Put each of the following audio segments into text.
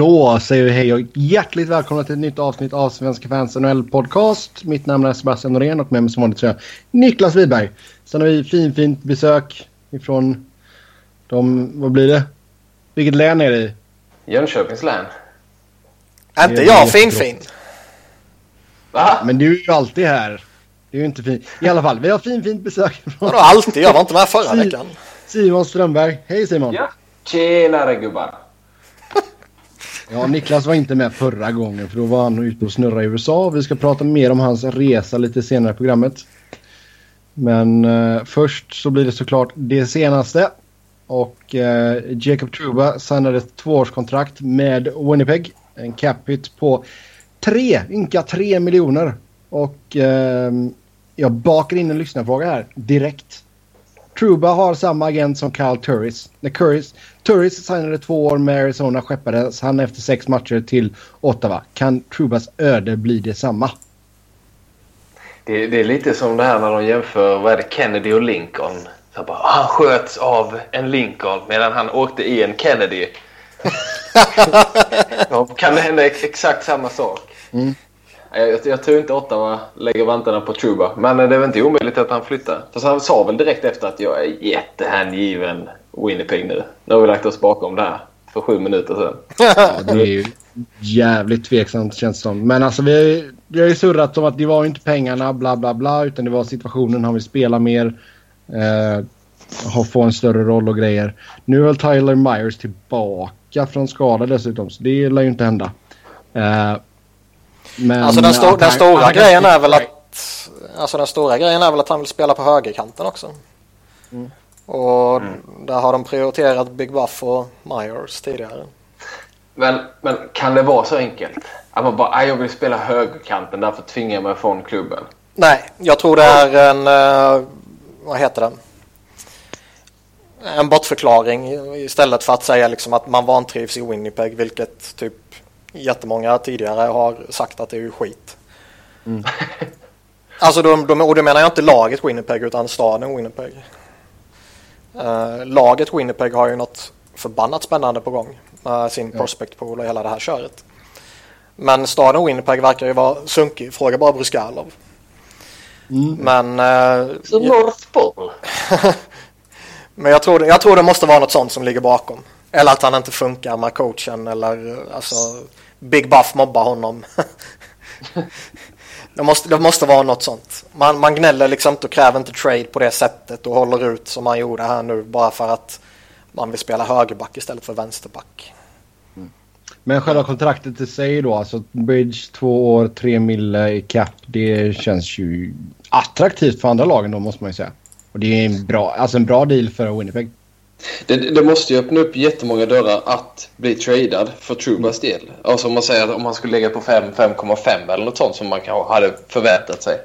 Då säger vi hej och hjärtligt välkomna till ett nytt avsnitt av Svenska fans NHL podcast. Mitt namn är Sebastian Norén och med mig som vanligt så är jag Niklas Wiberg. Sen har vi fin, fint besök ifrån de, vad blir det? Vilket län är det i? Jönköpings län. Är inte jag fin-fin? Va? Men du är ju alltid här. Det är ju inte fint. I alla fall, vi har fin, fint besök från Vadå alltid? Jag var inte med förra veckan. Simon Strömberg. Hej Simon! Ja. Tjenare gubbar. Ja, Niklas var inte med förra gången för då var han ute och snurrade i USA. Vi ska prata mer om hans resa lite senare i programmet. Men eh, först så blir det såklart det senaste. Och eh, Jacob Truba signade ett tvåårskontrakt med Winnipeg. En capita på tre, ynka tre miljoner. Och eh, jag bakar in en lyssnarfråga här direkt. Truba har samma agent som Kyle Turris. När Curris, Turris signade två år med Arizona skeppades han efter sex matcher till Ottawa. Kan Trubas öde bli detsamma? Det, det är lite som det här när de jämför vad är det, Kennedy och Lincoln. Så bara, han sköts av en Lincoln medan han åkte i en Kennedy. ja, kan det hända ex exakt samma sak? Mm. Jag, jag tror inte Ottawa lägger vantarna på Truba. Men det är väl inte omöjligt att han flyttar. Fast han sa väl direkt efter att jag är jättehängiven Winnipeg nu. Nu har vi lagt oss bakom det här för sju minuter sedan. Ja, det är ju jävligt tveksamt känns det som. Men alltså vi, vi har ju surrat om att det var inte pengarna bla bla bla utan det var situationen. Han vill spela mer. Eh, få en större roll och grejer. Nu är väl Tyler Myers tillbaka från skada dessutom så det lär ju inte hända. Eh, men Alltså den, sto den han- stora han grejen sticka är väl att... Alltså den stora grejen är väl att han vill spela på högerkanten också. Mm. Och där har de prioriterat Big Buff och Myers tidigare. Men, men kan det vara så enkelt? Att man bara, "Aj, jag vill spela högerkanten därför tvingar jag mig från klubben. Nej, jag tror det är en... eh, vad heter det? En bortförklaring istället för att säga liksom att man vantrivs i Winnipeg, vilket typ jättemånga tidigare har sagt att det är skit. Alltså, de, de, och då menar jag inte laget Winnipeg utan staden Winnipeg. Eh, laget Winnipeg har ju något förbannat spännande på gång med sin prospect pool och hela det här köret. Men staden Winnipeg verkar ju vara sunkig. Fråga bara Bruskalov. Mm. Men, eh, Så North Pole? men jag, tror, jag tror det måste vara något sånt som ligger bakom. Eller att han inte funkar med coachen eller alltså Big Buff mobbar honom. det, måste, det måste vara något sånt. Man, man gnäller liksom inte och kräver inte trade på det sättet och håller ut som man gjorde här nu bara för att man vill spela högerback istället för vänsterback. Men själva kontraktet i sig då, alltså Bridge två år, tre mille i cap. Det känns ju attraktivt för andra lagen då måste man ju säga. Och det är en bra, alltså en bra deal för Winnipeg. Det, det måste ju öppna upp jättemånga dörrar att bli tradad för Trubas del. Alltså om man säger att om man skulle lägga på 5,5 eller något sånt som man kanske hade förväntat sig.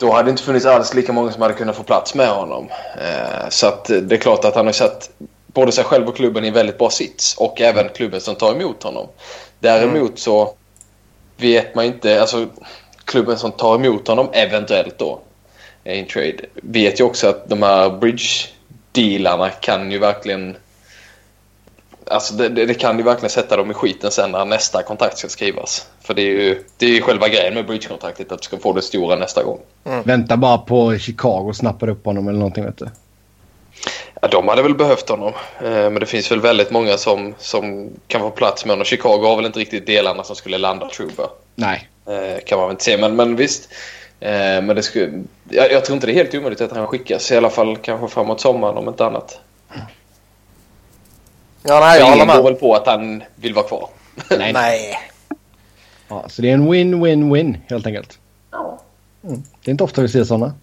Då hade det inte funnits alls lika många som hade kunnat få plats med honom. Eh, så att eh, det är klart att han har satt både sig själv och klubben i en väldigt bra sits. Och även klubben som tar emot honom. Däremot så vet man inte, alltså klubben som tar emot honom eventuellt då eh, i en trade vet ju också att de här bridge bridge-dealarna kan ju verkligen Alltså det, det, det kan ju verkligen sätta dem i skiten sen när nästa kontrakt ska skrivas. För det är ju, det är ju själva grejen med bridge-kontraktet att du ska få det stora nästa gång. Vänta bara på Chicago snappar upp honom eller någonting vet du. Ja, de hade väl behövt honom. Eh, men det finns väl väldigt många som, som kan få plats med honom. Chicago har väl inte riktigt delarna som skulle landa Truba. Nej. Eh, kan man väl inte säga. Men, men visst. Eh, men det skulle, jag, jag tror inte det är helt omöjligt att han skickas. I alla fall kanske framåt sommaren om inte annat. Ja, nej, jag ingen går väl på att han vill vara kvar. Nej. Nej. Ja, så det är en win-win-win helt enkelt. Ja. Mm. Det är inte ofta vi ser sådana.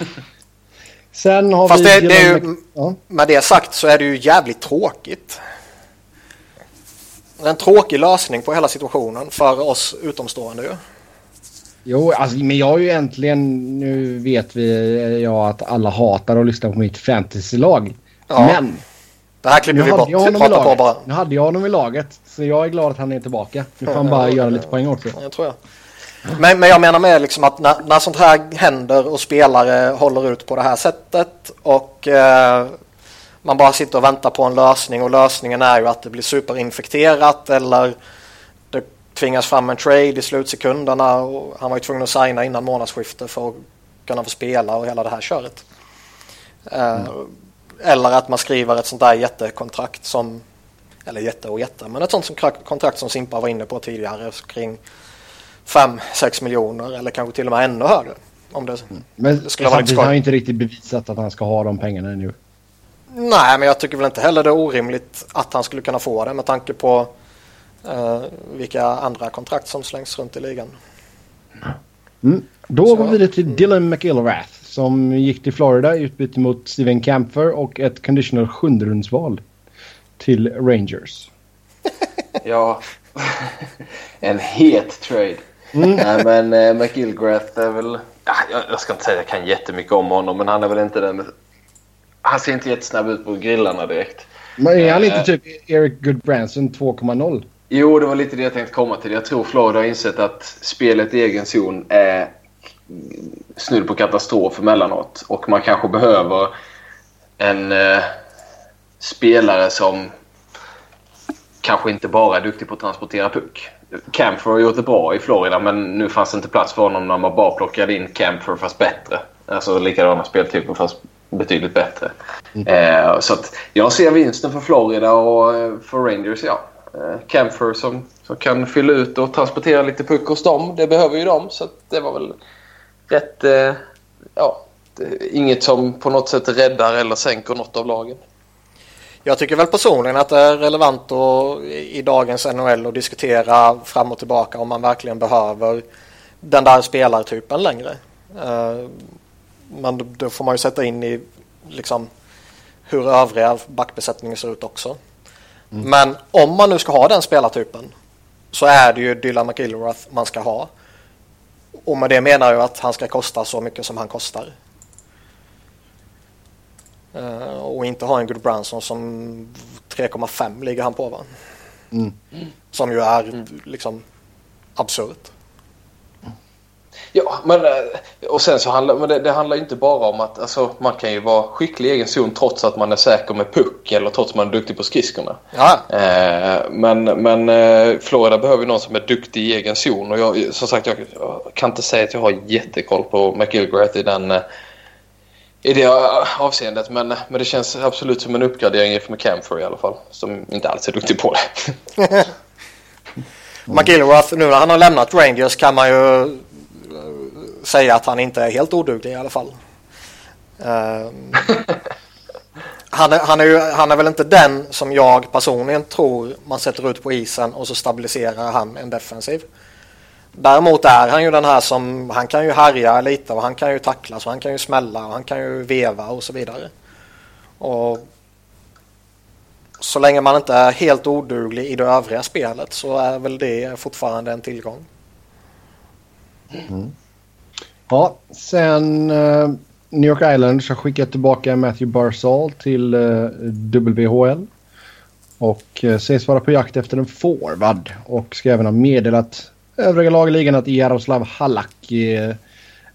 Sen har Fast vi... det, det är ju, ja. med det sagt så är det ju jävligt tråkigt. Det är en tråkig lösning på hela situationen för oss utomstående ju. Jo, alltså, men jag är ju äntligen... Nu vet vi ja, att alla hatar att lyssna på mitt fantasylag. Ja. Men Det här klipper vi bort. jag honom på bara. nu hade jag honom i laget. Så jag är glad att han är tillbaka. Nu får han bara göra lite poäng också. Ja, Jag tror jag. Men, men jag menar med liksom att när, när sånt här händer och spelare håller ut på det här sättet och eh, man bara sitter och väntar på en lösning och lösningen är ju att det blir superinfekterat eller tvingas fram en trade i slutsekunderna och han var ju tvungen att signa innan månadsskiftet för att kunna få spela och hela det här köret. Mm. Eller att man skriver ett sånt där jättekontrakt som, eller jätte och jätte, men ett sånt som kontrakt som Simpa var inne på tidigare kring 5-6 miljoner eller kanske till och med ännu högre. Om det, mm. Men skulle samtidigt har han inte riktigt bevisat att han ska ha de pengarna ännu. Nej, men jag tycker väl inte heller det är orimligt att han skulle kunna få det med tanke på vilka andra kontrakt som slängs runt i ligan. Mm. Då Så. går vi vidare till Dylan McIlrath som gick till Florida i utbyte mot Steven Camphor och ett conditional sjunderumsval till Rangers. ja, en het trade. Mm. Nej, men eh, McIlgrath är väl... Ja, jag, ska inte säga att jag kan jättemycket om honom, men han är väl inte den... Han ser inte jättesnabb ut på grillarna direkt. Men är han inte eh, typ Eric Goodbranson 2.0? Jo, det var lite det jag tänkte komma till. Jag tror Florida har insett att spelet i egen zon är snudd på katastrof emellanåt. Och man kanske behöver en eh, spelare som kanske inte bara är duktig på att transportera puck. Camphor har gjort det bra i Florida men nu fanns det inte plats för honom när man bara plockade in Camphor fast bättre. Alltså likadana speltyper fast betydligt bättre. Mm. Eh, så att jag ser vinsten för Florida och eh, för Rangers, ja. Camfer Camphor som, som kan fylla ut och transportera lite puck hos dem. Det behöver ju de så det var väl rätt... Eh, ja, inget som på något sätt räddar eller sänker något av lagen. Jag tycker väl personligen att det är relevant att, i dagens NHL att diskutera fram och tillbaka om man verkligen behöver den där spelartypen längre. Eh, men då får man ju sätta in i liksom hur övriga backbesättningen ser ut också. Mm. Men om man nu ska ha den spelartypen så är det ju Dylan McIlrath man ska ha. Och med det menar jag att han ska kosta så mycket som han kostar. Uh, och inte ha en Good Branson som 3,5 ligger han på va? Mm. Som ju är mm. liksom absurt. Ja, men eh, och sen så handlar men det, det handlar inte bara om att alltså, man kan ju vara skicklig i egen zon trots att man är säker med puck eller trots att man är duktig på skridskorna. Ja. Eh, men men eh, Florida behöver någon som är duktig i egen zon och jag, som sagt jag, jag kan inte säga att jag har jättekoll på McGilgrath i den eh, i det avseendet men, men det känns absolut som en uppgradering för McCamfer i alla fall som inte alls är duktig på det. McGilrath, nu när han har lämnat Rangers kan man ju säga att han inte är helt oduglig i alla fall. Uh, han, är, han, är ju, han är väl inte den som jag personligen tror man sätter ut på isen och så stabiliserar han en defensiv. Däremot är han ju den här som, han kan ju härja lite och han kan ju tackla så han kan ju smälla och han kan ju veva och så vidare. Och så länge man inte är helt oduglig i det övriga spelet så är väl det fortfarande en tillgång. Mm. Ja, sen uh, New York Islanders har skickat tillbaka Matthew Barzal till uh, WHL. Och uh, sägs vara på jakt efter en forward. Och ska även ha meddelat övriga lag i ligan att Jaroslav Halak är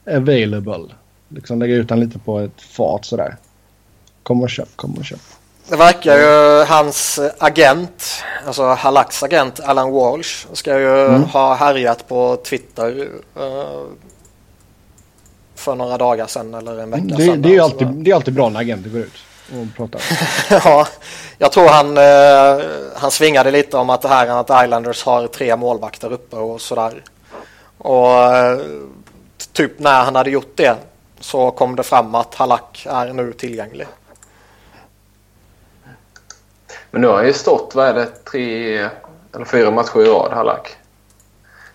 available. Liksom lägga ut han lite på ett fat sådär. Kom och köp, kom och köp. Det verkar ju hans agent, alltså Halaks agent Alan Walsh, ska ju mm. ha härjat på Twitter uh, för några dagar sedan eller en vecka det, sedan. Det är, alltid, det är alltid bra när agenter går ut och pratar. ja, jag tror han, uh, han svingade lite om att det här att Islanders har tre målvakter uppe och sådär. Och uh, typ när han hade gjort det så kom det fram att Halak är nu tillgänglig. Men nu har han ju stått, vad är det, tre eller fyra matcher i rad, Halak.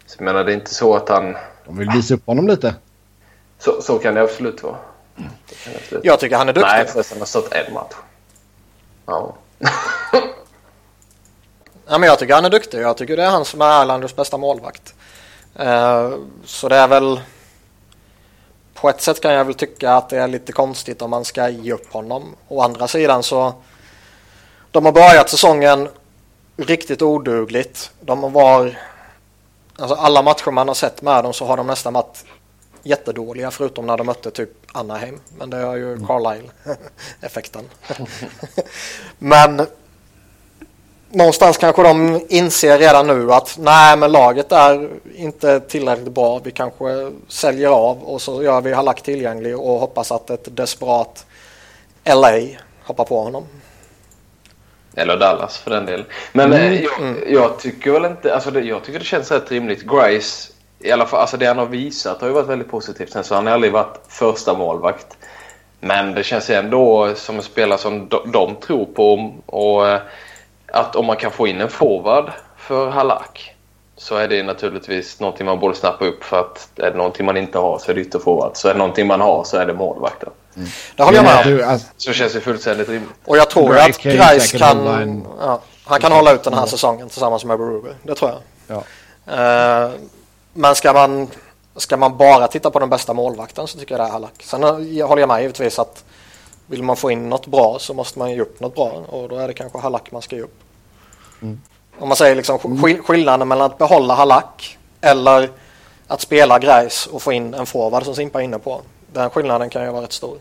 Så jag menar, det är inte så att han... De vill visa upp honom lite. Så, så kan det absolut vara. Mm. Det absolut. Jag tycker han är duktig. Nej, förresten, han har stått en match. Ja. ja, men jag tycker han är duktig. Jag tycker det är han som är Erlanders bästa målvakt. Uh, så det är väl... På ett sätt kan jag väl tycka att det är lite konstigt om man ska ge upp honom. Å andra sidan så de har börjat säsongen riktigt odugligt. De var... Alltså alla matcher man har sett med dem så har de nästan varit jättedåliga förutom när de mötte typ Anaheim. Men det är ju Carlisle-effekten. men någonstans kanske de inser redan nu att nej men laget är inte tillräckligt bra. Vi kanske säljer av och så gör vi Halak tillgänglig och hoppas att ett desperat LA hoppar på honom. Eller Dallas för den delen. Men mm. Eh, jag, mm. jag, tycker väl inte... Alltså det, jag tycker det känns rätt rimligt. Grice, i alla fall, alltså det han har visat har ju varit väldigt positivt. Sen så han har aldrig varit första målvakt. Men det känns ändå som en spelare som de, de tror på. Och eh, att om man kan få in en forward för Halak så är det naturligtvis någonting man borde snappa upp för att är det någonting man inte har så är det ytterforward. Så är det någonting man har så är det målvakten. Mm. Det håller jag med om. Alltså, så känns det fullständigt rimligt. Och jag tror att Grice kan, ja, han kan hålla ut den här säsongen tillsammans med Berube. Det tror jag. Ja. Uh, men ska man, ska man bara titta på den bästa målvakten så tycker jag det är Halak. Sen håller jag med givetvis att vill man få in något bra så måste man ge upp något bra och då är det kanske Halak man ska ge upp. Mm. Om man säger liksom sk skillnaden mellan att behålla Halak eller att spela grejs och få in en forward som Simpa är inne på. Den skillnaden kan ju vara rätt stor.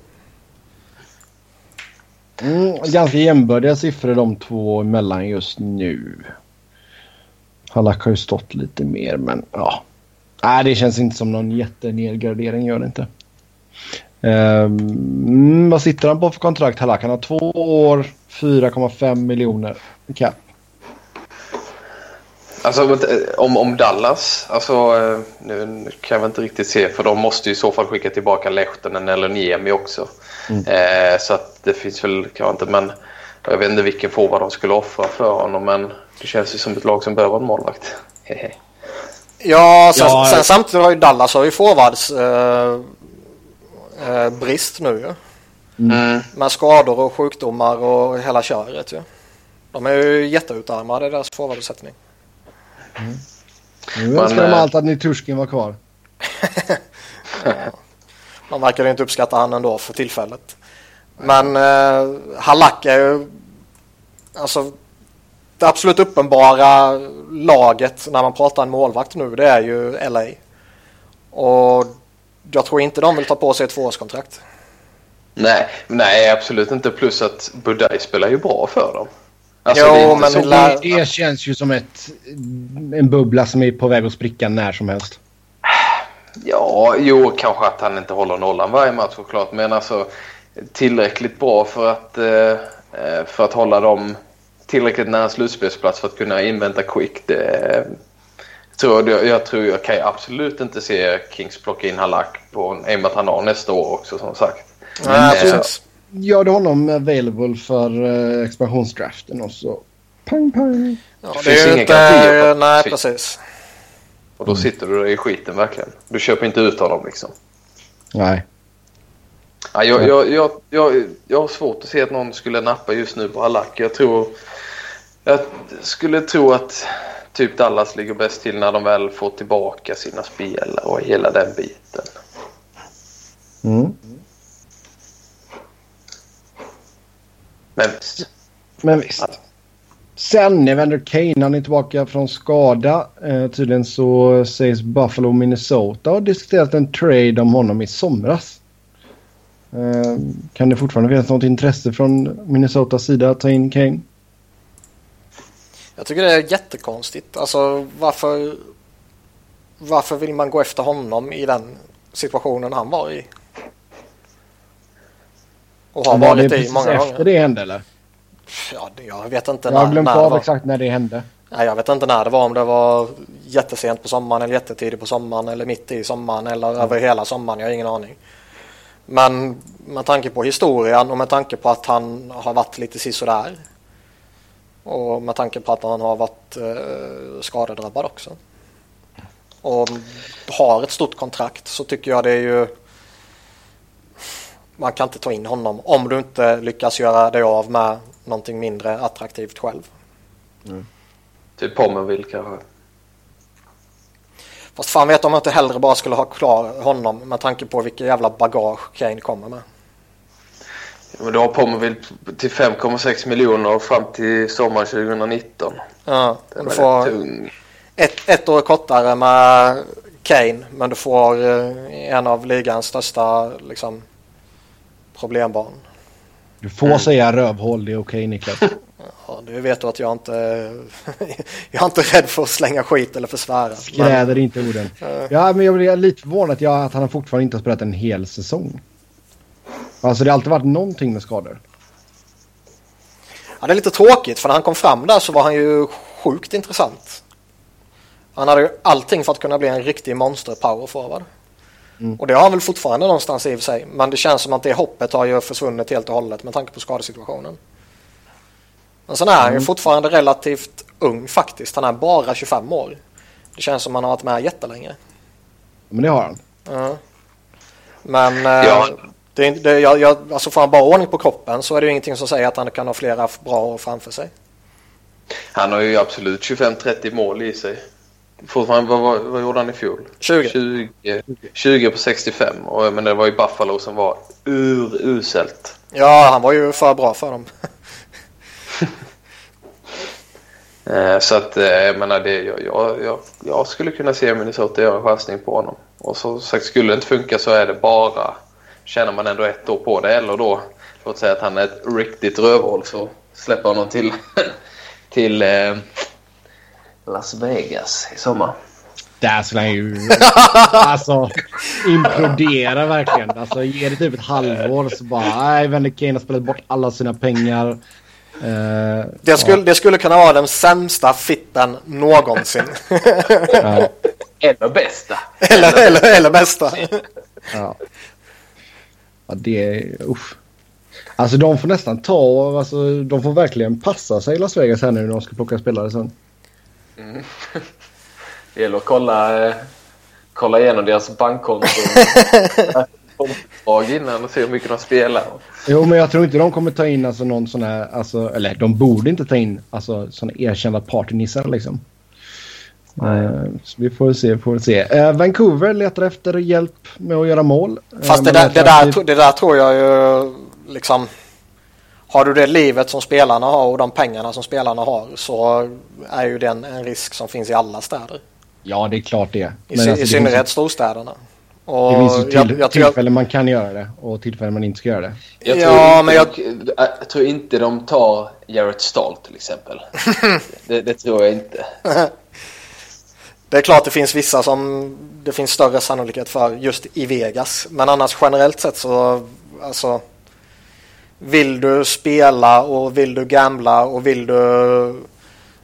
Mm, ganska jämbördiga siffror de två emellan just nu. Halak har ju stått lite mer men ja. Nej, det känns inte som någon jättenedgradering gör det inte. Um, vad sitter han på för kontrakt Halak? Han har två år, 4,5 miljoner cap. Alltså om, om Dallas, alltså eh, nu kan jag inte riktigt se för de måste ju i så fall skicka tillbaka Lehtinen eller Niemi också. Mm. Eh, så att det finns väl kanske inte men jag vet inte vilken forward de skulle offra för honom men det känns ju som ett lag som behöver en målvakt. Ja, sen, ja, sen samtidigt har ju Dallas har ju forwards eh, eh, brist nu ju. Mm. Med skador och sjukdomar och hela köret ju. De är ju jätteutarmade i deras forwardsättning. Mm. Nu önskar de allt att Niturskin var kvar. ja. Man verkar inte uppskatta han ändå för tillfället. Men eh, Halak är ju alltså det absolut uppenbara laget när man pratar en målvakt nu det är ju LA. Och jag tror inte de vill ta på sig ett tvåårskontrakt. Nej, nej absolut inte. Plus att Budaj spelar ju bra för dem. Alltså, jo, det, men så, det, det känns ju som ett, en bubbla som är på väg att spricka när som helst. Ja, jo, kanske att han inte håller nollan varje match såklart. Men alltså tillräckligt bra för att, eh, för att hålla dem tillräckligt nära slutspelsplats för att kunna invänta Quick. Det, tror jag, jag tror jag kan absolut inte se Kings plocka in Halak på med att han har nästa år också som sagt. Nej, precis gör honom available för uh, expansionsdraften och så pang pang. Ja, det, det är ju inte... Nej, precis. Och då sitter du i skiten verkligen. Du köper inte ut honom liksom. Nej. Ja, jag, jag, jag, jag, jag har svårt att se att någon skulle nappa just nu på Halak. Jag tror... Jag skulle tro att typ Dallas ligger bäst till när de väl får tillbaka sina spelare och hela den biten. Mm. Men visst. Men visst. Sen Evander Kane, han är tillbaka från skada. Eh, tydligen så sägs Buffalo Minnesota har diskuterat en trade om honom i somras. Eh, kan det fortfarande finnas något intresse från Minnesotas sida att ta in Kane? Jag tycker det är jättekonstigt. Alltså varför, varför vill man gå efter honom i den situationen han var i? Och har varit det i många gånger. efter det hände eller? Ja, jag vet inte jag när, har glömt när av exakt när det hände. Nej, jag vet inte när det var. Om det var jättesent på sommaren eller jättetidigt på sommaren eller mitt i sommaren eller mm. över hela sommaren. Jag har ingen aning. Men med tanke på historien och med tanke på att han har varit lite sisådär. Och med tanke på att han har varit eh, skadedrabbad också. Och har ett stort kontrakt så tycker jag det är ju man kan inte ta in honom om du inte lyckas göra dig av med någonting mindre attraktivt själv. Mm. Typ Pommerville kanske. Fast fan vet om jag inte hellre bara skulle ha klar honom med tanke på vilket jävla bagage Kane kommer med. Ja, men du har Pommerville till 5,6 miljoner fram till sommaren 2019. Ja, Den du får tung. Ett, ett år kortare med Kane men du får eh, en av ligans största liksom, problembarn. Du får mm. säga rövhål, det är okej okay, Niklas. Ja, du vet du att jag inte jag är inte rädd för att slänga skit eller försvära. Skräder men... inte orden. ja, men jag blir lite förvånad att, jag, att han fortfarande inte har spelat en hel säsong. Alltså det har alltid varit någonting med skador. Ja, det är lite tråkigt för när han kom fram där så var han ju sjukt intressant. Han hade ju allting för att kunna bli en riktig monster power forward. Mm. Och det har han väl fortfarande någonstans i och för sig. Men det känns som att det hoppet har ju försvunnit helt och hållet med tanke på skadesituationen. Men sen är han ju mm. fortfarande relativt ung faktiskt. Han är bara 25 år. Det känns som att han har varit med jättelänge. Men det har han. Ja. Men eh, ja. Det, det, jag, jag, alltså får han bara ordning på kroppen så är det ju ingenting som säger att han kan ha flera bra år framför sig. Han har ju absolut 25-30 mål i sig. Fortfarande, vad, vad, vad gjorde han i fjol? 20. 20, 20 på 65. Och, men det var ju Buffalo som var uruselt. Ja, han var ju för bra för dem. Eh, så att eh, jag menar, det, jag, jag, jag, skulle kunna se Minnesota göra en chansning på honom. Och så sagt, skulle det inte funka så är det bara, tjänar man ändå ett år på det eller då, låt säga att han är ett riktigt rövhål så släpper honom till, till eh, Las Vegas i sommar. Där skulle han ju alltså, implodera verkligen. Alltså, ge det typ ett halvår så bara, nej, Vende Kane har spelat bort alla sina pengar. Uh, det, skulle, ja. det skulle kunna vara den sämsta fitten någonsin. ja. Eller bästa. Eller, eller, eller bästa. ja. Ja, det är... Usch. Alltså de får nästan ta, alltså de får verkligen passa sig i Las Vegas här nu när de ska plocka spelare sen. Mm. Det gäller att kolla, eh, kolla igenom deras bankkonton. innan och se hur mycket de spelar. Jo, men jag tror inte de kommer ta in alltså någon sån här, alltså, eller de borde inte ta in alltså såna erkända partynissar liksom. Uh, så vi får se, får se. Uh, Vancouver letar efter hjälp med att göra mål. Fast uh, det, där, det, där, det där tror jag ju liksom har du det livet som spelarna har och de pengarna som spelarna har så är ju den en risk som finns i alla städer. Ja, det är klart det. I, alltså, I synnerhet storstäderna. Och det finns ju till, jag, jag, tillfällen man kan göra det och tillfällen man inte ska göra det. Jag tror, ja, inte, men jag... jag tror inte de tar Jarrett Stahl till exempel. det, det, tror jag inte. det är klart det finns vissa som det finns större sannolikhet för just i Vegas. Men annars generellt sett så alltså vill du spela och vill du gambla och vill du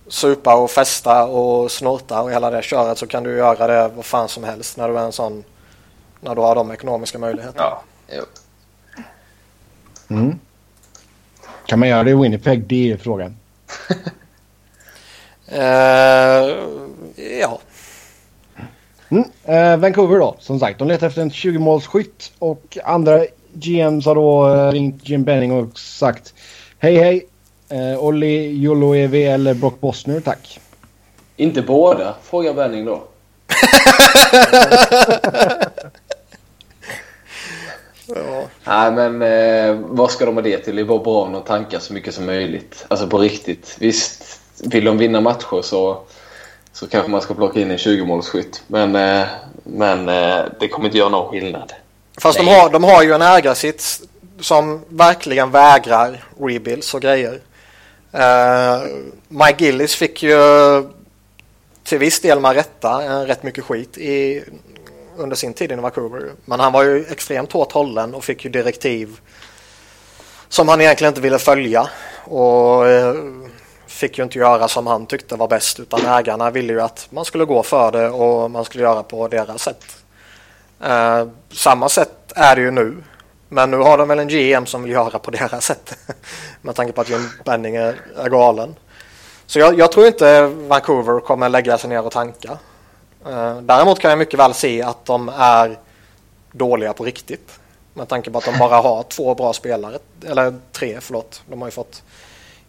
supa och festa och snorta och hela det köret så kan du göra det vad fan som helst när du är en sån när du har de ekonomiska möjligheterna. Ja. Mm. Kan man göra det i Winnipeg? Det är frågan. uh, ja. Mm. Uh, Vancouver då, som sagt. De letar efter en 20-målsskytt och andra GMs har då uh, ringt Jim Benning och sagt Hej hej, uh, Olli Joloevi eller Brock Bosner tack. Inte båda, frågar Benning då. Ja. Nej, men eh, vad ska de ha det till? Det är bara bra att tanka så mycket som möjligt. Alltså på riktigt. Visst, vill de vinna matcher så, så kanske man ska plocka in en 20-målsskytt. Men, eh, men eh, det kommer inte göra någon skillnad. Fast de har, de har ju en ägarsits som verkligen vägrar rebuilds och grejer. Uh, Mike Gillis fick ju till viss del med rätta rätt mycket skit i under sin tid i Vancouver. Men han var ju extremt hårt hållen och fick ju direktiv som han egentligen inte ville följa. Och eh, fick ju inte göra som han tyckte var bäst utan ägarna ville ju att man skulle gå för det och man skulle göra på deras sätt. Eh, samma sätt är det ju nu. Men nu har de väl en GM som vill göra på deras sätt. Med tanke på att Jim Benning är, är galen. Så jag, jag, tror inte Vancouver kommer lägga sig ner och tanka. Eh, däremot kan jag mycket väl se att de är dåliga på riktigt. Med tanke på att de bara har två bra spelare. Eller tre, förlåt. De har ju fått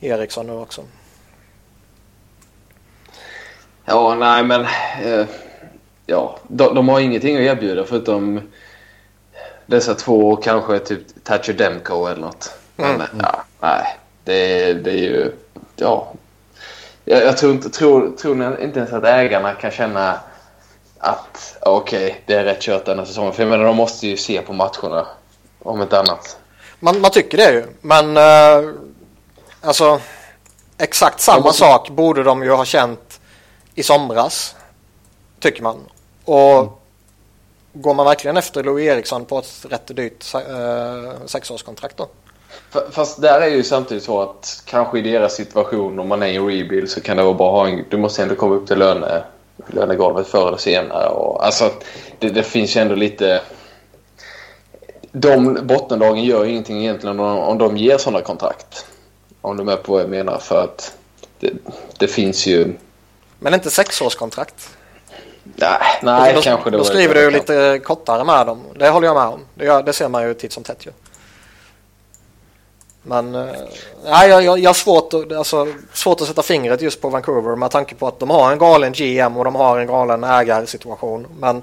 Eriksson nu också. Ja, nej men... Eh, ja, de, de, har ingenting att erbjuda förutom dessa två och kanske typ Thatcher Demko eller något. Men mm. ja, nej. Det, det är ju... Ja. Jag, jag tror, inte, tror, tror inte ens att ägarna kan känna att okej, okay, det är rätt kört denna säsongen. För jag menar, de måste ju se på matcherna. Om inte annat. Man, man tycker det ju. Men uh, alltså exakt samma måste... sak borde de ju ha känt i somras. Tycker man. Och mm. går man verkligen efter Louis Eriksson på ett rätt dyrt uh, sexårskontrakt då? Fast där är ju samtidigt så att kanske i deras situation om man är i en rebuild så kan det vara bra att ha en, du måste ändå komma upp till löne, lönegolvet förr eller senare. Och, alltså det, det finns ju ändå lite... De bottenlagen gör ju ingenting egentligen om, om de ger sådana kontrakt. Om du är med på vad jag menar för att det, det finns ju... Men inte sexårskontrakt? Nej, nej då, kanske det Då skriver du lite kortare med dem. Det håller jag med om. Det, gör, det ser man ju titt som tätt ju. Men eh, nej, jag, jag, jag har svårt, alltså, svårt att sätta fingret just på Vancouver med tanke på att de har en galen GM och de har en galen ägarsituation. Men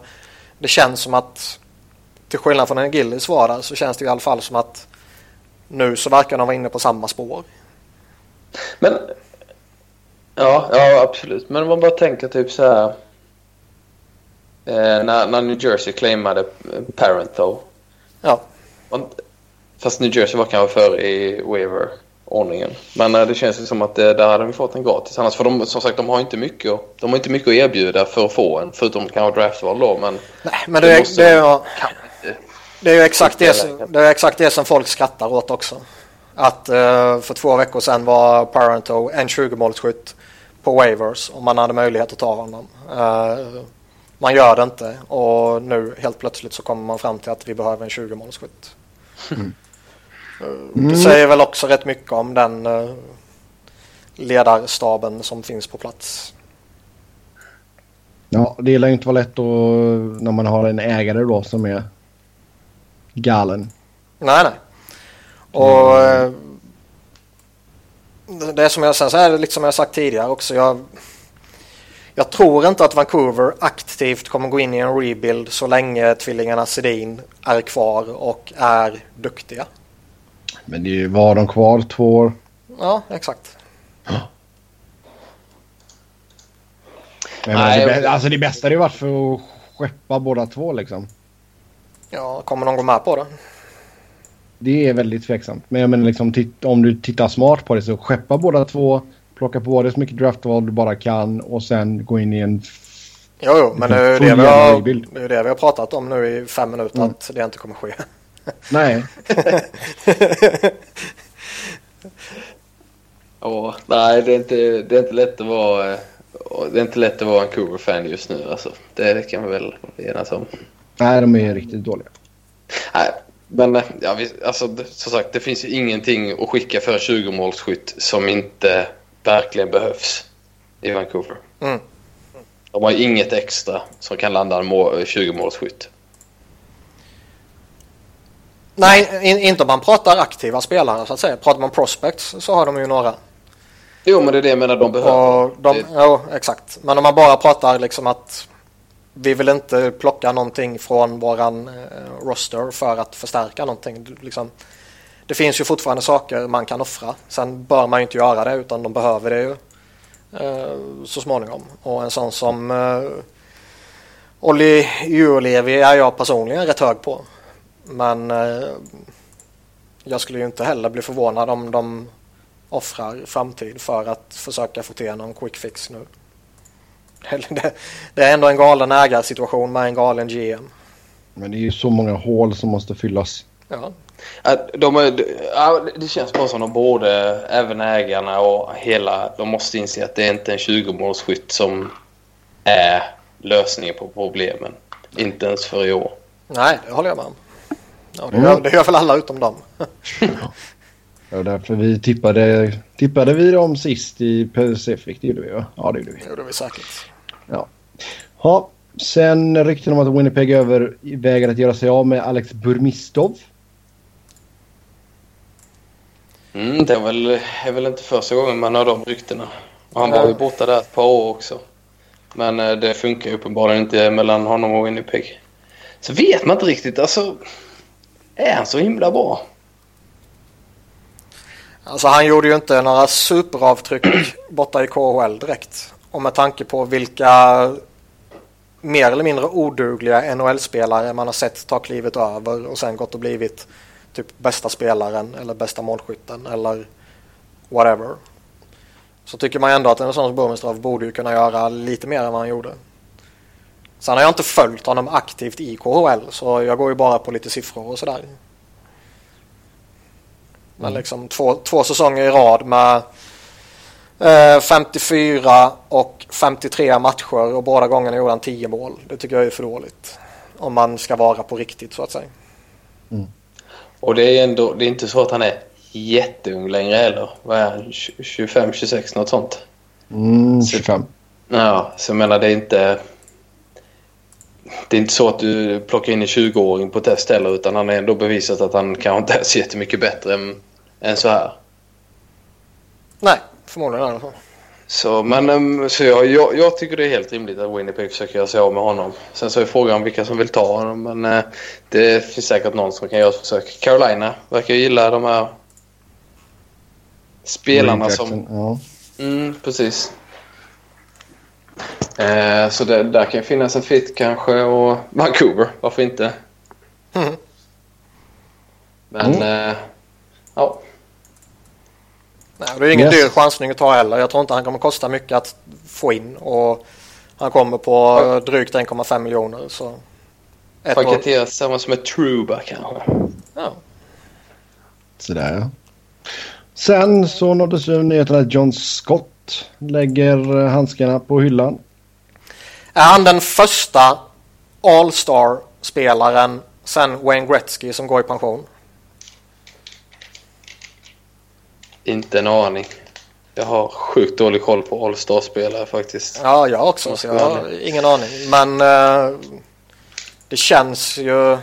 det känns som att till skillnad från en Gillis var där så känns det i alla fall som att nu så verkar de vara inne på samma spår. Men ja, ja absolut. Men om man bara tänker typ så här. Eh, när, när New Jersey claimade Parento. Ja. Fast New Jersey var kanske före i waiver-ordningen. Men äh, det känns ju som att äh, där hade vi fått en gratis. Annars för de, som sagt, de har inte mycket, de har inte mycket att erbjuda för att få en. Förutom kanske draftval då. Men, Nej, men det, är, det, är, det är ju exakt det, som, det är exakt det som folk skrattar åt också. Att uh, för två veckor sedan var Parento en 20-målsskytt på waivers och man hade möjlighet att ta honom. Uh, man gör det inte och nu helt plötsligt så kommer man fram till att vi behöver en 20-målsskytt. Mm. Mm. Det säger väl också rätt mycket om den uh, ledarstaben som finns på plats. Ja, det lär ju inte vara lätt då när man har en ägare då som är galen. Nej, nej. Och mm. Det är som jag sen så är det lite som jag sagt tidigare också. Jag, jag tror inte att Vancouver aktivt kommer gå in i en rebuild så länge tvillingarna Sedin är kvar och är duktiga. Men det är ju, var de kvar två år? Ja, exakt. Men Nej, det, alltså det bästa hade ju varit för att skeppa båda två liksom. Ja, kommer någon gå med på det? Det är väldigt tveksamt. Men jag menar liksom, om du tittar smart på det så skeppa båda två. Plocka på dig så mycket draftval du bara kan och sen gå in i en... Jo, jo men det är, det, vi har, det är det vi har pratat om nu i fem minuter mm. att det inte kommer ske. Nej. oh, nej, det är, inte, det är inte lätt att vara... Det är inte lätt att vara en Vancouver-fan just nu alltså. Det, det kan man väl enas om. Nej, de är riktigt dåliga. Nej, men ja, vi, alltså, som sagt, det finns ju ingenting att skicka för 20-målsskytt som inte verkligen behövs i Vancouver. Mm. De har inget extra som kan landa en 20-målsskytt. Nej, in, inte om man pratar aktiva spelare så att säga. Pratar man prospects så har de ju några. Jo, men det är det jag menar de behöver. De, Jo, exakt. Men om man bara pratar liksom att vi vill inte plocka någonting från våran eh, roster för att förstärka någonting. Liksom, det finns ju fortfarande saker man kan offra. Sen bör man ju inte göra det utan de behöver det ju eh, så småningom. Och en sån som eh, Olli Juolevi är jag personligen rätt hög på. Men eh, jag skulle ju inte heller bli förvånad om de offrar framtid för att försöka få till någon quick fix nu. Det är ändå en galen ägarsituation med en galen GM. Men det är ju så många hål som måste fyllas. Ja. De är, det känns bara som de borde, även ägarna och hela, de måste inse att det är inte en 20-målsskytt som är lösningen på problemen. Inte ens för i år. Nej, det håller jag med om. Ja, det, gör, det gör väl alla utom dem. ja, därför vi tippade, tippade vi dem sist i Pacific. Det gjorde vi va? Ja, det gjorde vi. Det gjorde vi säkert. Ja. ja. Sen rykten om att Winnipeg överväger att göra sig av med Alex Burmistov. Mm, det är väl, är väl inte första gången man hör de ryktena. Och han var ju borta där ett par år också. Men eh, det funkar ju uppenbarligen inte mellan honom och Winnipeg. Så vet man inte riktigt. Alltså, är han så himla bra? Alltså han gjorde ju inte några superavtryck borta i KHL direkt. Och med tanke på vilka mer eller mindre odugliga NHL-spelare man har sett ta klivet över och sen gått och blivit typ bästa spelaren eller bästa målskytten eller whatever. Så tycker man ändå att en sån som borde ju kunna göra lite mer än vad han gjorde. Sen har jag inte följt honom aktivt i KHL så jag går ju bara på lite siffror och sådär. Men mm. liksom två, två säsonger i rad med 54 och 53 matcher och båda gångerna gjorde han 10 mål. Det tycker jag är för dåligt. Om man ska vara på riktigt så att säga. Mm. Och det är ändå, det är inte så att han är jätteung längre heller. Vad är han? 25, 26 något sånt? Mm, 25. Så, ja, så jag menar det är inte... Det är inte så att du plockar in en 20-åring på test heller utan han har ändå bevisat att han kanske inte är så jättemycket bättre än, än så här. Nej, förmodligen är det så. Så, men, um, så jag, jag, jag, tycker det är helt rimligt att Winnipeg försöker göra sig av med honom. Sen så är frågan vilka som vill ta honom. Men uh, det finns säkert någon som kan göra ett försök. Carolina verkar gilla de här spelarna som... Ja. Mm, precis. Uh, så det, där kan finnas en fit kanske och Vancouver. Varför inte? Mm. Men mm. Uh, ja. Nej, det är ingen yes. dyr chansning att ta heller. Jag tror inte han kommer kosta mycket att få in. Och han kommer på drygt 1,5 miljoner. Så Paketeras samma som ett Truba kanske. Ja. Sådär ja. Sen så nåddes ju nyheten att John Scott lägger handskarna på hyllan. Är han den första All-Star-spelaren sen Wayne Gretzky som går i pension? Inte en aning. Jag har sjukt dålig koll på All-Star-spelare faktiskt. Ja, jag också. Så jag har ingen aning. Men uh, det känns ju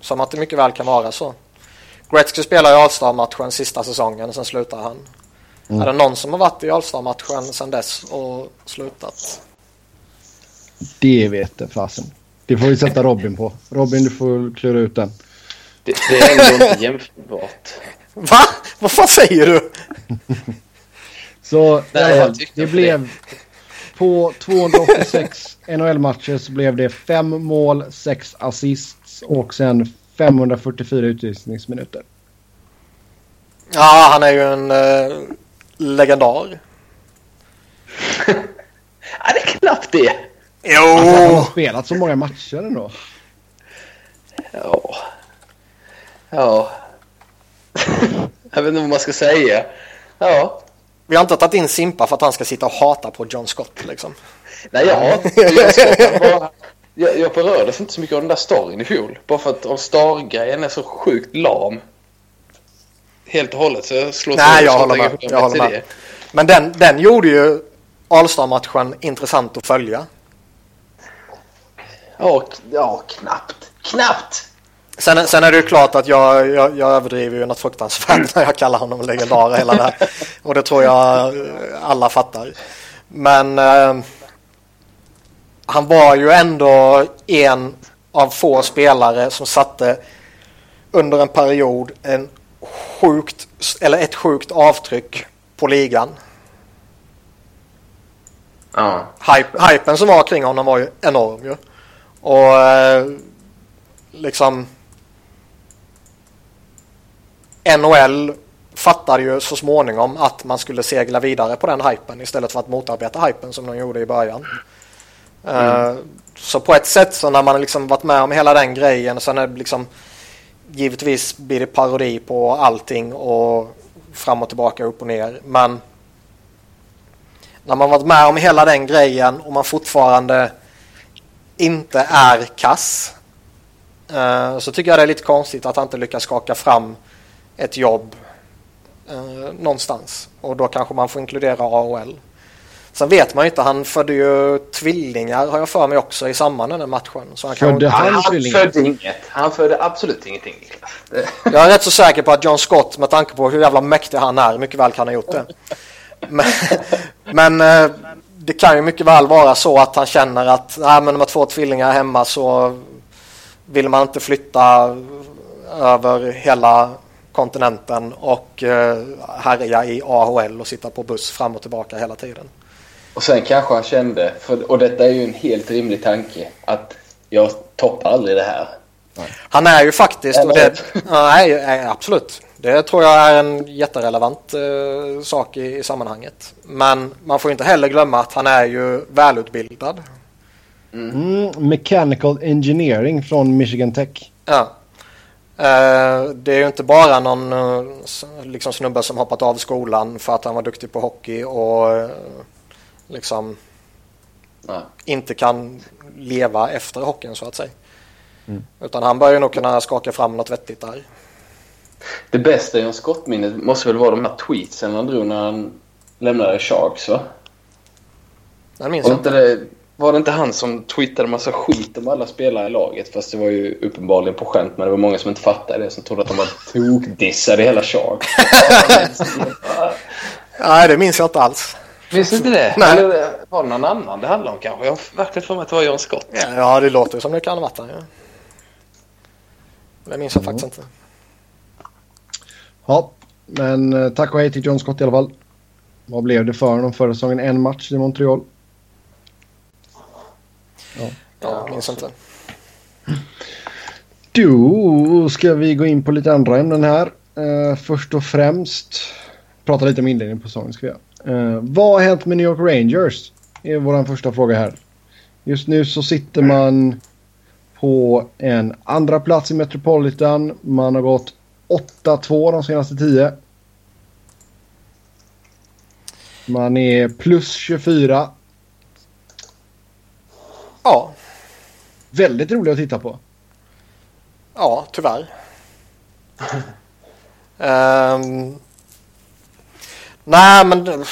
som att det mycket väl kan vara så. Gretzky spelar i All-Star-matchen sista säsongen, sen slutar han. Mm. Är det någon som har varit i All-Star-matchen sen dess och slutat? Det vet jag fasen. Det får vi sätta Robin på. Robin, du får klura ut den. Det, det är ändå inte jämförbart. Va? Vad fan säger du? så Nej, äh, det blev på 286 NHL-matcher så blev det fem mål, sex assists och sen 544 utvisningsminuter. Ja, han är ju en uh, legendar. ja, det är knappt det. Jo! Alltså, han har spelat så många matcher ändå. Ja. Ja. Jag vet inte vad man ska säga. Ja. Vi har inte tagit in Simpa för att han ska sitta och hata på John Scott liksom. Nej, jag hatar John Scott. Bara, jag, jag berördes inte så mycket av den där storyn i fjol. Bara för att All-Star-grejen är så sjukt lam. Helt och hållet. Så jag slår Nej, jag håller med. Jag håller med. Men den, den gjorde ju All-Star-matchen intressant att följa. Ja, ja knappt. Knappt! Sen, sen är det ju klart att jag, jag, jag överdriver ju något fruktansvärt när jag kallar honom legendar hela det här. Och det tror jag alla fattar. Men eh, han var ju ändå en av få spelare som satte under en period en sjukt, eller ett sjukt avtryck på ligan. Ja. Hype, hypen som var kring honom var ju enorm ju. Och eh, liksom NHL fattade ju så småningom att man skulle segla vidare på den hypen istället för att motarbeta hypen som de gjorde i början. Mm. Uh, så på ett sätt så när man liksom varit med om hela den grejen sen är det liksom givetvis blir det parodi på allting och fram och tillbaka upp och ner men när man varit med om hela den grejen och man fortfarande inte är kass uh, så tycker jag det är lite konstigt att han inte lyckas skaka fram ett jobb eh, någonstans. Och då kanske man får inkludera AHL. Sen vet man ju inte, han födde ju tvillingar har jag för mig också i samband med den matchen. Så han födde kan... han, han födde inget. Han födde absolut ingenting. jag är rätt så säker på att John Scott med tanke på hur jävla mäktig han är mycket väl kan ha gjort det. Men, men eh, det kan ju mycket väl vara så att han känner att nej, men med två tvillingar hemma så vill man inte flytta över hela kontinenten och eh, härja i AHL och sitta på buss fram och tillbaka hela tiden. Och sen kanske han kände, för, och detta är ju en helt rimlig tanke, att jag toppar aldrig det här. Han är ju faktiskt, och det, nej, absolut. Det tror jag är en jätterelevant eh, sak i, i, sammanhanget. Men man får inte heller glömma att han är ju välutbildad. Mm. mechanical engineering från Michigan Tech. Ja. Eh, det är ju inte bara någon eh, liksom snubbe som hoppat av skolan för att han var duktig på hockey och eh, liksom Nej. inte kan leva efter hockeyn så att säga. Mm. Utan han bör ju nog kunna skaka fram något vettigt där. Det bästa i en skottminne måste väl vara de här tweetsen han drog när han lämnade Sharks va? Den minns jag inte. Det, var det inte han som tweetade massa skit om alla spelare i laget? Fast det var ju uppenbarligen på skämt men det var många som inte fattade det. Som trodde att de var tokdissade i hela Sharks. Nej, det minns jag inte alls. Minns inte det? Nej. Eller var det någon annan det handlade om kanske? Jag har verkligen för mig att det var John Scott. Ja, det låter som det kan ha varit han. Ja. Det minns jag mm. faktiskt inte. Ja, men eh, tack och hej till John Scott i alla fall. Vad blev det för honom förra säsongen? En match i Montreal. Ja, ja minns inte. Då ska vi gå in på lite andra ämnen här. Uh, först och främst prata lite om inledningen på säsongen ska vi göra. Uh, vad har hänt med New York Rangers? är vår första fråga här. Just nu så sitter man på en andra plats i Metropolitan. Man har gått 8-2 de senaste 10. Man är plus 24. Ja. Väldigt rolig att titta på. Ja, tyvärr. um, nej, men de,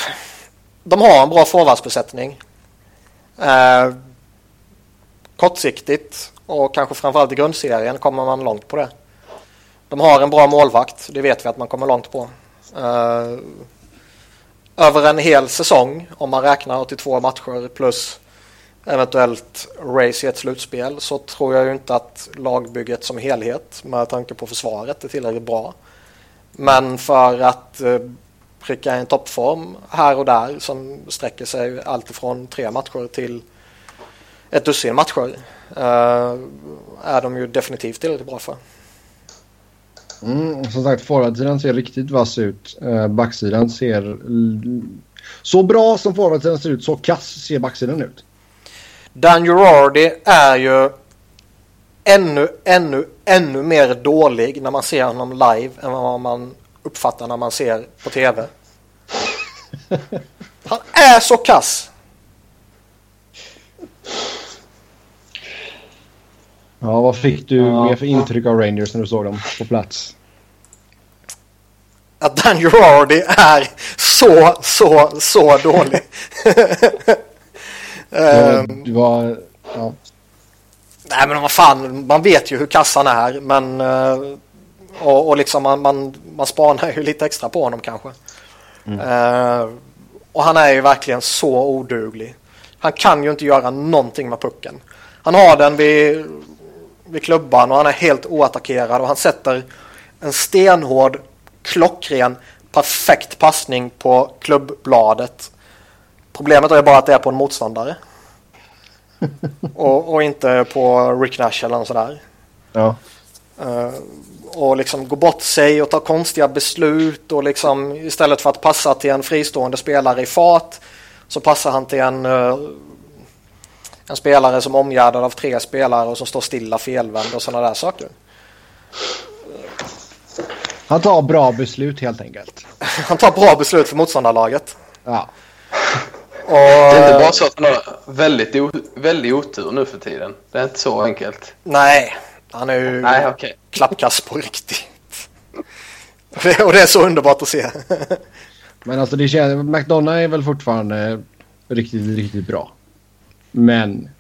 de har en bra forwardsbesättning. Uh, kortsiktigt och kanske framförallt i grundserien kommer man långt på det. De har en bra målvakt, det vet vi att man kommer långt på. Uh, över en hel säsong, om man räknar 82 matcher plus eventuellt race i ett slutspel, så tror jag ju inte att lagbygget som helhet med tanke på försvaret är tillräckligt bra. Men för att eh, pricka en toppform här och där som sträcker sig alltifrån tre matcher till ett dussin matcher uh, är de ju definitivt tillräckligt bra för. Mm, som sagt, forwardsidan ser riktigt vass ut. Uh, backsidan ser... Så bra som forwardsidan ser ut, så kass ser backsidan ut. Dan Girardi är ju ännu, ännu, ännu mer dålig när man ser honom live än vad man uppfattar när man ser på tv. Han är så kass! Ja, vad fick du ja. mer för intryck av Rangers när du såg dem på plats? Att Dan Girardi är så, så, så dålig. ja, du var... Ja. Nej men vad fan, man vet ju hur kassan är men uh, och, och liksom man, man, man spanar ju lite extra på honom kanske. Mm. Uh, och han är ju verkligen så oduglig. Han kan ju inte göra någonting med pucken. Han har den vid vid klubban och han är helt oattackerad och han sätter en stenhård, klockren, perfekt passning på klubbbladet. Problemet är bara att det är på en motståndare. och, och, inte på Rick Nash eller något sådär. Ja. Uh, och liksom gå bort sig och ta konstiga beslut och liksom istället för att passa till en fristående spelare i fart så passar han till en uh, en spelare som är omgärdad av tre spelare och som står stilla felvänd och sådana där saker. Han tar bra beslut helt enkelt. Han tar bra beslut för motståndarlaget. Ja. Och... Det är inte bara så att han har väldigt, väldigt otur nu för tiden. Det är inte så enkelt. Nej, han är ju Nej, okay. klappkast på riktigt. Och det är så underbart att se. Men alltså det känns, McDonough är väl fortfarande riktigt, riktigt bra. Men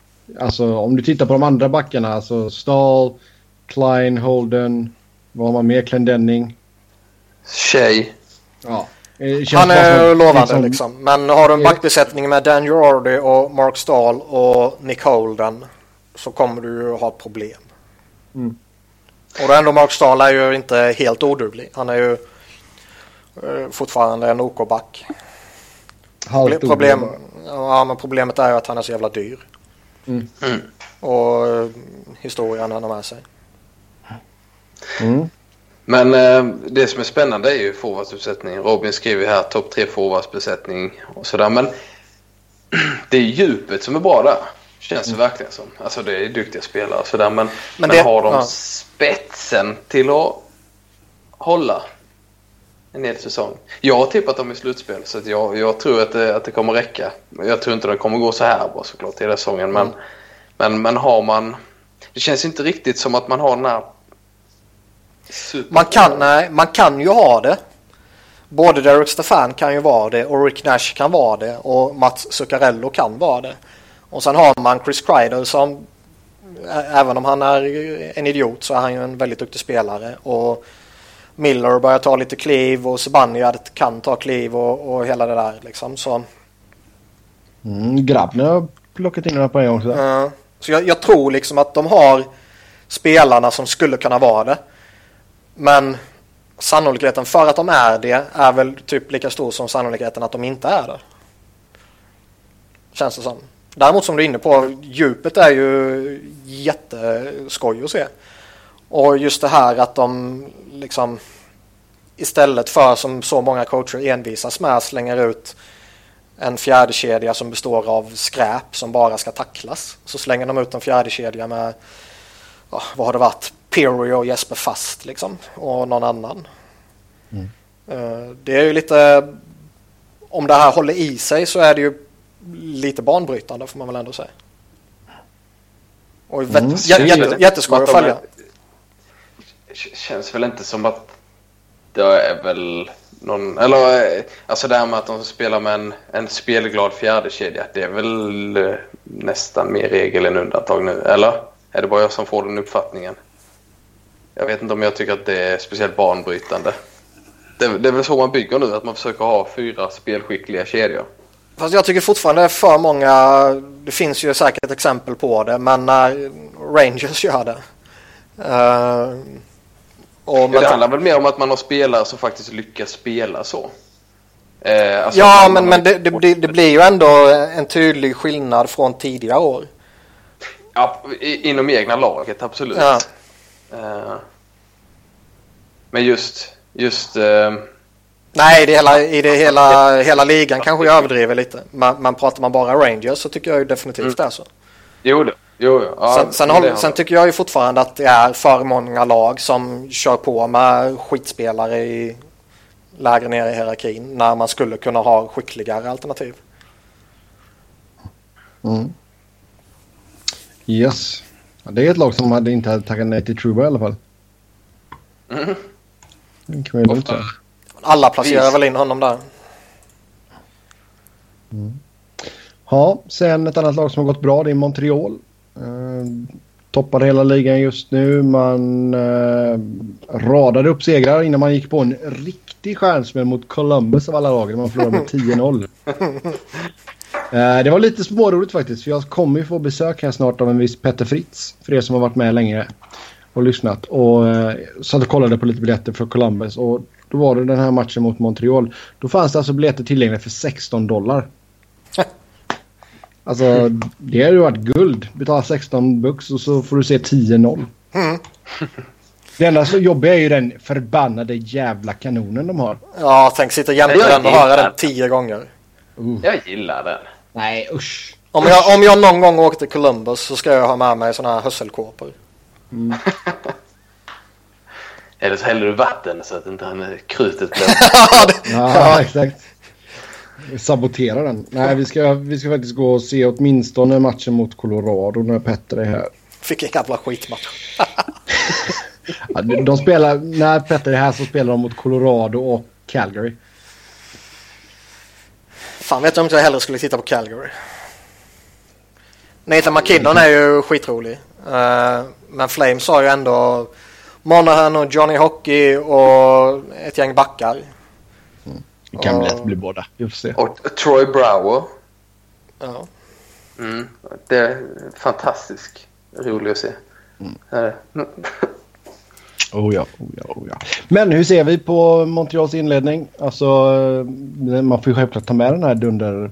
alltså om du tittar på de andra backarna, alltså Stahl, Klein, Holden, vad har man mer? Clendenning? Tjej. Ja. Han är lovande liksom... liksom. Men har du en backbesättning med Dan Girardi och Mark Stahl och Nick Holden så kommer du ju ha problem. Mm. Och då ändå Mark Stahl är ju inte helt oduglig. Han är ju uh, fortfarande en OK-back. Problem, ja, men problemet är att han är så jävla dyr. Mm. Mm. Och eh, historien han har med sig. Mm. Men eh, det som är spännande är ju forwardsuppsättningen. Robin skriver här topp tre forwardsbesättning och sådär. Men det är djupet som är bra där. Känns det verkligen som. Alltså det är duktiga spelare och sådär. Men, men, det- har de ja. spetsen till att hålla en hel säsong? Jag har tippat dem i slutspel så att jag, jag tror att det, att det kommer räcka. Jag tror inte det kommer gå så här bra såklart hela säsongen. Men, Mm. men, men har man... Det känns inte riktigt som att man har den här... Super... Man kan, nej, man kan ju ha det. Både Derek Stefan kan ju vara det och Rick Nash kan vara det och Mats Zuccarello kan vara det. Och sen har man Chris Kreider som även om han är en idiot så är han ju en väldigt duktig spelare. Och Miller börjar ta lite kliv och Zibanejad kan ta kliv och, och hela det där liksom. Så, Mm, grabben har plockat in några poäng också. eh, så jag, jag tror liksom att de har spelarna som skulle kunna vara det. Men sannolikheten för att de är det är väl typ lika stor som sannolikheten att de inte är det. Känns det som. Däremot som du är inne på, djupet är ju jätteskoj att se. Och just det här att de liksom istället för som så många coacher envisas med slänger ut en fjärde kedja som består av skräp som bara ska tacklas. Så slänger de ut en fjärde kedja med, ja, vad har det varit, Pirro och Jesper Fast liksom. Och någon annan. Eh, Det är ju lite, om det här håller i sig så är det ju lite banbrytande får man väl ändå säga. Och Mm, mm, jä, jätte, jätteskoj att följa. Känns väl inte som att det är väl någon... Eller eh, alltså det här med att de spelar med en, en spelglad fjärdekedja. Det är väl eh, nästan mer regel än undantag nu. Eller? Är det bara jag som får den uppfattningen? Jag vet inte om jag tycker att det är speciellt banbrytande. Det, det är väl så man bygger nu, att man försöker ha fyra spelskickliga kedjor. Fast jag tycker fortfarande för många, det finns ju säkert exempel på det, men när Rangers gör det. Eh, och det handlar väl mer om att man har spelare som faktiskt lyckas spela så. Eh, alltså ja, men, men det, det, blir- det blir ju ändå en tydlig skillnad från tidigare år. Ja, inom egna laget, absolut. Ja. Eh, men just... just eh, Nej, det hela, i det hela, hela ligan kanske jag överdriver lite. Men, men pratar man bara Rangers så tycker jag ju definitivt det är så. jo, det. Jo. Ja, sen, sen, håll, sen man. tycker jag ju fortfarande att det är för många lag som kör på med skitspelare i lägre ner i hierarkin när man skulle kunna ha skickligare alternativ. Mm. Yes. Ja, det är ett lag som hade inte hade tackat nej till Truba i alla fall. Mhm. Det kan man ju. Alla placerar Visst. väl in honom där. Ja, sen ett annat lag som har gått bra det är Montreal. Eh, toppar hela ligan just nu. Man eh, radade upp segrar innan man gick på en riktig stjärnsmäll mot Columbus av alla lag. Man förlorade med 10-0. Eh, det var lite småroligt faktiskt. För jag kommer ju få besök här snart av en viss Petter Fritz. För er som har varit med länge och lyssnat. Och eh, satt och kollade på lite biljetter för Columbus. Och då var det den här matchen mot Montreal. Då fanns det alltså biljetter tillgängliga för 16 dollar. Alltså det hade ju varit guld. Betala 16 bucks och så får du se 10-0. Mm. Det enda så jobbiga är ju den förbannade jävla kanonen de har. Ja, tänk sitta jämte Jag den och höra den tio gånger. Uh. Jag gillar den. Nej usch. Om jag, om jag någon gång åker till Columbus så ska jag ha med mig sådana här hörselkåpor. Eller så häller du vatten så att inte han, krutet blir... Ja, exakt. Sabotera den. Nej, vi ska, vi ska faktiskt gå och se åtminstone matchen mot Colorado när Petter är här. Fick en jävla skitmatch. Ja, de, de spelar, när Petter är här så spelar de mot Colorado och Calgary. Fan vet jag om inte jag hellre skulle titta på Calgary. Nathan McKinnon är ju skitrolig. Eh, men Flames har ju ändå Monahan och Johnny Hockey och ett gäng backar. Det kan Ja. lätt bli båda. Vi får se. Och Troy Brower. Ja. Mm. Det är fantastisk rolig att se. Mm. Eh, Oh ja, oh ja, oh ja. Men hur ser vi på Montreals inledning? Alltså, eh, man får ju självklart ta med den här dunder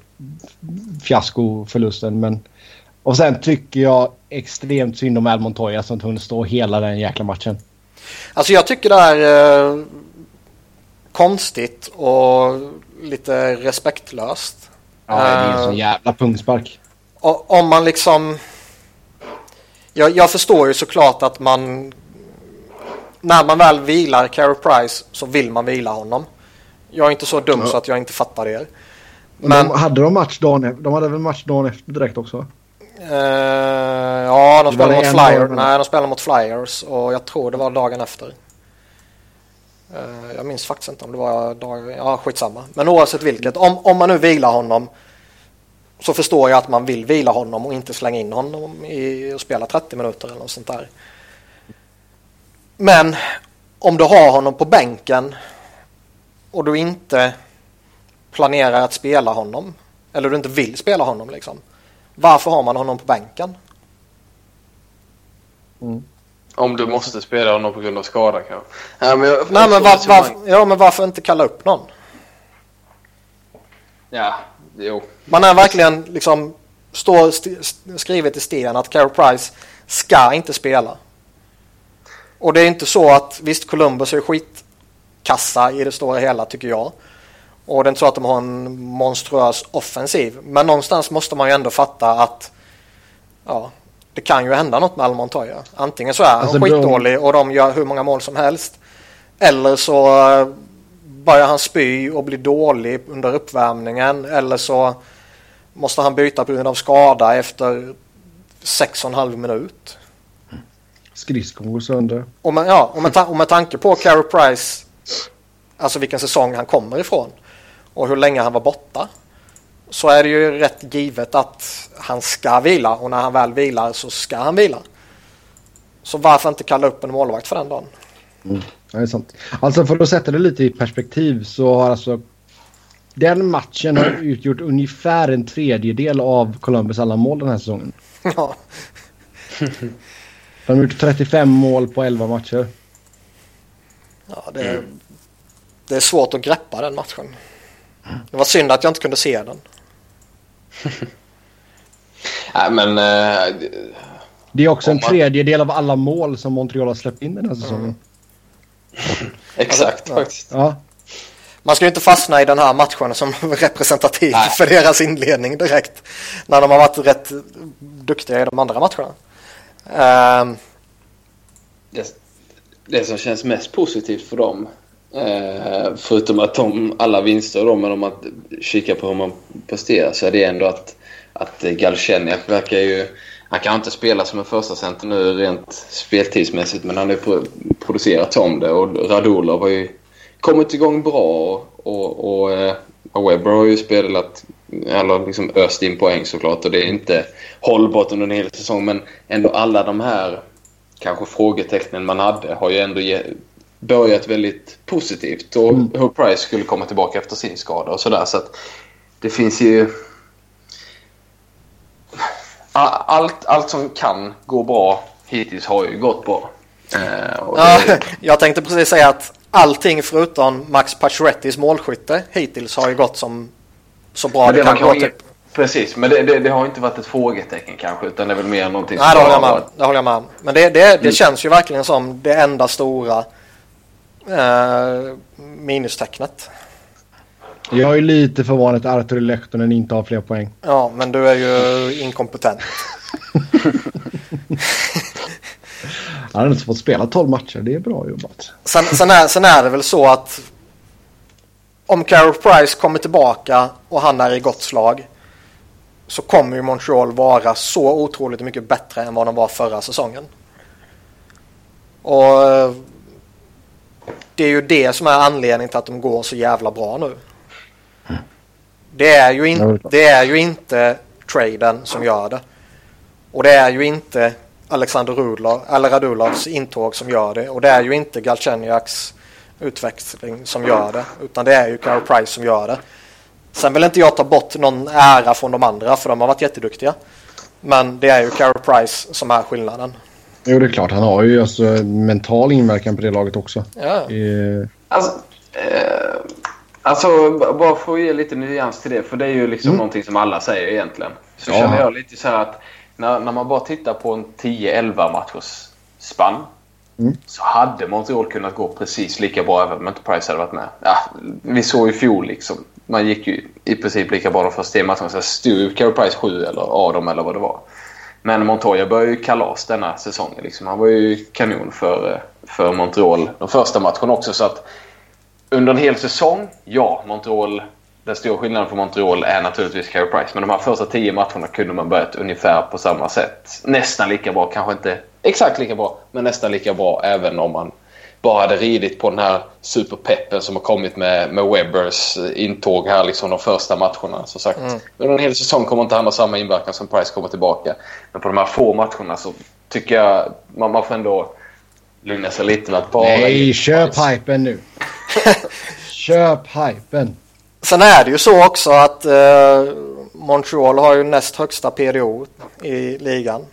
fiaskoförlusten. Men... Och sen tycker jag extremt synd om Al Montoya som kunde stå hela den jäkla matchen. Alltså jag tycker det är eh, konstigt och lite respektlöst. Ja, det är en sån jävla pungspark. Om man liksom... Jag, jag förstår ju såklart att man... När man väl vilar Carey Price så vill man vila honom. Jag är inte så dum Ja. så att jag inte fattar det. Men de, hade de match dagen? De hade väl match dagen efter direkt också? eh, ja, de det mot Flyers. Nej, de spelar mot Flyers och jag tror det var dagen efter. Eh, jag minns faktiskt inte om det var dagen... Ja, skitsamma. Men oavsett vilket, om, om man nu vilar honom så förstår jag att man vill vila honom och inte slänga in honom i och spela 30 minuter eller något sånt där. Men om du har honom på bänken och du inte planerar att spela honom eller du inte vill spela honom liksom. Varför har man honom på bänken? Om du måste spela honom på grund av skada kanske. Ja, men jag, Nej, men, var, var, ja, men varför inte kalla upp någon? Ja, jo. Man är verkligen liksom står st- st- skrivet i sten att Carey Price ska inte spela. Och det är inte så att visst Columbus är skitkassa i det stora hela tycker jag. Och det är inte så att de har en monstruös offensiv. Men någonstans måste man ju ändå fatta att ja, det kan ju hända något med Al Montoya. Antingen så är han Alltså, de- skitdålig och de gör hur många mål som helst. Eller så eh, börjar han spy och blir dålig under uppvärmningen. Eller så måste han byta på grund av skada efter sex och en halv minut. Skridskon går sönder. Och med, ja, och med, ta- och med tanke på Carey Price, alltså vilken säsong han kommer ifrån och hur länge han var borta. Så är det ju rätt givet att han ska vila och när han väl vilar så ska han vila. Så varför inte kalla upp en målvakt för den dagen? Ja, det är sant. Alltså för att sätta det lite i perspektiv så har alltså den matchen har utgjort ungefär en tredjedel av Columbus alla mål den här säsongen. Ja, De har gjort 35 mål på 11 matcher. ja det, det är svårt att greppa den matchen. Det var synd att jag inte kunde se den. Nej, men... eh, Det är också en man- tredjedel av alla mål som Montreal har släppt in den här säsongen. exakt Ja. faktiskt. Ja, Man ska ju inte fastna i den här matchen som representativ Nej. för deras inledning direkt. När de har varit rätt duktiga i de andra matcherna. Um. Det, det som känns mest positivt för dem, eh, förutom att de, alla vinster de, men om man kikar på hur man presterar, så är det ändå att, att Galchenyuk verkar ju... Han kan inte spela som en första center nu rent speltidsmässigt, men han har ju producerat om det och Radulov har ju kommit igång bra och, och, och, eh, och Webber har ju spelat, eller liksom öst in poäng såklart och det är inte hållbart under en hel säsong, men ändå alla de här kanske frågetecknen man hade har ju ändå börjat väldigt positivt. Och Mm. hur Price skulle komma tillbaka efter sin skada och sådär. Så att det finns ju... Allt, allt som kan gå bra hittills har ju gått bra. Och ja, det, jag tänkte precis säga att allting förutom Max Paciorettys målskytte hittills har ju gått som så bra men det, det kan kan Typ. Precis, men det, det, det har inte varit ett frågetecken kanske utan det är väl mer någonting Nej, det håller jag med Det håller jag med om. Men det, det, det Mm. känns ju verkligen som det enda stora eh, minustecknet. jag är lite förvånad att Artur Lehtonen inte har fler poäng. Ja, men du är ju inkompetent. Han har inte fått spela 12 matcher. Det är bra jobbat. Sen, sen, är, sen är det väl så att om Carey Price kommer tillbaka och han är i gott slag så kommer ju Montreal vara så otroligt mycket bättre än vad de var förra säsongen. Och det är ju det som är anledningen till att de går så jävla bra nu. Det är ju, in, klart. det är ju inte traden som gör det. Och det är ju inte Alexander Rudolov, eller Radulovs intåg som gör det. Och det är ju inte Galchenyuks utväxling som gör det. Utan det är ju Carey Price som gör det. Sen vill inte jag ta bort någon ära från de andra för de har varit jätteduktiga. Men det är ju Carey Price som är skillnaden. Jo, det är klart. Han har ju alltså mental inverkan på det laget också. Ja. Eh, Alltså, eh, alltså, bara för att ge lite nyans till det, för det är ju liksom Mm. någonting som alla säger egentligen. Så Ja. känner jag lite så här att när, när man bara tittar på en 10-11 matchers spann Mm. så hade Montreal kunnat gå precis lika bra även om inte Price hade varit med. Ja, vi såg ju i fjol liksom. Man gick ju i princip lika bra de första tre matcherna. Så stod Carey Price 7 eller av dem eller vad det var. Men Montoya började ju kalas denna säsongen. Liksom. Han var ju kanon för, för Montreal de första matcherna också. Så att under en hel säsong, ja, Montreal... Den stora skillnaden för Montreal är naturligtvis Carey Price. Men de här första tio matcherna kunde man börjat ungefär på samma sätt. Nästan lika bra, kanske inte exakt lika bra, men nästan lika bra även om man bara hade ridit på den här superpeppen som har kommit med, med Webbers intåg här liksom de första matcherna. Som sagt, under en hel säsong kommer inte han ha samma inverkan som Price kommer tillbaka. Men på de här få matcherna så tycker jag man, man får ändå lugna sig lite med att bara... nej, köp hypen nu. köp hypen. Sen är det ju så också att eh, Montreal har ju näst högsta PDO i ligan.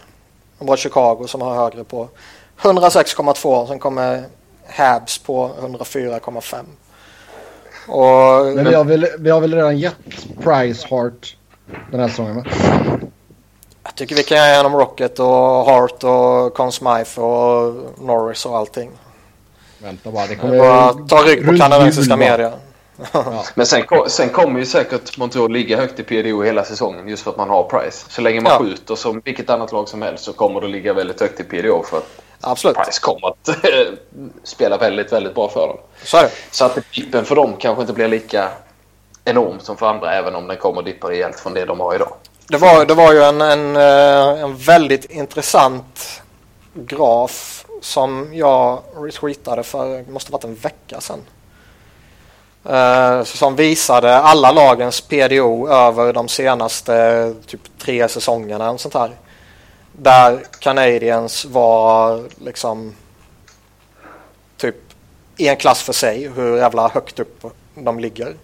Det var Chicago som har högre på 106,2. Sen kommer Habs på 104,5. Och Men vi har väl, vi har väl redan gett Price Hart den här säsongen va? jag tycker vi kan ge igenom Rocket och Hart och Conn Smythe och Norris och allting. Vänta bara, det kommer... Bara ta rygg på kanadensiska jul, Men sen, sen kommer ju säkert Montreal ligga högt i PDO hela säsongen just för att man har Price. Så länge man Ja. skjuter som vilket annat lag som helst så kommer det ligga väldigt högt i PDO för att Absolut, Price kommer att spela väldigt, väldigt bra för dem. så. Så att dippen för dem kanske inte blir lika enorm som för andra även om den kommer dippa rejält från det de har idag. Det var, det var ju en, en, eh, en väldigt intressant graf som jag retweetade för, det måste varit en vecka sedan. Eh, som visade alla lagens PDO över de senaste typ tre säsongerna. Och sånt här. Där Canadiens var liksom typ i en klass för sig hur jävla högt upp de ligger.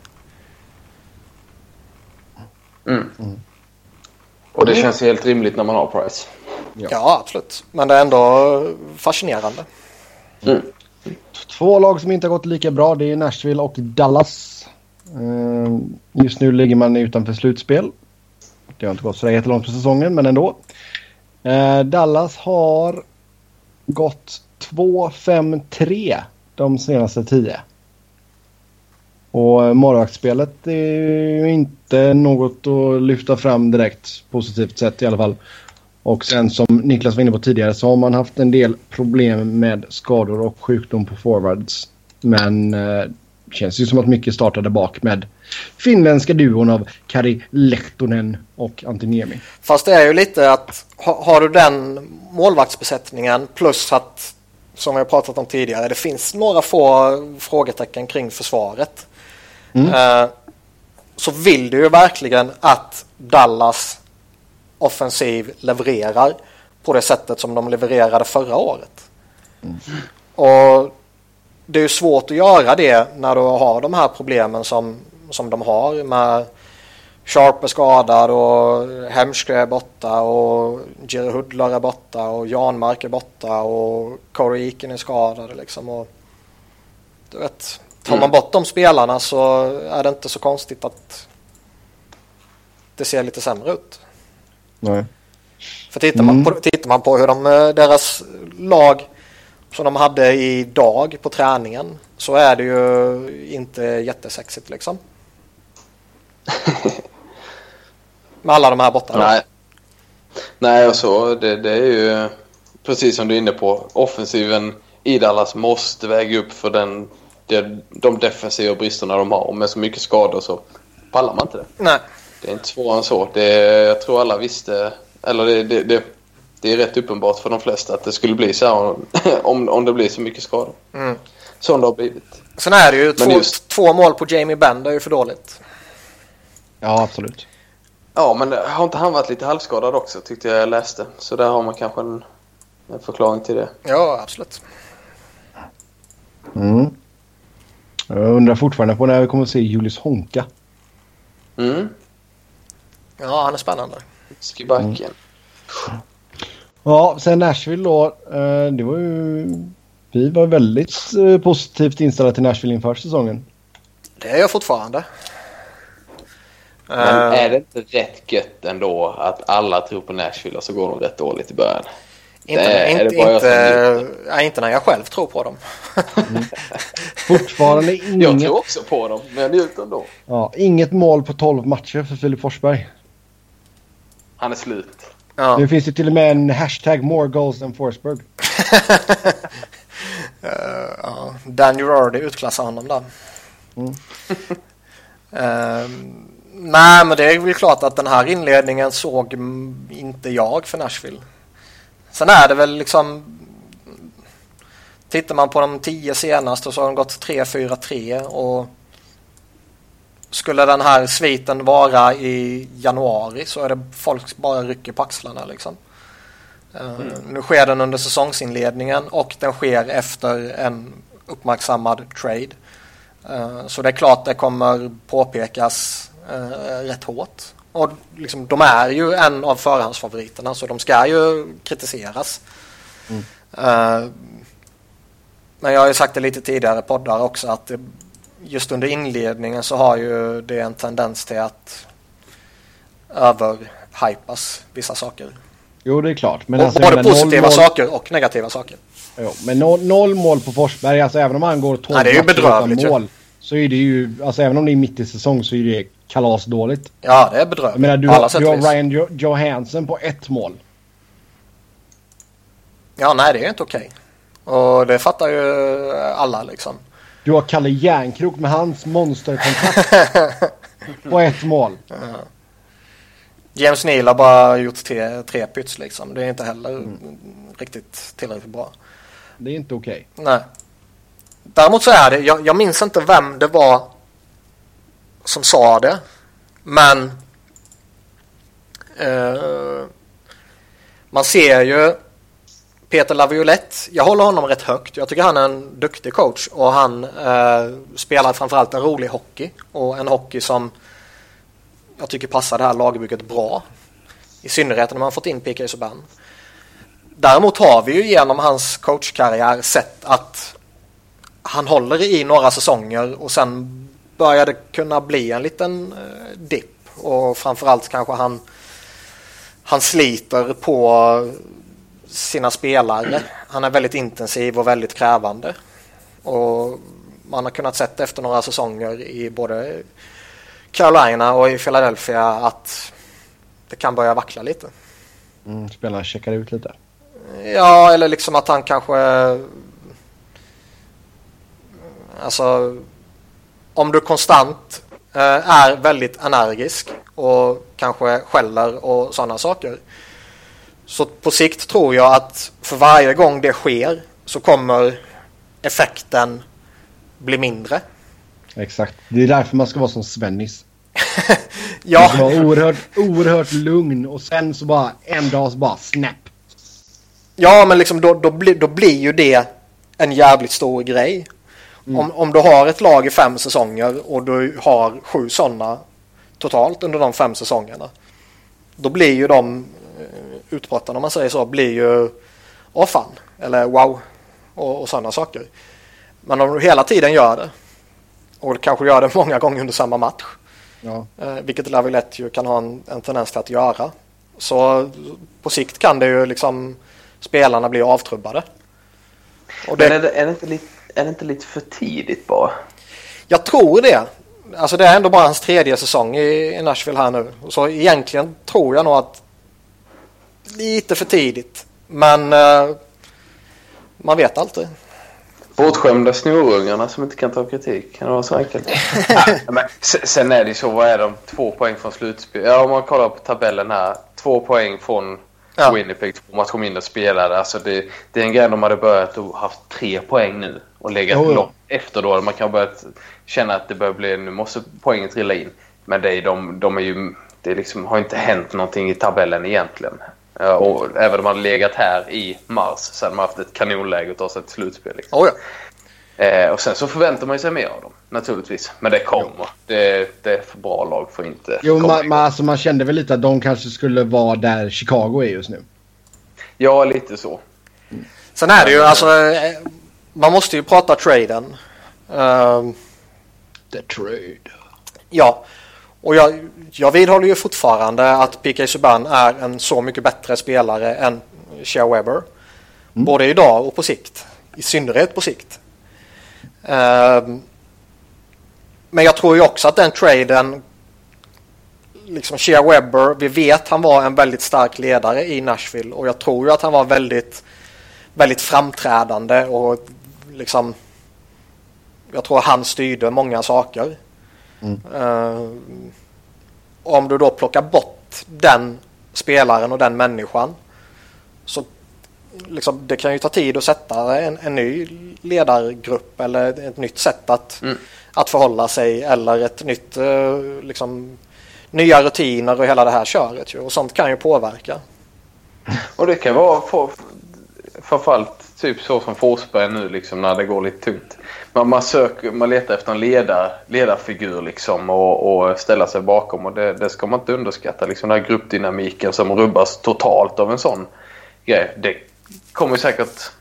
Och det känns helt rimligt när man har Price. Ja. Ja, absolut. Men det är ändå fascinerande. Två lag som inte har gått lika bra det är Nashville och Dallas. Ehm, just nu ligger man utanför slutspel. Det har inte gått så jättelångt på säsongen men ändå. Ehm, Dallas har gått 2-5-3 de senaste 10. Och målvaktsspelet är ju inte något att lyfta fram direkt positivt sett i alla fall. Och sen som Niklas var inne på tidigare så har man haft en del problem med skador och sjukdom på forwards. Men eh, känns ju som att mycket startade bak med finländska duon av Kari Lehtonen och Antiniemi. Fast det är ju lite att ha, har du den målvaktsbesättningen plus att som vi har pratat om tidigare det finns några få frågetecken kring försvaret. Eh, så vill du ju verkligen att Dallas offensiv levererar på det sättet som de levererade förra året. Och det är svårt att göra det när du har de här problemen som, som de har med Sharp är skadad och Hemskö är borta och Jerry Hudler är borta och Janmark är borta och Corey Eakin är skadad liksom. Och, du vet, tar man bort de spelarna så är det inte så konstigt att det ser lite sämre ut. Nej. För tittar man, på, tittar man på hur de, eh, deras lag som de hade idag på träningen så är det ju inte jättesexigt liksom. Med alla de här borta. Nej. Nej, och så det, det är ju precis som du är inne på. Offensiven i Dallas måste väga upp för den, det, de defensiva bristerna de har. Och med så mycket skador så pallar man inte det. Nej. Det är inte svårare än så. Det, jag tror alla visste, eller det, det, det, det är rätt uppenbart för de flesta att det skulle bli så här om, om det blir så mycket skador. Mm. Som det har blivit. Sen är det ju två, just- två mål på Jamie Benn, det är ju för dåligt. Ja, absolut. Ja, men har inte han varit lite halvskadad också tyckte jag jag läste. Så där har man kanske en, en förklaring till det. Ja, absolut. Mm. Jag undrar fortfarande på när vi kommer att se Julius Honka. Mm. Ja, han är spännande. Skibacken. Ja, sen Nashville då. Eh, det var ju... Vi var väldigt eh, positivt inställda till Nashville inför säsongen. Det är jag fortfarande. Men Eh, är det inte rätt gött ändå att alla tror på Nashville och så går de rätt dåligt i början? inte, det inte, det jag inte, nej, inte när jag själv tror på dem. Fortfarande Jag inget, tror också på dem, men jag njuter ändå. ja, inget mål på 12 matcher för Filip Forsberg. Han är slut. Ja. Det finns ju till och med en hashtag more goals than Forsberg. Eh, ja. Dan Girardi utklassar honom där. Mm. Ehm, nej, men det är väl klart att den här inledningen såg inte jag för Nashville. Sen är det väl liksom... Tittar man på de tio senaste så har de gått 3-4-3 och skulle den här sviten vara i januari så är det folk bara rycker på axlarna liksom. Eh, Nu sker den under säsongsinledningen och den sker efter en uppmärksammad trade. Eh, Så det är klart det kommer påpekas eh, rätt hårt. Och liksom, de är ju en av förhandsfavoriterna så de ska ju kritiseras. Eh, Men jag har ju sagt det lite tidigare poddar också att det, just under inledningen så har ju det en tendens till att överhypas vissa saker. Jo, det är klart. Men Och alltså, både jag positiva mål, saker och negativa saker. Jo, men noll, noll mål på Forsberg, alltså även om han går 12 Nej, det är ju bedrövligt ju. mål. Så är det ju, alltså även om det är mitt i säsong så är det kalasdåligt. Ja, det är Jag bedrövligt. menar du har, du har. Ryan jo Johansson på ett mål. Ja, nej, det är inte okej. Och det fattar ju alla liksom. Du har Kalle Järnkrok med hans monsterkontrakt på ett mål. James Neal har bara gjort tre, tre pyts liksom. Det är inte heller Mm. riktigt tillräckligt bra. Det är inte okej. Nej. Däremot så är det, jag, jag minns inte vem det var som sa det. Men eh, man ser ju Peter Laviolette. Jag håller honom rätt högt. Jag tycker han är en duktig coach och han eh, spelar framförallt en rolig hockey och en hockey som jag tycker passar det här lagbygget bra. I synnerhet när man fått in P.K. Subban. Däremot har vi ju genom hans coachkarriär sett att han håller i några säsonger och sen börjar det kunna bli en liten eh, dipp och framförallt kanske han han sliter på sina spelare. Han är väldigt intensiv och väldigt krävande. Och man har kunnat sett efter några säsonger i både Carolina och i Philadelphia att det kan börja vackla lite. Mm, spelarna checkar ut lite. Ja, eller liksom att han kanske... Alltså, om du konstant eh, är väldigt energisk och kanske skäller och sådana saker. Så på sikt tror jag att för varje gång det sker så kommer effekten bli mindre. Exakt. Det är därför man ska vara som Svennis. Man Ja, ska vara oerhört, oerhört lugn och sen så bara en dag så bara snap. Ja, men liksom då, då, blir, då blir ju det en jävligt stor grej. Om, om du har ett lag i fem säsonger och du har sju sådana totalt under de fem säsongerna. Då blir ju de utbrotten, om man säger så, blir ju åh fan, eller wow och, och sådana saker. Men om du hela tiden gör det och kanske gör det många gånger under samma match, Ja. eh, vilket Laviolette ju kan ha en, en tendens till att göra. Så på sikt kan det ju liksom spelarna bli avtrubbade. Och Men det, är det, är, det inte lite, är det inte lite för tidigt bara? jag tror det. Alltså det är ändå bara hans tredje säsong i, i Nashville här nu. Så egentligen tror jag nog att lite för tidigt. Men eh, man vet alltid. Bortskämda snorungarna som inte kan ta kritik. Kan det vara så enkelt? ja, sen är det ju så, vad är de? Två poäng från slutspel. Ja, om man kollar på tabellen här. Två poäng från Ja. Winnipeg, två matcher mindre spelare. Alltså det, det är en grej de hade börjat och haft tre poäng nu och legat jo. långt efter då. Man kan ha börjat känna att det börjar bli, nu måste poängen trilla in. Men det är, de, de är ju, det liksom, har inte hänt någonting i tabellen egentligen. Ja, och även om man hade legat här i mars så hade man haft ett kanonläge att ta sig till slutspel. Liksom. Oh, ja. Eh, och sen så förväntar man sig mer av dem, naturligtvis. Men det kommer. Det, det är för bra lag för att inte Jo, komma man, man, alltså, man kände väl lite att de kanske skulle vara där Chicago är just nu. Ja, lite så. Sen är det ju alltså, eh, man måste ju prata traden. Uh, The trade. Ja, och jag, jag vidhåller ju fortfarande att PK Subban är en så mycket bättre spelare än Shea Weber. Mm. Både idag och på sikt. I synnerhet på sikt. Uh, men jag tror ju också att den traden liksom Shea Webber, vi vet han var en väldigt stark ledare i Nashville och jag tror ju att han var väldigt, väldigt framträdande och liksom jag tror han styrde många saker. Mm. Uh, om du då plockar bort den spelaren och den människan så liksom, det kan ju ta tid att sätta en, en ny ledargrupp eller ett nytt sätt att, mm. att förhålla sig eller ett nytt uh, liksom, nya rutiner och hela det här köret ju. Och sånt kan ju påverka. Och det kan vara för, framförallt typ så som Forsberg nu liksom när det går lite tungt. Man, man, söker, man letar efter en ledar, ledarfigur liksom och, och ställa sig bakom och det, det ska man inte underskatta. Liksom den här gruppdynamiken som rubbas totalt av en sån grej. Det kommer säkert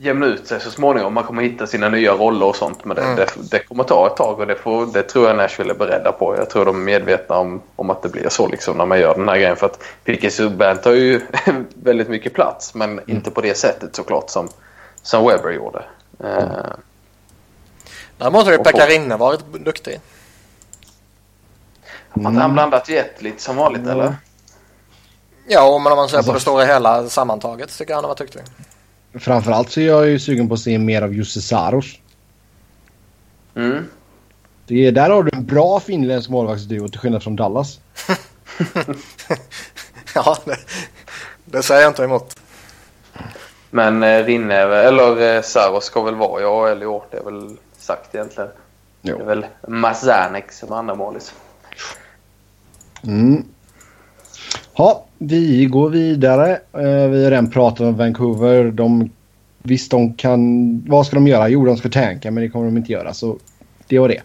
jämna ut sig så småningom. Man kommer hitta sina nya roller och sånt. Men det, mm. det, det, kommer ta ett tag och det, får, det tror jag Nashville är beredda på. Jag tror de är medvetna om, om att det blir så liksom när man gör den här grejen. För att Piqué Subban tar ju väldigt mycket plats men mm. inte på det sättet såklart som, som Webber gjorde. Mm. Uh, Däremot har ju Pekarinne varit duktig. Mm. Att han blandat jet lite som vanligt mm. eller? Ja, men om man ser på det stora hela sammantaget tycker jag han har varit duktig. Framförallt så är jag ju sugen på att se mer av Jussi Saros. Mm. Det är, där har du en bra finländsk målvaktsduo till skillnad från Dallas. ja, det, det säger jag inte emot. Men eh, Rinne, eller eh, Saros ska väl vara i AHL i år. Det är väl sagt egentligen. Jo. Det är väl Mazanek som andra målis. Mm. Ja, vi går vidare. Eh, vi har redan pratat om Vancouver. De, visst, de kan... Vad ska de göra? Jo, de ska tanka, men det kommer de inte göra. Så det var det.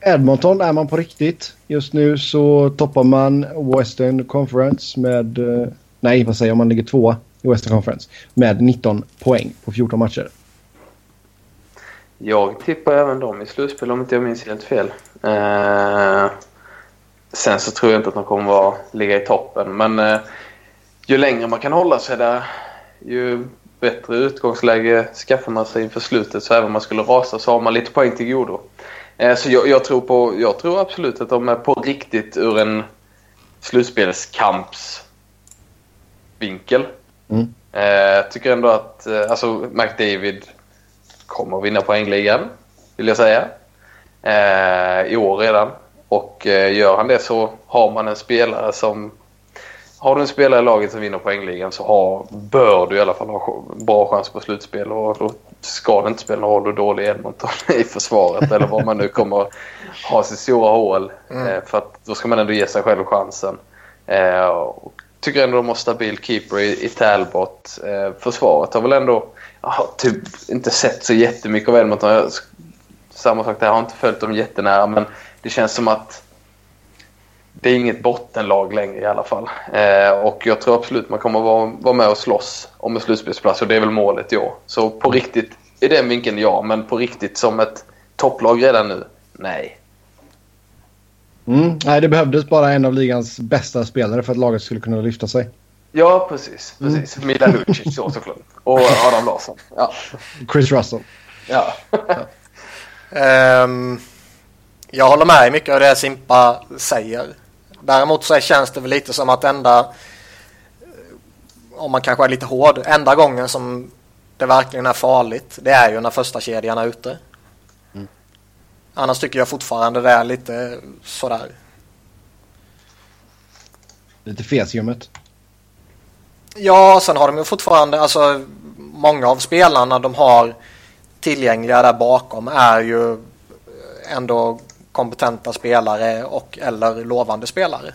Edmonton är man på riktigt. Just nu så toppar man Western Conference med... Eh, nej, vad säger jag? Man ligger tvåa i Western Conference med 19 poäng på 14 matcher. Jag tippar även dem i slutspel om inte jag minns helt fel. Uh... Sen så tror jag inte att de kommer vara, ligga i toppen. Men eh, ju längre man kan hålla sig där ju bättre utgångsläge skaffar man sig inför slutet. Så även om man skulle rasa så har man lite poäng till godo. Eh, så jag, jag, tror på, jag tror absolut att de är på riktigt ur en slutspelskampsvinkel. Mm. Eh, tycker ändå att eh, alltså McDavid kommer vinna poängligan, vill jag säga. Eh, I år redan. Och eh, gör han det så har man en spelare som... Har du en spelare i laget som vinner poängligan så har, bör du i alla fall ha bra chans på slutspel. Och då ska det inte spela någon roll hur dålig Edmonton i försvaret eller vad man nu kommer ha sitt stora hål. Mm. Eh, för att då ska man ändå ge sig själv chansen. Eh, tycker ändå de har stabil keeper i, i Talbot. försvaret har väl ändå jag typ inte sett så jättemycket av Edmonton. Jag, samma sak där, jag har inte följt dem jättenära men det känns som att det är inget bottenlag längre i alla fall. Eh, och jag tror absolut man kommer vara, vara med och slåss om en slutspelsplats och det är väl målet i år. Så på riktigt, i den vinkeln ja, men på riktigt som ett topplag redan nu, nej. Mm, nej, det behövdes bara en av ligans bästa spelare för att laget skulle kunna lyfta sig. Ja, precis. precis. Mm. Mila Lucic så såklart. Och Adam Larsson. Ja. Chris Russell. Ja. ja. um... Jag håller med mycket av det Simpa säger. Däremot så känns det väl lite som att enda, om man kanske är lite hård, enda gången som det verkligen är farligt, det är ju när första kedjan är ute. Mm. Annars tycker jag fortfarande det är lite sådär. Lite fesjummet. Ja, sen har de ju fortfarande, alltså många av spelarna de har tillgängliga där bakom är ju ändå kompetenta spelare och eller lovande spelare.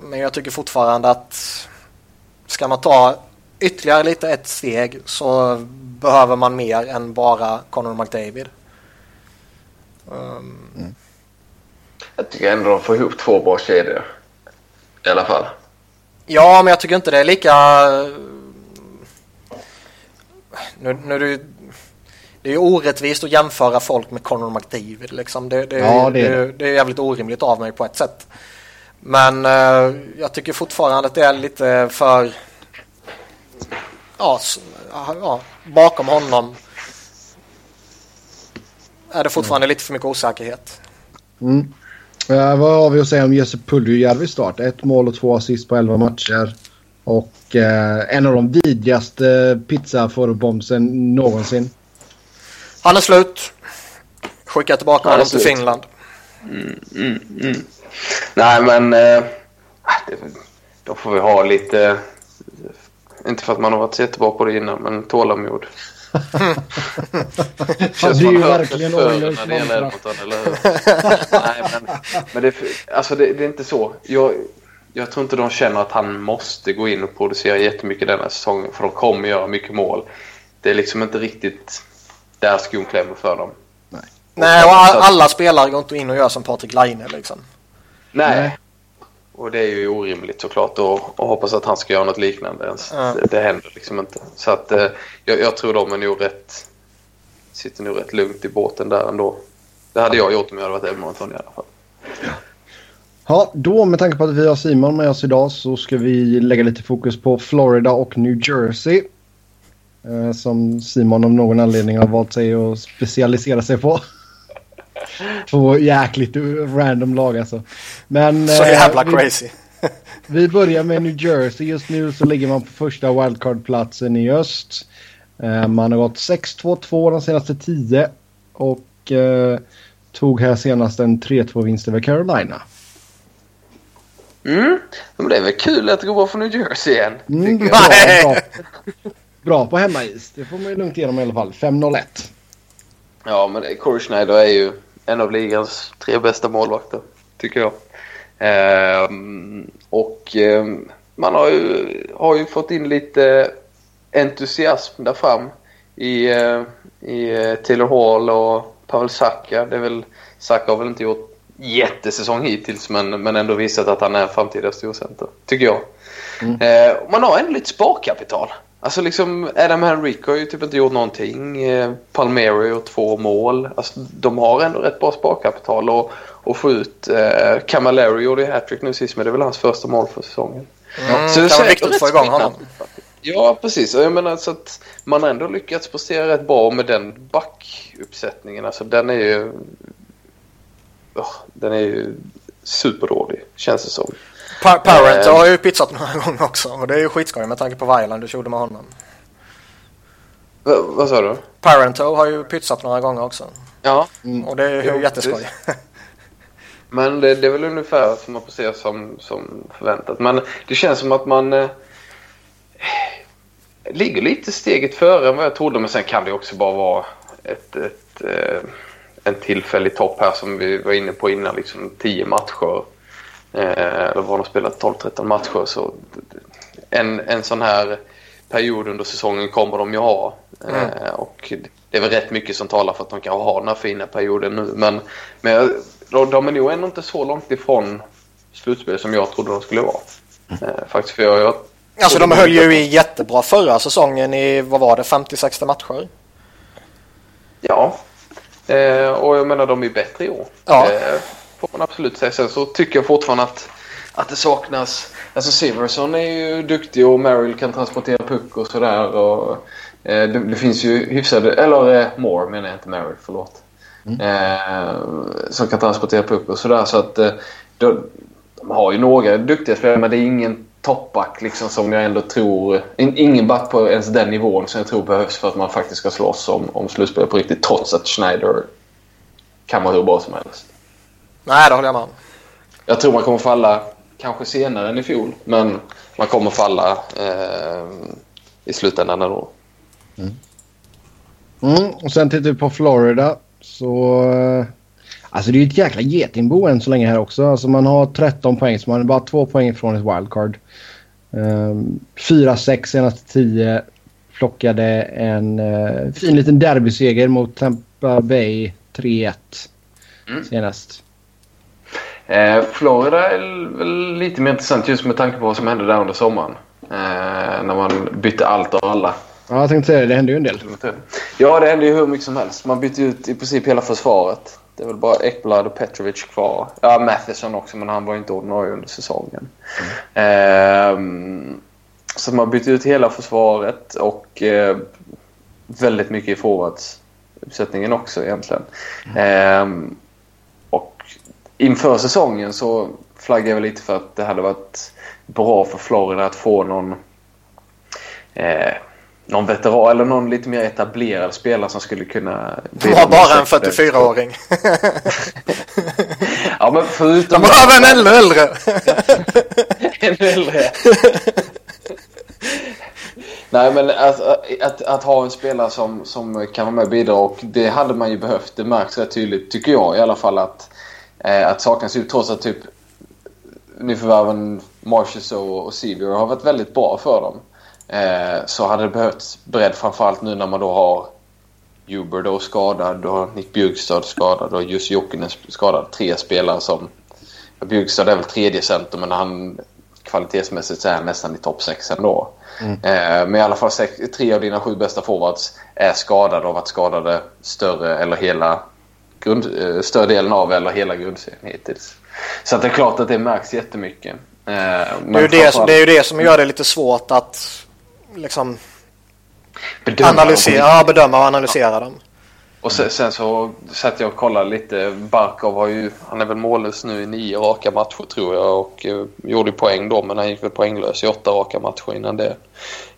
Men jag tycker fortfarande att ska man ta ytterligare lite ett steg så behöver man mer än bara Conor McDavid. Um... Mm. Jag tycker ändå de får ihop två bra kedjor. I alla fall. Ja, men jag tycker inte det är lika... Nu, nu är det, ju, det är orättvist att jämföra folk med Conor McDavid. Liksom. Det, det, Ja, det är det, är jävligt orimligt av mig på ett sätt. Men eh, jag tycker fortfarande att det är lite för... Ja, ja bakom honom är det fortfarande lite för mycket osäkerhet. Mm. Eh, vad har vi att säga om Jesse Puljujärvis start? Ett mål och två assist på 11 matcher. Och eh, en av de vidrigaste pizzaförbombsen någonsin. Han är slut. Skicka tillbaka honom till. Finland. Mm, mm. Nej, men eh, det, då får vi ha lite... Inte för att man har varit så jättebra på det innan, men tålamod. Han är ju verkligen Oilers när det gäller mantra. Edmonton, eller hur? Nej, men, men det, alltså det, det är inte så. Jag, jag tror inte de känner att han måste gå in och producera jättemycket denna säsongen, för de kommer göra mycket mål. Det är liksom inte riktigt där skon klämmer för dem. Nej, och all, alla spelare går inte in och gör som Patrik Laine liksom. Nej. Nej. Och det är ju orimligt såklart och, och hoppas att han ska göra något liknande ens. Ja. Det, det händer liksom inte. Så att eh, jag, jag tror de är nog rätt... Sitter nog rätt lugnt i båten där ändå. Det hade jag gjort om jag hade varit Edmonton i alla fall. Ja, då med tanke på att vi har Simon med oss idag så ska vi lägga lite fokus på Florida och New Jersey. Eh, som Simon av någon anledning har valt sig att specialisera sig på. Två jäkligt random lag alltså. Men, Så eh, jävla vi- crazy. Vi börjar med New Jersey. Just nu så ligger man på första wildcard-platsen i öst. Eh, Man har gått 6-2-2 de senaste 10 och eh, tog här senast en 3-2-vinst över Carolina. Mm. Men det är väl kul att det går bra för New Jersey igen. Mm, bra, bra, bra på hemmais. Det får man ju lugnt ge dem i alla fall. 5-0-1. Ja, men Corey Schneider är ju en av ligans tre bästa målvakter, tycker jag. Ehm, och ehm, man har ju, har ju fått in lite entusiasm där fram i, eh, i eh, Taylor Hall och Pavel Saka. Det är väl, Saka har väl inte gjort jättesäsong hittills men, men ändå visat att han är framtida storcenter, tycker jag. Eh, och man har ändå lite sparkapital. Alltså liksom Adam Henrik har ju typ inte gjort någonting. Eh, Palmieri och två mål. Alltså, de har ändå rätt bra sparkapital och, och få ut. Eh, Camilleri gjorde ju hattrick nu sist men det är väl hans första mål för säsongen. Mm, Så det kan vara viktigt att få igång honom. Ja, precis. Jag menar så att man har ändå lyckats prestera rätt bra med den backuppsättningen. Alltså den är ju... Åh, den är ju superdålig, känns det som. Pa- Parent Eh. har ju pizzat några gånger också och det är ju skitskoj med tanke på vad Islanders gjorde med honom. Va, vad sa du? Parento har ju pytsat några gånger också. Ja, Och det är ju Jo, jätteskoj. Men det, det är väl ungefär som man se som, som förväntat. Men det känns som att man eh, ligger lite steget före än vad jag trodde. Men sen kan det också bara vara ett, ett, eh, en tillfällig topp här som vi var inne på innan. Liksom 10 matcher. Eh, eller vad de spelat 12-13 matcher. Så en, en sån här period under säsongen kommer de ju ha. Eh, och det är väl rätt mycket som talar för att de kan ha den här fina perioden nu. Men, men de, de är nog ändå inte så långt ifrån slutspel som jag trodde de skulle vara. Eh, faktiskt för jag, jag Alltså de höll ju i jättebra förra säsongen i, vad var det, 50-60 matcher? Ja. Eh, och jag menar de är bättre i år. Ja. Får man absolut säga. Sen så tycker jag fortfarande att, att det saknas... Alltså Siverson är ju duktig och Merrill kan transportera puck och sådär. Och, eh, det, det finns ju hyfsade... Eller eh, Moore menar jag inte Merrill, förlåt. Eh, som kan transportera puck och sådär. Så att eh, de, de har ju några duktiga spelare men det är ingen toppback liksom som jag ändå tror... In, ingen back på ens den nivån som jag tror behövs för att man faktiskt ska slåss om, om slutspel på riktigt. Trots att Schneider kan vara hur bra som helst. Nej, det håller jag med om. Jag tror man kommer falla kanske senare än i fjol. Men man kommer falla eh, i slutändan ändå. Mm, och sen tittar vi på Florida. Så... eh, Alltså det är ju ett jäkla getingbo än så länge här också. Alltså man har 13 poäng så man är bara två poäng från ett wildcard. Um, 4-6 senaste 10. Plockade en eh, fin liten derbyseger mot Tampa Bay 3-1 Mm. senast. Eh, Florida är väl lite mer intressant just med tanke på vad som hände där under sommaren. Eh, när man bytte allt och alla. Ja, jag tänkte säga det. Det hände ju en del. Ja, det hände ju hur mycket som helst. Man bytte ut i princip hela försvaret. Det är väl bara Ekblad och Petrovic kvar. Ja, Matheson också, men han var inte ordinarie under säsongen. Mm. Eh, så man bytte ut hela försvaret och eh, väldigt mycket i forwardsuppsättningen också egentligen. Mm. Eh, inför säsongen så flaggade jag lite för att det hade varit bra för Florida att få någon eh, någon veteran eller någon lite mer etablerad spelare som skulle kunna... De har bara en 44-åring. ja, men förutom... De behöver en ännu äldre. ännu äldre. Nej, men att, att, att, ha en spelare som, som kan vara med och bidra och det hade man ju behövt. Det märks rätt tydligt, tycker jag i alla fall, att, eh, att saknas ut trots att typ nyförvärven Marshall och, Sevier har varit väldigt bra för dem. Eh, så hade det behövts bredd framförallt nu när man då har Huber då skadad, har Nick Bjugstad skadad och Jussi Jokinen skadad. Tre spelare som... Bjugstad är väl tredje center men han kvalitetsmässigt så är han nästan i topp 6 ändå. Mm. Eh, men i alla fall sex, tre av dina sju bästa forwards är skadade och har varit skadade större eller hela grund, eh, större delen av eller hela grundserien hittills. Så att det är klart att det märks jättemycket. Eh, det, är ju det, som, det är ju det som gör det lite svårt att liksom bedöma, analysera, bedöma och analysera dem. Och sen, sen, så satt jag och kollade lite. Barkov har ju, han är väl mållös nu i nio raka matcher tror jag och eh, gjorde poäng då men han gick väl poänglös i åtta raka matcher innan det.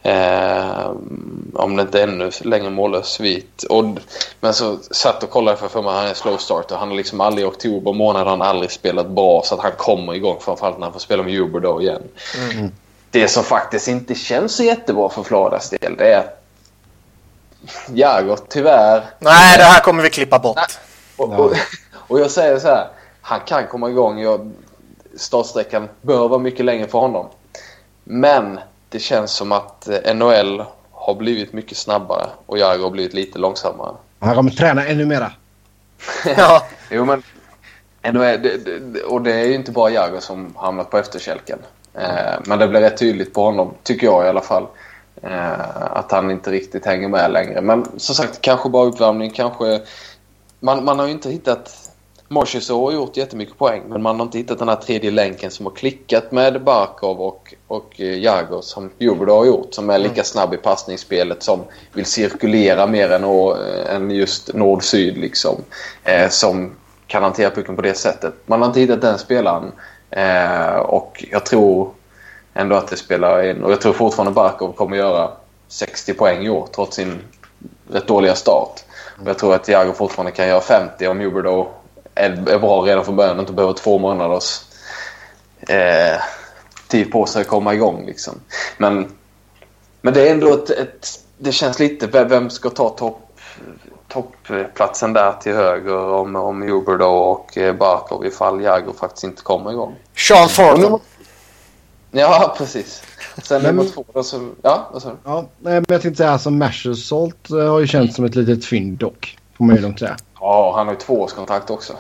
Eh, om det inte är ännu längre mållös svit. Och, men så satt och kollade för, för mig han är slow starter. Han har liksom aldrig i oktober månad han aldrig spelat bra så att han kommer igång framförallt när han får spela med Huber då igen. Mm. Det som faktiskt inte känns så jättebra för Floridas del det är Jagr, tyvärr. Nej, det här kommer vi klippa bort. Och, och, och, jag säger så här. Han kan komma igång. Jag, startsträckan bör vara mycket längre för honom. Men det känns som att eh, NHL har blivit mycket snabbare och Jagr har blivit lite långsammare. Han kommer träna ännu mera. ja. jo, men NHL, det, det, och det är ju inte bara Jagr som hamnat på efterkälken. Eh, men det blir rätt tydligt på honom, tycker jag i alla fall. Eh, att han inte riktigt hänger med längre. Men som sagt, kanske bara uppvärmning. Kanske... Man, man har ju inte hittat... Marchesau har gjort jättemycket poäng men man har inte hittat den här tredje länken som har klickat med Barkov och, och eh, Jagr som Juberdo har gjort. Som är lika mm. snabb i passningsspelet som vill cirkulera mer än, än just nord-syd liksom. Eh, som kan hantera pucken på det sättet. Man har inte hittat den spelaren. Eh, och jag tror ändå att det spelar in. Och jag tror fortfarande Barkov kommer göra 60 poäng i år trots sin rätt dåliga start. Och jag tror att Thiago fortfarande kan göra 50 om Huber är, är bra redan från början och inte behöver två månaders eh, tid på sig att komma igång. Liksom. Men, men det är ändå ett, ett Det känns lite... Vem ska ta topp toppplatsen där till höger om, om Huber och eh, Barkov ifall Jago faktiskt inte kommer igång. Sean Thornton. Ja, precis. Sen men, nummer två då så... Ja, vad sa du? Ja, men jag tänkte säga alltså Mashersalt eh, har ju känts som ett litet fynd dock. Får man ju lugnt säga. Ja, han har ju tvåårskontrakt också.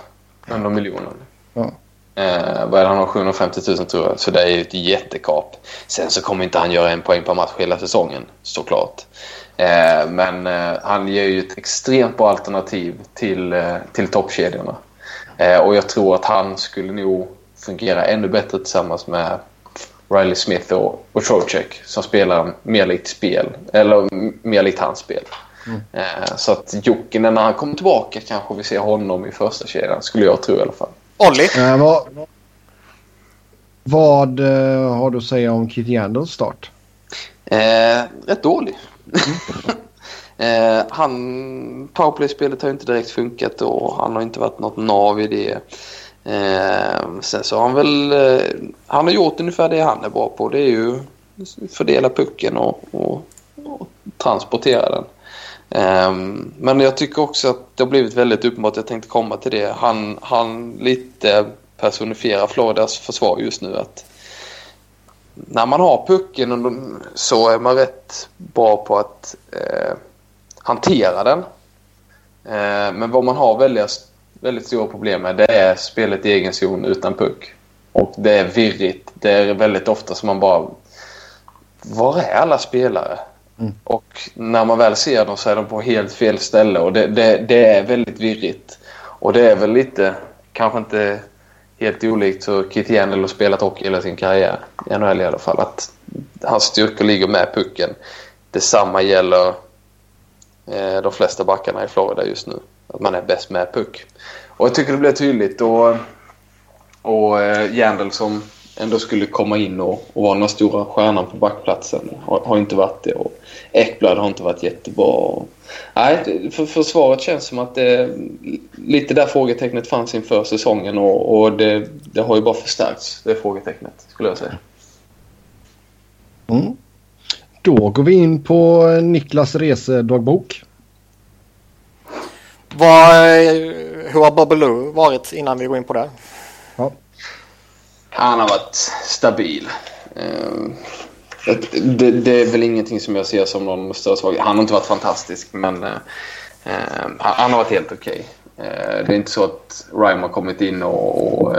Under miljonen. Ja. Eh, vad är det, han har 750 000 tror jag. Så det är ju ett jättekap. Sen så kommer inte han göra en poäng per match hela säsongen såklart. Eh, men eh, han ger ju ett extremt bra alternativ till, eh, till toppkedjorna. Eh, och jag tror att han skulle nog fungera ännu bättre tillsammans med Riley Smith och, och Trocek som spelar mer likt spel, eller mer likt hans spel. Mm. Eh, så att Jokinen när han kommer tillbaka kanske vi ser honom i första kedjan skulle jag tro i alla fall. Olli? Eh, vad vad eh, har du att säga om Kitty Yandels start? Eh, rätt dålig. Mm. han, powerplay-spelet har inte direkt funkat och han har inte varit något nav i det. Eh, sen så har han väl... Eh, han har gjort ungefär det han är bra på. Det är ju fördela pucken och, och, och transportera den. Eh, men jag tycker också att det har blivit väldigt uppenbart. Jag tänkte komma till det. Han, han lite personifierar Floridas försvar just nu. att När man har pucken så är man rätt bra på att eh, hantera den. Eh, men vad man har väldigt väldigt stora problem med det är spelet i egen zon utan puck. Och det är virrigt. Det är väldigt ofta som man bara... Var är alla spelare? Mm. Och när man väl ser dem så är de på helt fel ställe och det, det, det är väldigt virrigt. Och det är väl lite, kanske inte helt olikt hur Kit Jennel har spelat hockey hela sin karriär. I NHL i alla fall. Att hans styrkor ligger med pucken. Detsamma gäller eh, de flesta backarna i Florida just nu. Att man är bäst med puck. Och jag tycker det blev tydligt. Och, och eh, Jandel som ändå skulle komma in och, och vara den stora stjärnan på backplatsen har, har, inte varit det. Och Ekblad har inte varit jättebra. Och, nej, för försvaret känns som att det lite där frågetecknet fanns inför säsongen och, och det, det, har ju bara förstärkts, det frågetecknet skulle jag säga. Mm. Då går vi in på Niklas resedagbok. Vad, hur har Bobby varit innan vi går in på det? Ja. Han har varit stabil. Eh, det, det, är väl ingenting som jag ser som någon större svaghet. Han har inte varit fantastisk, men eh, eh han har varit helt okej. Okay. Eh, det är inte så att Ryan har kommit in och, och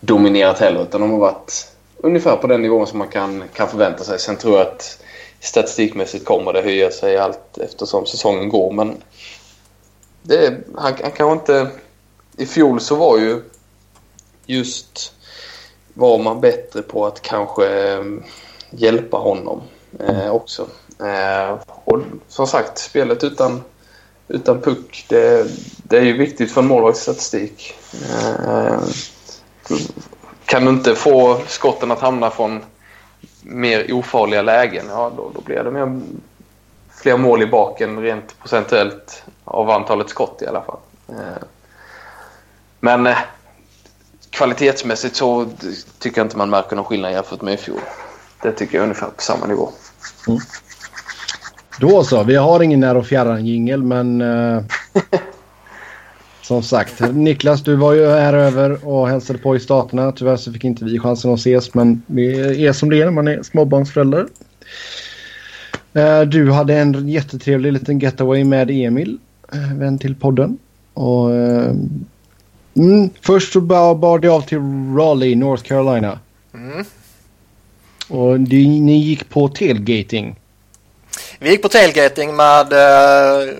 dominerat heller, utan de har varit ungefär på den nivån som man kan, kan förvänta sig. Sen tror jag att statistikmässigt kommer det höja sig allt eftersom säsongen går, men det, han, han kanske inte... I fjol så var ju just var man bättre på att kanske eh, hjälpa honom eh, också. Eh, och som sagt, spelet utan, utan puck, det, det är ju viktigt för en målvaktsstatistik. Eh, kan du inte få skotten att hamna från mer ofarliga lägen, ja då, då blir det mer, fler mål i baken rent procentuellt av antalet skott i alla fall. Eh, men eh, kvalitetsmässigt så tycker jag inte man märker någon skillnad jämfört med i fjol. Det tycker jag är ungefär på samma nivå. Mm. Då så, vi har ingen när och fjärran jingel men eh, som sagt Niklas du var ju här över och hälsade på i Staterna. Tyvärr så fick inte vi chansen att ses men det är som det är när man är småbarnsförälder. Eh, du hade en jättetrevlig liten getaway med Emil, vän till podden. Och Mm, först så bar, det av till Raleigh, North Carolina. Mm. Och det, ni gick på tailgating. Vi gick på tailgating med uh,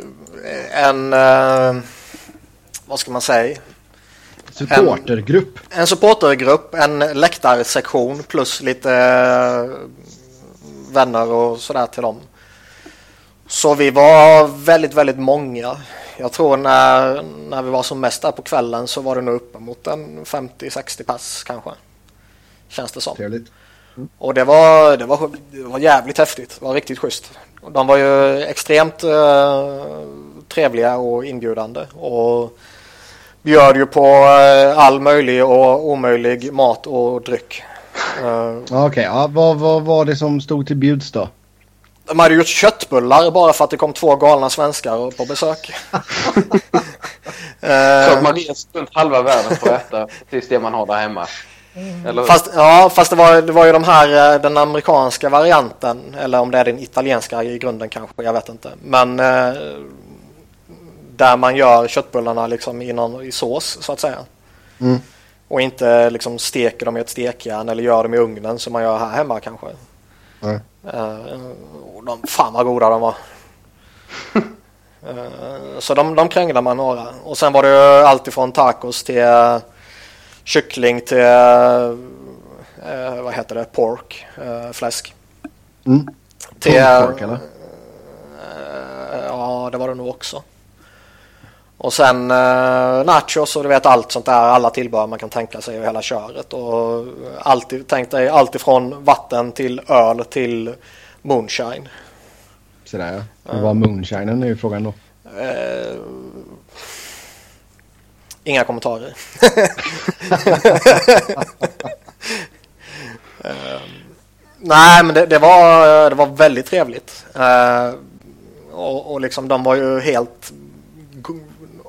en, uh, vad ska man säga? Supportergrupp. En, en supportergrupp, en läktarsektion plus lite uh, vänner och sådär till dem. Så vi var väldigt, väldigt många. Jag tror när, när vi var som mest där på kvällen så var det nog uppemot en 50-60 pass kanske. Känns det som. Trevligt. Mm. Och det var, det, var, det var jävligt häftigt. Det var riktigt schysst. De var ju extremt uh, trevliga och inbjudande. Och bjöd ju på uh, all möjlig och omöjlig mat och dryck. Uh, Okej, okay, ja, vad, vad var det som stod till bjuds då? De hade gjort köttbullar bara för att det kom två galna svenskar på besök. Så att man reser runt halva världen för att äta tills det man har där hemma. Eller? Fast, ja, fast det var, det var ju de här, eh, den amerikanska varianten, eller om det är den italienska i grunden kanske, jag vet inte. Men eh, där man gör köttbullarna liksom i, någon, i sås så att säga. Mm. Och inte liksom steker dem i ett stekjärn eller gör dem i ugnen som man gör här hemma kanske. Mm. Uh, de, fan vad goda de var. uh, så de, de krängde man några. Och sen var det allt ifrån tacos till uh, kyckling till uh, vad heter det? Pork, fläsk. Mm. Till, pork eller? ja, det var det nog också. Och sen eh, nachos och du vet allt sånt där, alla tillbehör man kan tänka sig och hela köret. Och alltid, tänk dig allt ifrån vatten till öl till moonshine. Sådär ja. Vad moonshinen är ju frågan då? Eh, inga kommentarer. eh, nej men det, det, var, det var väldigt trevligt. Eh, och, och liksom de var ju helt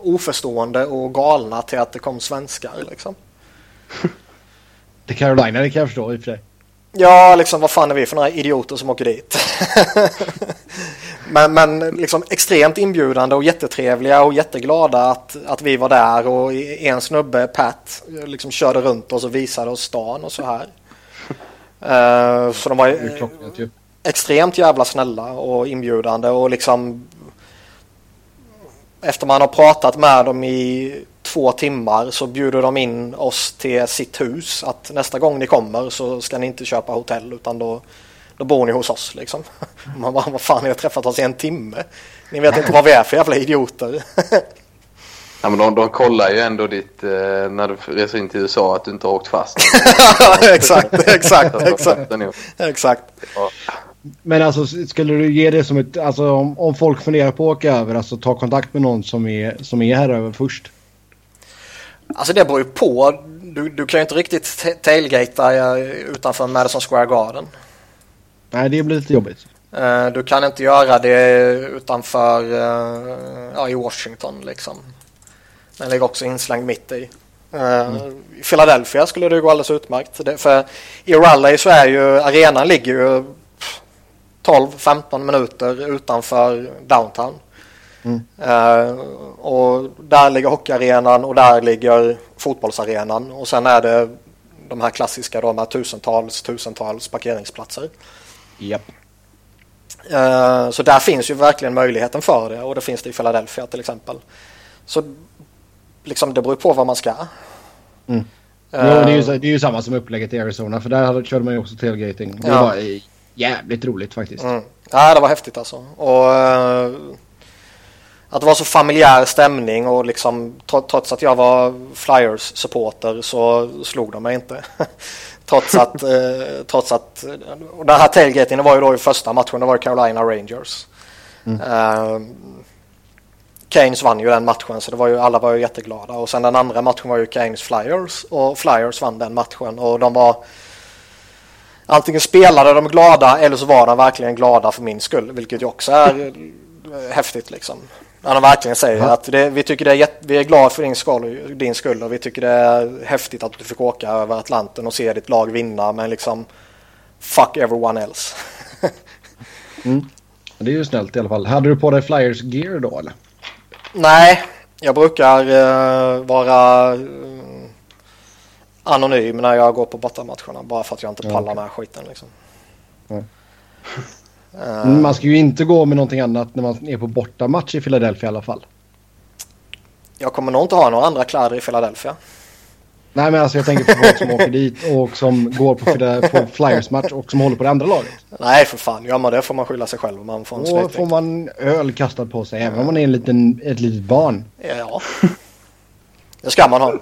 oförstående och galna till att det kom svenskar liksom. Det Carolina, det kan jag förstå i och för sig. Ja, liksom vad fan är vi för några idioter som åker dit? men, men liksom extremt inbjudande och jättetrevliga och jätteglada att, att vi var där och en snubbe, Pat, liksom körde runt oss och visade oss stan och så här. Uh, så de var uh, extremt jävla snälla och inbjudande och liksom efter man har pratat med dem i två timmar så bjuder de in oss till sitt hus att nästa gång ni kommer så ska ni inte köpa hotell utan då, då bor ni hos oss liksom. Man bara, vad fan, ni har träffat oss i en timme. Ni vet inte vad vi är för jävla idioter. Ja, men de, de kollar ju ändå ditt, eh, när du reser in till USA att du inte har åkt fast. exakt, exakt, exakt. exakt. Ja. Men alltså skulle du ge det som ett, alltså om, om folk funderar på att åka över, alltså ta kontakt med någon som är, som är här över först? Alltså det beror ju på. Du, du kan ju inte riktigt tailgata utanför Madison Square Garden. Nej, det blir lite jobbigt. Eh, du kan inte göra det utanför, eh, ja i Washington liksom. Den ligger också inslängd mitt i. Eh, mm. I Philadelphia skulle det gå alldeles utmärkt. För i Raleigh så är ju arenan ligger ju 12-15 minuter utanför downtown. Mm. Uh, och där ligger hockeyarenan och där ligger fotbollsarenan och sen är det de här klassiska då med tusentals, tusentals parkeringsplatser. Yep. Uh, så där finns ju verkligen möjligheten för det och det finns det i Philadelphia till exempel. Så liksom det beror på vad man ska. Mm. Uh, jo, det, är ju, det är ju samma som upplägget i Arizona för där körde man ju också tailgating. Det ja. var jävligt roligt faktiskt. Mm. Ja, det var häftigt alltså. Och, uh, att det var så familjär stämning och liksom trots att jag var Flyers-supporter så slog de mig inte. trots att, eh, trots att och den här tailgaten var ju då i första matchen, det var Carolina Rangers. Mm. Eh, Keynes vann ju den matchen så det var ju, alla var ju jätteglada och sen den andra matchen var ju Keynes Flyers och Flyers vann den matchen och de var antingen spelade de glada eller så var de verkligen glada för min skull vilket ju också är häftigt liksom. När de verkligen säger ja. att det, vi tycker det är vi är glada för din skull, din skull och vi tycker det är häftigt att du fick åka över Atlanten och se ditt lag vinna men liksom fuck everyone else. mm. Det är ju snällt i alla fall. Hade du på dig Flyers gear då eller? Nej, jag brukar uh, vara uh, anonym när jag går på bortamatcherna bara för att jag inte pallar okay. med skiten liksom. Mm. Uh, man ska ju inte gå med någonting annat när man är på bortamatch i Philadelphia i alla fall. Jag kommer nog inte ha några andra kläder i Philadelphia. Nej men alltså jag tänker på folk som åker dit och som går på, på Flyers-match och som håller på det andra laget. Nej för fan, gör man det får man skylla sig själv. Man får en Då får man öl kastad på sig även om man är en liten, ett litet barn. Ja, det ska man ha.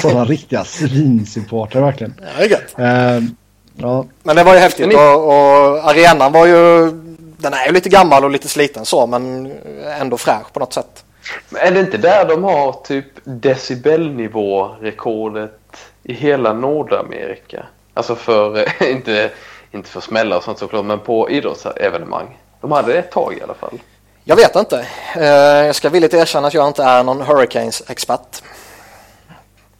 Sådana riktiga svinsupportrar verkligen. Ja, det är gött. Uh, Ja. Men det var ju häftigt ni... och, och, arenan var ju, den är ju lite gammal och lite sliten så men ändå fräsch på något sätt. Men är det inte där de har typ decibelnivå-rekordet i hela Nordamerika? Alltså för, inte, inte för smällar och sånt såklart, men på idrottsevenemang. De hade det ett tag i alla fall. Jag vet inte. Eh, jag ska villigt erkänna att jag inte är någon Hurricanes-expert.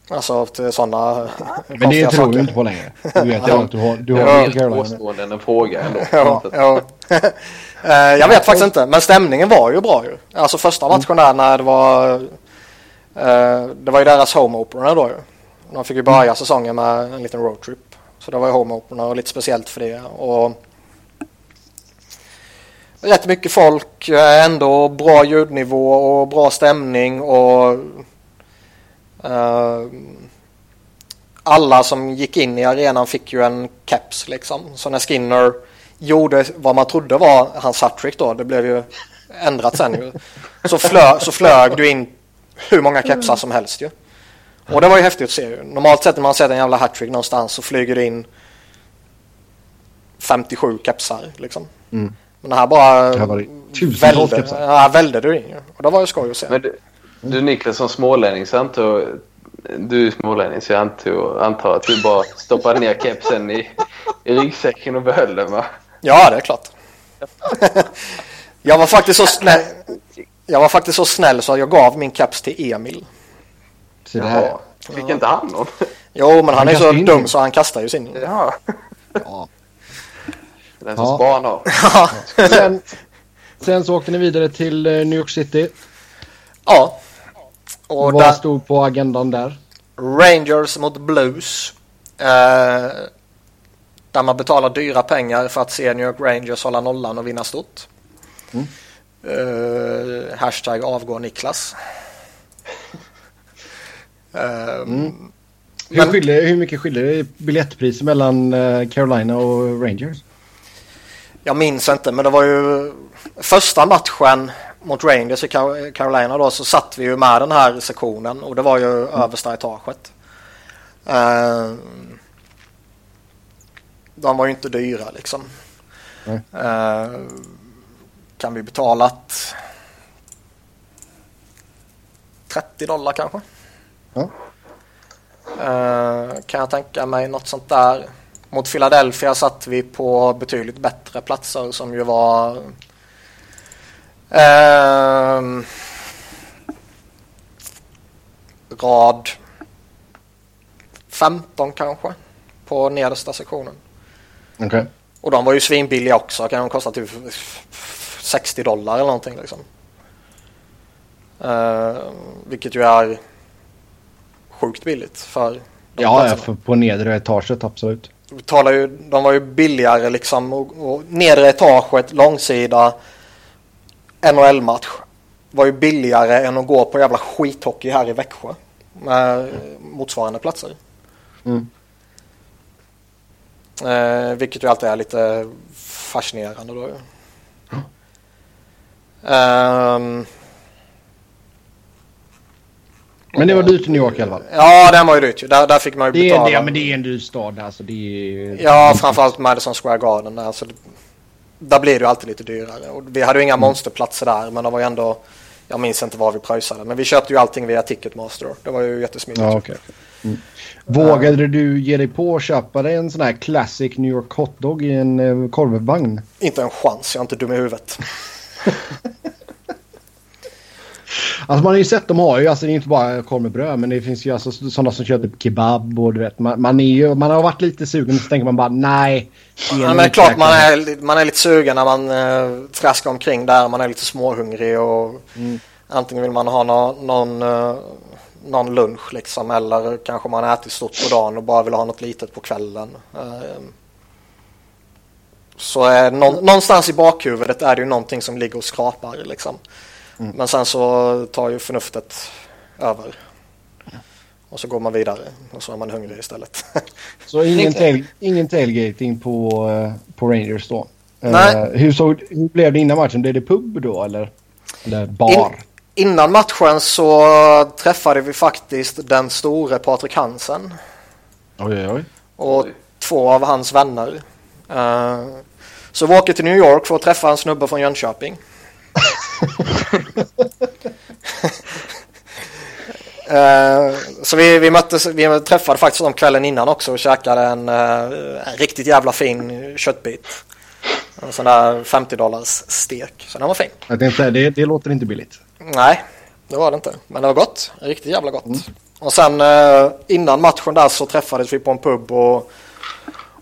Alltså till sådana Men det tror du inte på längre. Du vet ja. att du har, du har ja. Carolina. Påståenden en fråga ändå. ja, ja. Eh, jag vet faktiskt inte. Men stämningen var ju bra ju. Alltså första matchen där när det var uh, Det var ju deras home opener då ju. De fick ju börja mm. säsongen med en liten roadtrip. Så det var ju home opener och lite speciellt för det. Och rätt mycket folk, eh, ändå bra ljudnivå och bra stämning och alla som gick in i arenan fick ju en keps liksom. Så när Skinner gjorde vad man trodde var hans hattrick då, det blev ju ändrat sen ju. Så, flö, så flög du in hur många kepsar som helst ju. Och det var ju häftigt att se ju. Normalt sett när man ser en jävla hattrick någonstans så flyger det in 57 kepsar liksom. Mm. Men det här bara det här var välde, ja, välde du in ju. Och det var ju skoj att se. Du Niklas som smålänning så antar du är smålänning så jag antar, antar att du bara stoppade ner kepsen i, i ryggsäcken och behöll den va? Ja det är klart. jag var faktiskt så snäll. Jag var faktiskt så snäll så jag gav min keps till Emil. Så det här. Fick inte han någon? Jo men han, han är så dum så han kastar ju sin. Ja. ja. Den som Ja. Span har. Sen, sen så åkte ni vidare till eh, New York City. ja. Och Vad stod på agendan där? Rangers mot Blues. Eh, där man betalar dyra pengar för att se New York Rangers hålla nollan och vinna stort. Mm. Eh, hashtag avgå Niklas. Eh, Mm. Hur, Men- skiljer, hur mycket skiljer biljettpriser mellan eh, Carolina och Rangers? Jag minns inte, men det var ju första matchen mot Rangers i Car- Carolina då så satt vi ju med den här sektionen och det var ju översta etaget. Eh, de var ju inte dyra liksom. Nej. Eh, kan vi betalat 30 dollar kanske? Ja. Eh, kan jag tänka mig något sånt där. Mot Philadelphia satt vi på betydligt bättre platser som ju var ehm, rad 15 kanske på nedersta sektionen. Okej. Och de var ju svinbilliga också. Kan de kosta typ 60 dollar eller någonting liksom. Eh, vilket ju är sjukt billigt för Ja, för på nedre etaget absolut. Talar ju, de var ju billigare liksom. Och, och nedre etaget, långsida, NHL-match var ju billigare än att gå på jävla skithockey här i Växjö. Med motsvarande platser. Mm. Eh, vilket ju alltid är lite fascinerande då ju. Ehm, Men det var dyrt i New York i alla fall. ja, den var ju dyrt. Där, där fick man ju Det är, betala. det, ja, men det är en dyr stad alltså. Det är, Ja, framförallt Madison Square Garden. Där, alltså, där blir det ju alltid lite dyrare. Och vi hade ju inga monsterplatser där, men de var ju ändå... Jag minns inte vad vi pröjsade, men vi köpte ju allting via Ticketmaster. Det var ju jättesmidigt. Ja, okej. Mm. Vågade du ge dig på att köpa dig en sån här classic New York hotdog i en eh, korvvagn? Inte en chans, jag är inte dum i huvudet. Alltså man har ju sett, de har ju, alltså det är inte bara korv med bröd, men det finns ju alltså sådana som kör typ kebab och du vet, man, man, är ju, man har varit lite sugen så tänker man bara nej. Ja, men det är klart man är, man är lite sugen när man eh, traskar omkring där. Man är lite småhungrig och Mm. antingen vill man ha nå, någon, eh, någon lunch liksom eller kanske man har ätit stort på dagen och bara vill ha något litet på kvällen. Eh, så nå, någonstans i bakhuvudet är det ju någonting som ligger och skrapar liksom. Mm. Men sen så tar ju förnuftet över. Och så går man vidare och så är man hungrig istället. Så ingen, tail, ingen tailgating på, eh, på Rangers då? Eh, Nej. hur, såg, hur blev det innan matchen? Blev det pub då eller? Eller bar? In, innan matchen så träffade vi faktiskt den store Patrik Hansen Oj, oj, oj. och två av hans vänner. Eh, så vi åker till New York för att träffa en snubbe från Jönköping. Eh, så vi, vi möttes, vi träffade faktiskt dem kvällen innan också och käkade en, eh, en riktigt jävla fin köttbit. En sån där 50 dollars stek. Så den var fin. Jag tänkte det, det låter inte billigt. Nej, det var det inte. Men det var gott. Riktigt jävla gott. Och sen eh, innan matchen där så träffades vi på en pub och,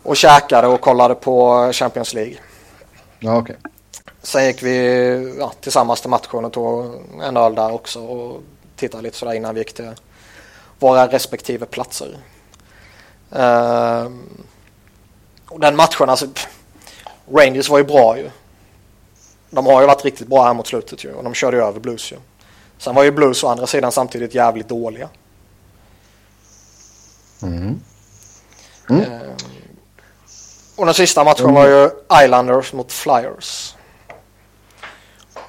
och käkade och kollade på Champions League. Ja, okej. Sen gick vi ja, tillsammans till matchen och tog en öl där också och tittade lite sådär innan vi gick till våra respektive platser. Ehm, och den matchen, alltså Rangers var ju bra ju. De har ju varit riktigt bra här mot slutet ju och de körde ju över Blues ju. Sen var ju Blues å andra sidan samtidigt jävligt dåliga. Mm. Mm. Ehm, och den sista matchen Mm. var ju Islanders mot Flyers.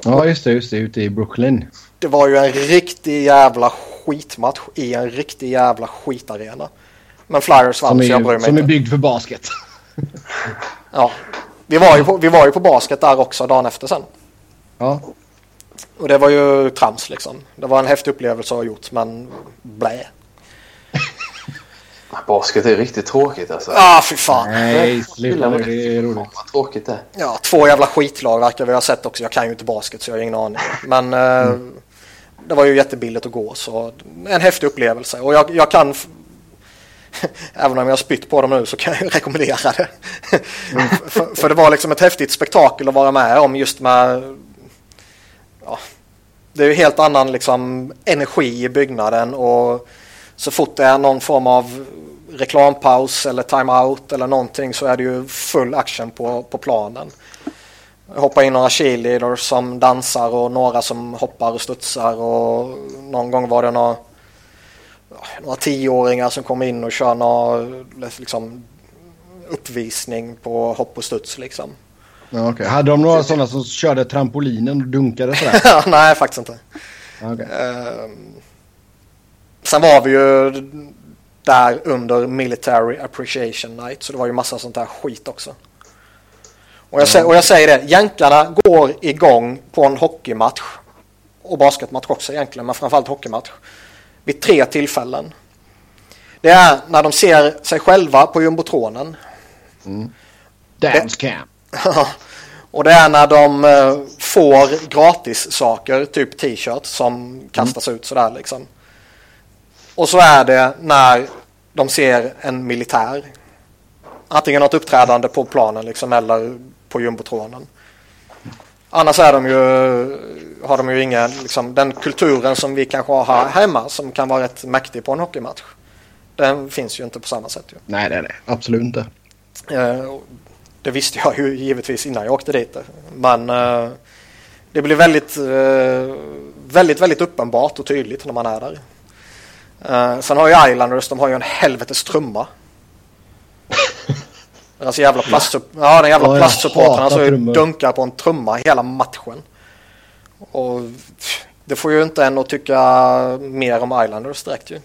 Ja, just det, just det. Ute i Brooklyn. Det var ju en riktig jävla skitmatch i en riktig jävla skitarena. Men Flyers vann så jag bryr är, mig som är inte. byggd för basket. Ja. Vi, var ju på, vi var ju på basket där också dagen efter sen. Ja. Och det var ju trams liksom. Det var en häftig upplevelse att ha gjort men blä. Basket är riktigt tråkigt alltså. Ah fy fan. Nej, sluta nu. Det är roligt. Vad tråkigt det är. Ja, två jävla skitlag verkar vi ha sett också. Jag kan ju inte basket så jag har ingen aning. Men eh, det var ju jättebilligt att gå så en häftig upplevelse. Och jag, jag kan, även om jag har spytt på dem nu så kan jag rekommendera det. för, för, det var liksom ett häftigt spektakel att vara med om just med... Ja, det är ju helt annan liksom energi i byggnaden och så fort det är någon form av reklampaus eller timeout eller någonting så är det ju full action på, på planen. Hoppa in några cheerleaders som dansar och några som hoppar och studsar och någon gång var det några, några tioåringar som kom in och kör några liksom, uppvisning på hopp och studs liksom. Ja, okay. Hade de några sådana som körde trampolinen och dunkade sådär? Nej, faktiskt inte. Okay. Uh, sen var vi ju där under Military Appreciation Night så det var ju massa sånt där skit också. Och jag, säger, och jag säger det, jänkarna går igång på en hockeymatch och basketmatch också egentligen, men framförallt hockeymatch vid tre tillfällen. Det är när de ser sig själva på jumbotronen. Mm. Dance camp. och det är när de eh, får gratis saker, typ t-shirts som kastas mm. ut sådär liksom. Och så är det när de ser en militär. Antingen något uppträdande på planen liksom, eller på jumbotronen. Annars är de ju, har de ju ingen, liksom, den kulturen som vi kanske har här hemma som kan vara rätt mäktig på en hockeymatch. Den finns ju inte på samma sätt. Ju. Nej, nej, nej. Absolut inte. Eh, det visste jag ju givetvis innan jag åkte dit. Men eh, det blir väldigt, eh, väldigt, väldigt uppenbart och tydligt när man är där. Uh, sen har ju Islanders, de har ju en helvetes trumma. Deras jävla plast, ja, den jävla ja, plastsupporten alltså dunkar på en trumma hela matchen. Och det får ju inte en att tycka mer om Islanders direkt ju.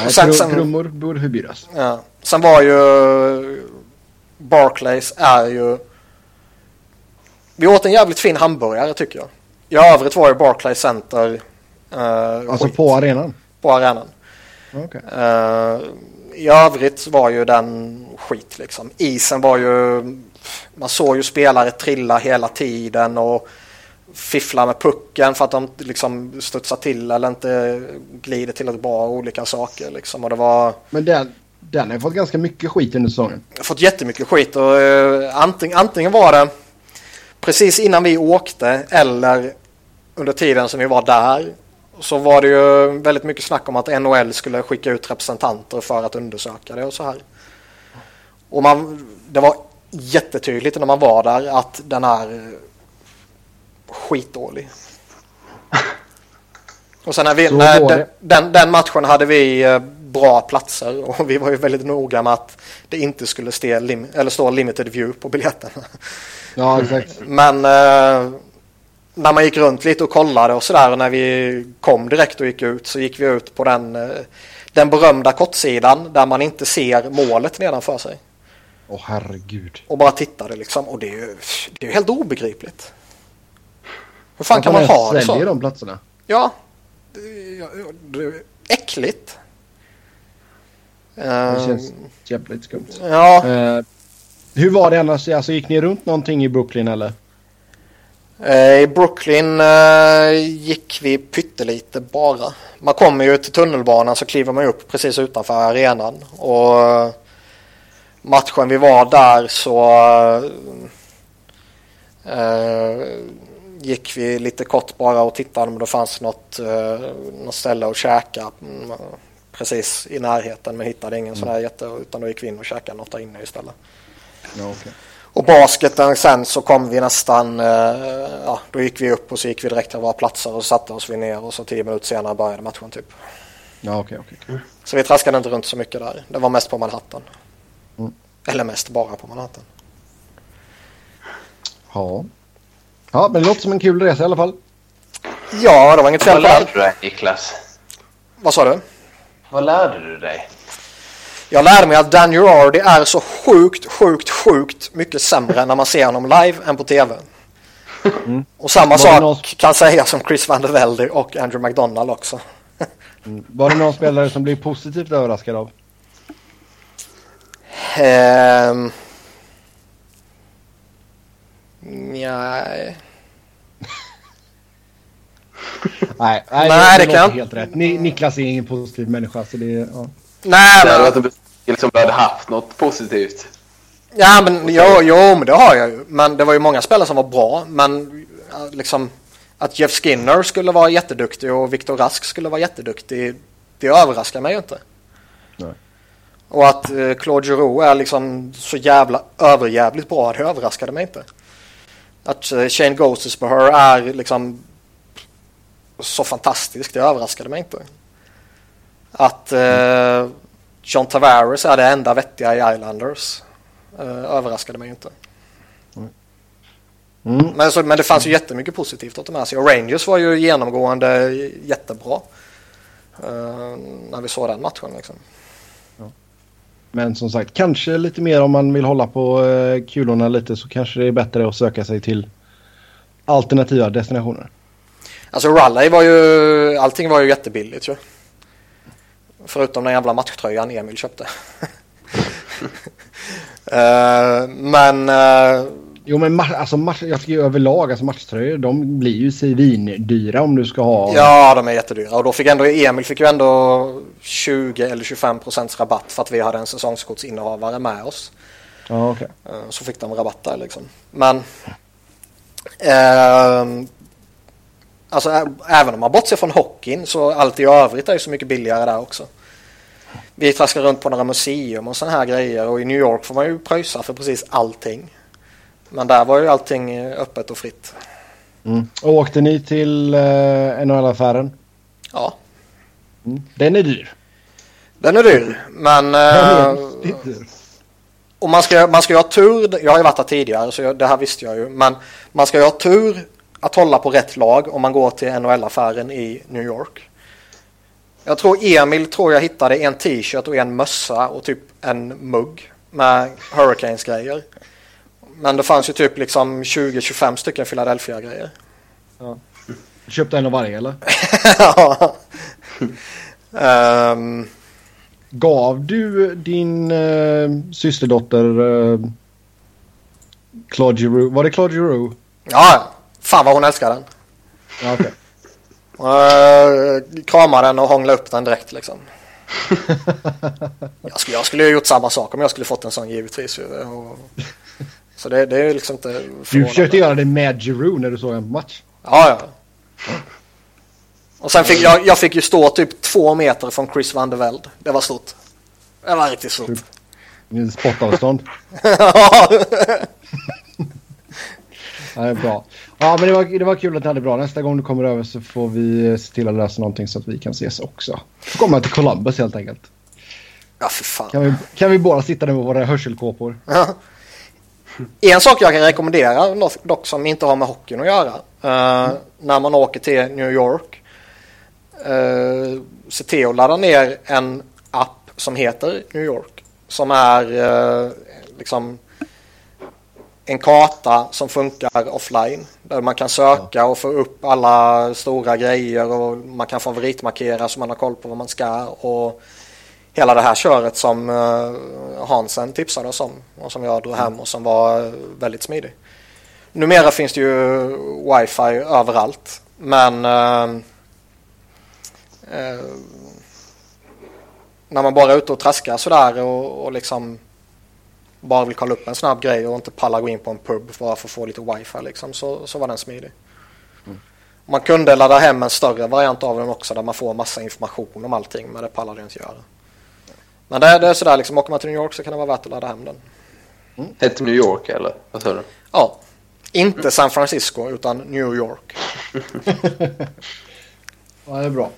Nej, sen, sen, trummor borde förbjudas. Ja. Sen var ju Barclays är ju... Vi åt en jävligt fin hamburgare tycker jag. I övrigt var ju Barclays Center Uh, alltså skit. på arenan? På arenan. Okay. Uh, eh, I övrigt var ju den skit liksom. Isen var ju... Man såg ju spelare trilla hela tiden och fiffla med pucken för att de liksom studsar till eller inte glider till ett bra olika saker liksom. Och det var... Men den, den har fått ganska mycket skit under säsongen. Fått jättemycket skit och uh, antingen, antingen var det precis innan vi åkte eller under tiden som vi var där så var det ju väldigt mycket snack om att NHL skulle skicka ut representanter för att undersöka det och så här. Och man, det var jättetydligt när man var där att den är skitdålig. Och sen när vi, när den, den, den, matchen hade vi eh, bra platser och vi var ju väldigt noga med att det inte skulle stå, lim, eller stå limited view på biljetterna. Ja, exakt. Men eh, när man gick runt lite och kollade och sådär och när vi kom direkt och gick ut så gick vi ut på den, eh, den berömda kortsidan där man inte ser målet nedanför sig. Åh oh, herregud. Och bara tittade liksom och det är ju, det är helt obegripligt. Hur fan kan man ha det så? de platserna? Ja. Det, det är äckligt. Det känns jävligt skumt. Ja. Uh, hur var det annars? Alltså, gick ni runt någonting i Brooklyn eller? Eh, I Brooklyn eh, gick vi pyttelite bara. Man kommer ju till tunnelbanan så kliver man upp precis utanför arenan. Och eh, matchen vi var där så gick vi lite kort bara och tittade om det fanns något, något ställe att käka mm, precis i närheten men hittade ingen mm. sån här jätte utan då gick vi in och käkade något där inne istället. Ja, okay. Och basketen sen så kom vi nästan, eh, ja då gick vi upp och så gick vi direkt till våra platser och satte oss vi ner och så tio minuter senare började matchen typ. Ja okej okay, okej. Okay. Så vi traskade inte runt så mycket där. Det var mest på Manhattan. Mm. Eller mest bara på Manhattan. Ja. Ja men det låter som en kul resa i alla fall. Ja det var inget fel på den. Vad lärde du dig Niklas? Vad sa du? Vad lärde du dig? Jag lärde mig att Dan Girardi är så sjukt, sjukt, sjukt mycket sämre när man ser honom live än på tv. Mm. Och samma sak någon... kan sägas om Chris van der Velde och Andrew McDonald också. mm. Var det någon spelare som blev positivt överraskad av? Um... Nej. nej, nej, nej, det, det kan helt rätt. Ni, Niklas är ingen positiv människa så det ja. Nej, men... Liksom du hade haft något positivt. Ja, men jo, jo, men det har jag ju. Men det var ju många spelare som var bra. Men liksom att Jeff Skinner skulle vara jätteduktig och Viktor Rask skulle vara jätteduktig. Det överraskar mig ju inte. Nej. Och att eh, Claude Giroux är liksom så jävla överjävligt bra, det överraskade mig inte. Att eh, Shane Gostisbeher är liksom så fantastisk, det överraskade mig inte. Att eh, John Tavares är det enda vettiga i Islanders eh, överraskade mig inte. Mm. Men, så, men det fanns ju jättemycket positivt att ta med sig. Och Rangers var ju genomgående jättebra. eh, när vi såg den matchen liksom. Men som sagt, kanske lite mer om man vill hålla på eh, kulorna lite så kanske det är bättre att söka sig till alternativa destinationer. Alltså Raleigh var ju, allting var ju jättebilligt ju. Förutom den jävla matchtröjan Emil köpte. Eh, men uh, Jo men ma- alltså, match, jag tycker överlag, alltså matchtröjor de blir ju svindyra om du ska ha... ja, de är jättedyra. Och då fick ändå Emil fick ju ändå 20 eller 25 procents rabatt för att vi hade en säsongskortsinnehavare med oss. Ja, okej. Eh, Så fick de rabatt där liksom. Men ehm, alltså även om man bortser från hockeyn så allt i övrigt är ju så mycket billigare där också. Vi traskar runt på några museum och sådana här grejer och i New York får man ju pröjsa för precis allting. Men där var ju allting eh, öppet och fritt. Mm. Och åkte ni till eh, NHL-affären? Ja, Mm. Den är dyr. den är dyr. Men är eh, dyr. Och man ska, man ska ju ha tur, jag har ju varit där tidigare så jag, det här visste jag ju, men man ska ju ha tur att hålla på rätt lag om man går till NHL-affären i New York. Jag tror Emil tror jag hittade en t-shirt och en mössa och typ en mugg med Hurricanes-grejer. Men det fanns ju typ liksom 20-25 stycken Philadelphia-grejer. Köpte en av varje eller? Ja. Ehm, Gav du din eh, systerdotter eh, Claude Giroux? Var det Claude Giroux? ja, fan vad hon älskar den. Ja, okej. Uh, kramade den och hånglade upp den direkt liksom. jag, skulle, jag skulle ha gjort samma sak om jag skulle fått en sån givetvis. Och, så det, det är ju liksom inte Du försökte göra det med Giroux när du såg en match. Ja, ja. Och sen fick jag, jag fick ju stå typ två meter från Chris van der Velde. Det var stort. Det var riktigt stort. I spottavstånd. Ja, det är bra. Ja, men det var, det var kul att det hade bra. Nästa gång du kommer över så får vi eh, se till att lösa någonting så att vi kan ses också. Får komma till Columbus helt enkelt. ja, för fan. Kan vi, kan vi båda sitta där med våra hörselkåpor? Ja. En sak jag kan rekommendera dock- som inte har med hockeyn att göra. eh, När man åker till New York. Uh, se till att ladda ner en app som heter New York. Som är eh, liksom en karta som funkar offline. Där man kan söka och få upp alla stora grejer och man kan favoritmarkera så man har koll på vad man ska. Och hela det här köret som uh, Hansen tipsade oss om och som jag drog hem och som var eh, väldigt smidig. Numera finns det ju wifi överallt men eh, eh, när man bara är ute och traskar sådär och, och liksom bara vill kolla upp en snabb grej och inte pallar gå in på en pub bara för att få lite wifi liksom så, så var den smidig. Man kunde ladda hem en större variant av den också där man får massa information om allting men det pallade jag inte göra. Men det, det är sådär liksom, åker man till New York så kan det vara värt att ladda hem den. Hette New York eller? Vad sa du? Ja, inte San Francisco utan New York. Ja, det är bra.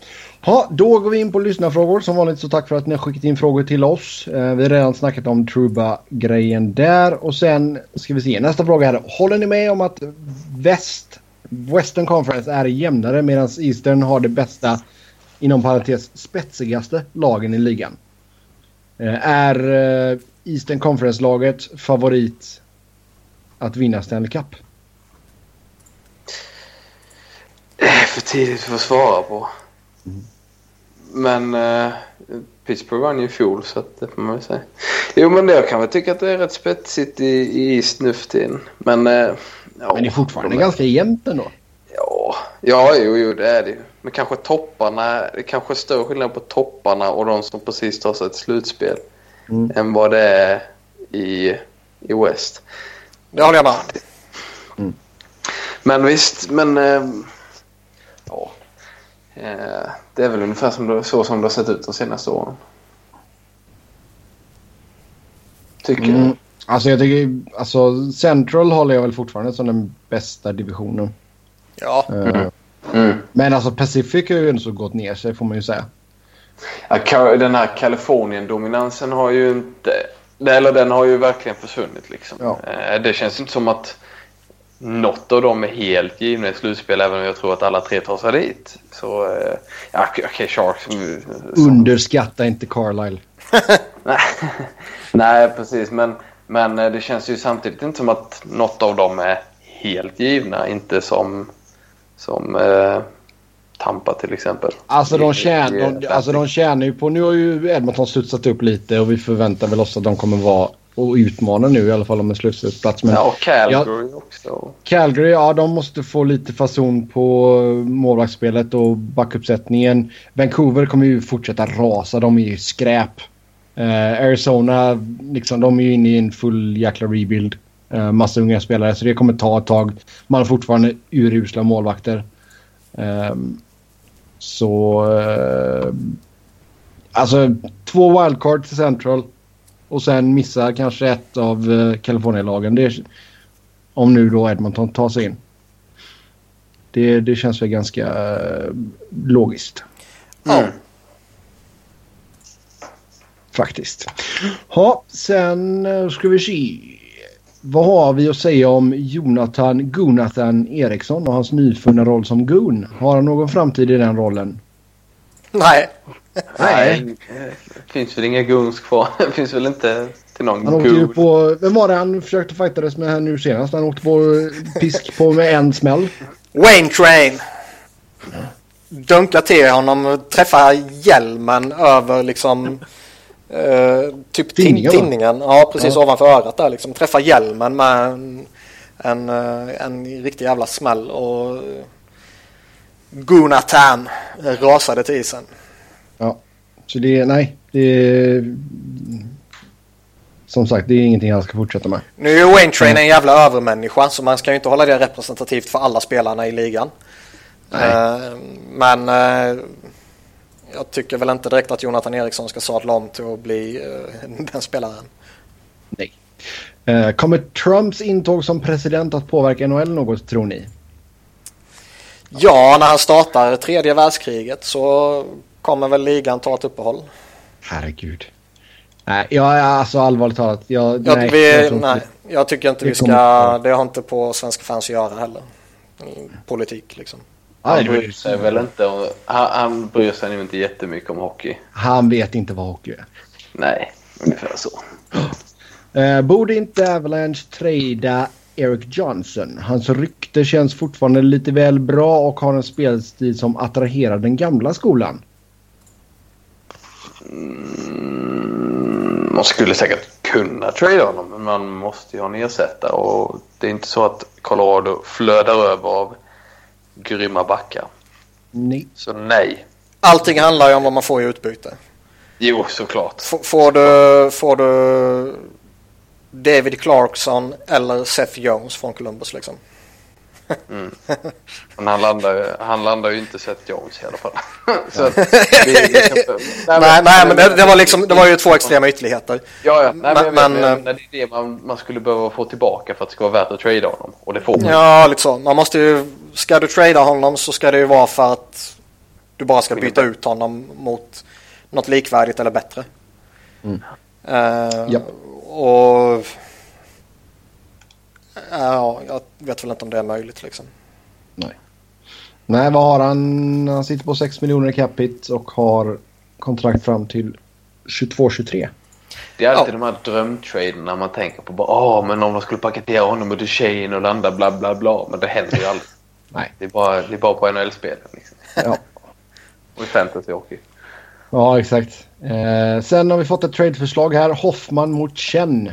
Ha, då går vi in på lyssnarfrågor. Som vanligt så tack för att ni har skickat in frågor till oss. Eh, vi har redan snackat om Truba-grejen där. Och sen ska vi se nästa fråga här. Håller ni med om att väst, Western Conference är jämnare medan Eastern har det bästa, inom parentes, spetsigaste lagen i ligan? Eh, är eh, Eastern Conference-laget favorit att vinna Stanley Cup? Det är för tidigt för att svara på. Men eh, Pittsburgh vann ju i fjol så att det får man väl säga. Jo men det, jag kan väl tycka att det är rätt spetsigt i, i East nu för tiden. Men, eh, ja, Men det är fortfarande de ganska jämnt ändå. Ja, ja jo, jo det är det ju. Men kanske topparna, det är kanske är större skillnad på topparna och de som precis tar sig ett slutspel. mm. än vad det är i, i West. Det håller jag med mm. Men visst, men... Eh, ja. Eh, det är väl ungefär som det, så som det har sett ut de senaste åren. Tycker mm. jag. Alltså jag tycker, alltså Central håller jag väl fortfarande som den bästa divisionen. Ja. Uh, mm. Men alltså Pacific har ju ändå så gått ner sig får man ju säga. Ja, den här Kalifornien-dominansen har ju inte... Eller den har ju verkligen försvunnit liksom. Ja. Uh, det känns inte som att något av dem är helt givna i slutspel även om jag tror att alla tre tar sig dit. Så, uh, ja okay, Sharks. Som... Underskatta inte Carlisle. Nej, precis. Men men eh, det känns ju samtidigt inte som att något av dem är helt givna. Inte som, som eh, Tampa till exempel. Alltså de, tjän, de, alltså de tjänar ju på... Nu har ju Edmonton studsat upp lite och vi förväntar väl oss att de kommer vara och utmana nu i alla fall om en slutspelsplats. ja, och Calgary ja, också. Calgary, ja de måste få lite fason på målvaktsspelet och backuppsättningen. Vancouver kommer ju fortsätta rasa, de är ju skräp. Uh, Arizona, liksom, de är ju inne i en full jäkla rebuild. Uh, massa unga spelare, så det kommer ta ett tag. Man har fortfarande urusla målvakter. Uh, så... Uh, alltså, två wildcard till Central. Och sen missar kanske ett av California-lagen. Om nu då Edmonton tar sig in. Det, det känns väl ganska logiskt. Mm faktiskt. Ja, sen eh, ska vi se. Vad har vi att säga om Jonathan Gunathan Eriksson och hans nyfunna roll som Goon? Har han någon framtid i den rollen? Nej. Nej. Det finns väl inga Goons kvar. Det finns väl inte till någon han åkte ju på, Vem var det han försökte fightades med här nu senast? Han åkte på pisk på med en smäll. Wayne Train. Dunka till honom, träffa hjälmen över liksom Uh, typ tinningen, tinningen. Ja, precis ja. ovanför örat där liksom. Träffa hjälmen med en, en, eh, en riktig jävla smäll och Gunatan rasade till isen. Ja, så det, nej, det som sagt, det är ingenting jag ska fortsätta med. Nu är Wayne Train en jävla övermänniska så man ska ju inte hålla det representativt för alla spelarna i ligan. Uh, men uh, jag tycker väl inte direkt att Jonathan Eriksson ska sadla om till att bli uh, den spelaren. Nej. Kommer Trumps intåg som president att påverka NHL något tror ni? Ja, när han startar tredje världskriget så kommer väl ligan ta ett uppehåll. Herregud. Nej, jag är alltså allvarligt talat. Jag, jag, nej, vi, jag, nej, jag tycker inte vi ska... Det har inte på svenska fans att göra heller. Politik liksom. Han bryr sig väl inte om, han, han bryr sig nog inte jättemycket om hockey. Han vet inte vad hockey är. Nej, ungefär så. Uh, borde inte Avalanche trada Eric Johnson? Hans rykte känns fortfarande lite väl bra och har en spelstil som attraherar den gamla skolan. Mm, man skulle säkert kunna trada honom men man måste ju ha en ersättare och det är inte så att Colorado flödar över av grymma backar. Nej. Så nej. Allting handlar ju om vad man får i utbyte. Jo, såklart. F får, du, får du David Clarkson eller Seth Jones från Columbus liksom? Mm. Men han landar, han landar ju inte Seth Jones i alla fall. Så vi, vi kan, nej, nej, nej, men det, det, var liksom, det var ju två extrema ytterligheter. Ja, ja. Nej, men, men, men, men det är det man, man skulle behöva få tillbaka för att det ska vara värt att trada honom. Och det får man. Ja, lite så. Man måste ju, ska du trada honom så ska det ju vara för att du bara ska byta ut honom mot något likvärdigt eller bättre. Mm. Uh, ja. Och Ja, jag vet väl inte om det är möjligt liksom. Nej. Nej, vad har han? Han sitter på 6 miljoner i capita och har kontrakt fram till 22-23. Det är alltid ja. de här drömtraderna man tänker på. Bara, Åh, men om de skulle paketera honom och Duchene och landa bla bla bla. Men det händer ju aldrig. Nej. Det är bara, det är bara på NHL-spelen. Liksom. Ja. och i fantasy hockey. Ja, exakt. Eh, sen har vi fått ett tradeförslag här. Hoffman mot Chen.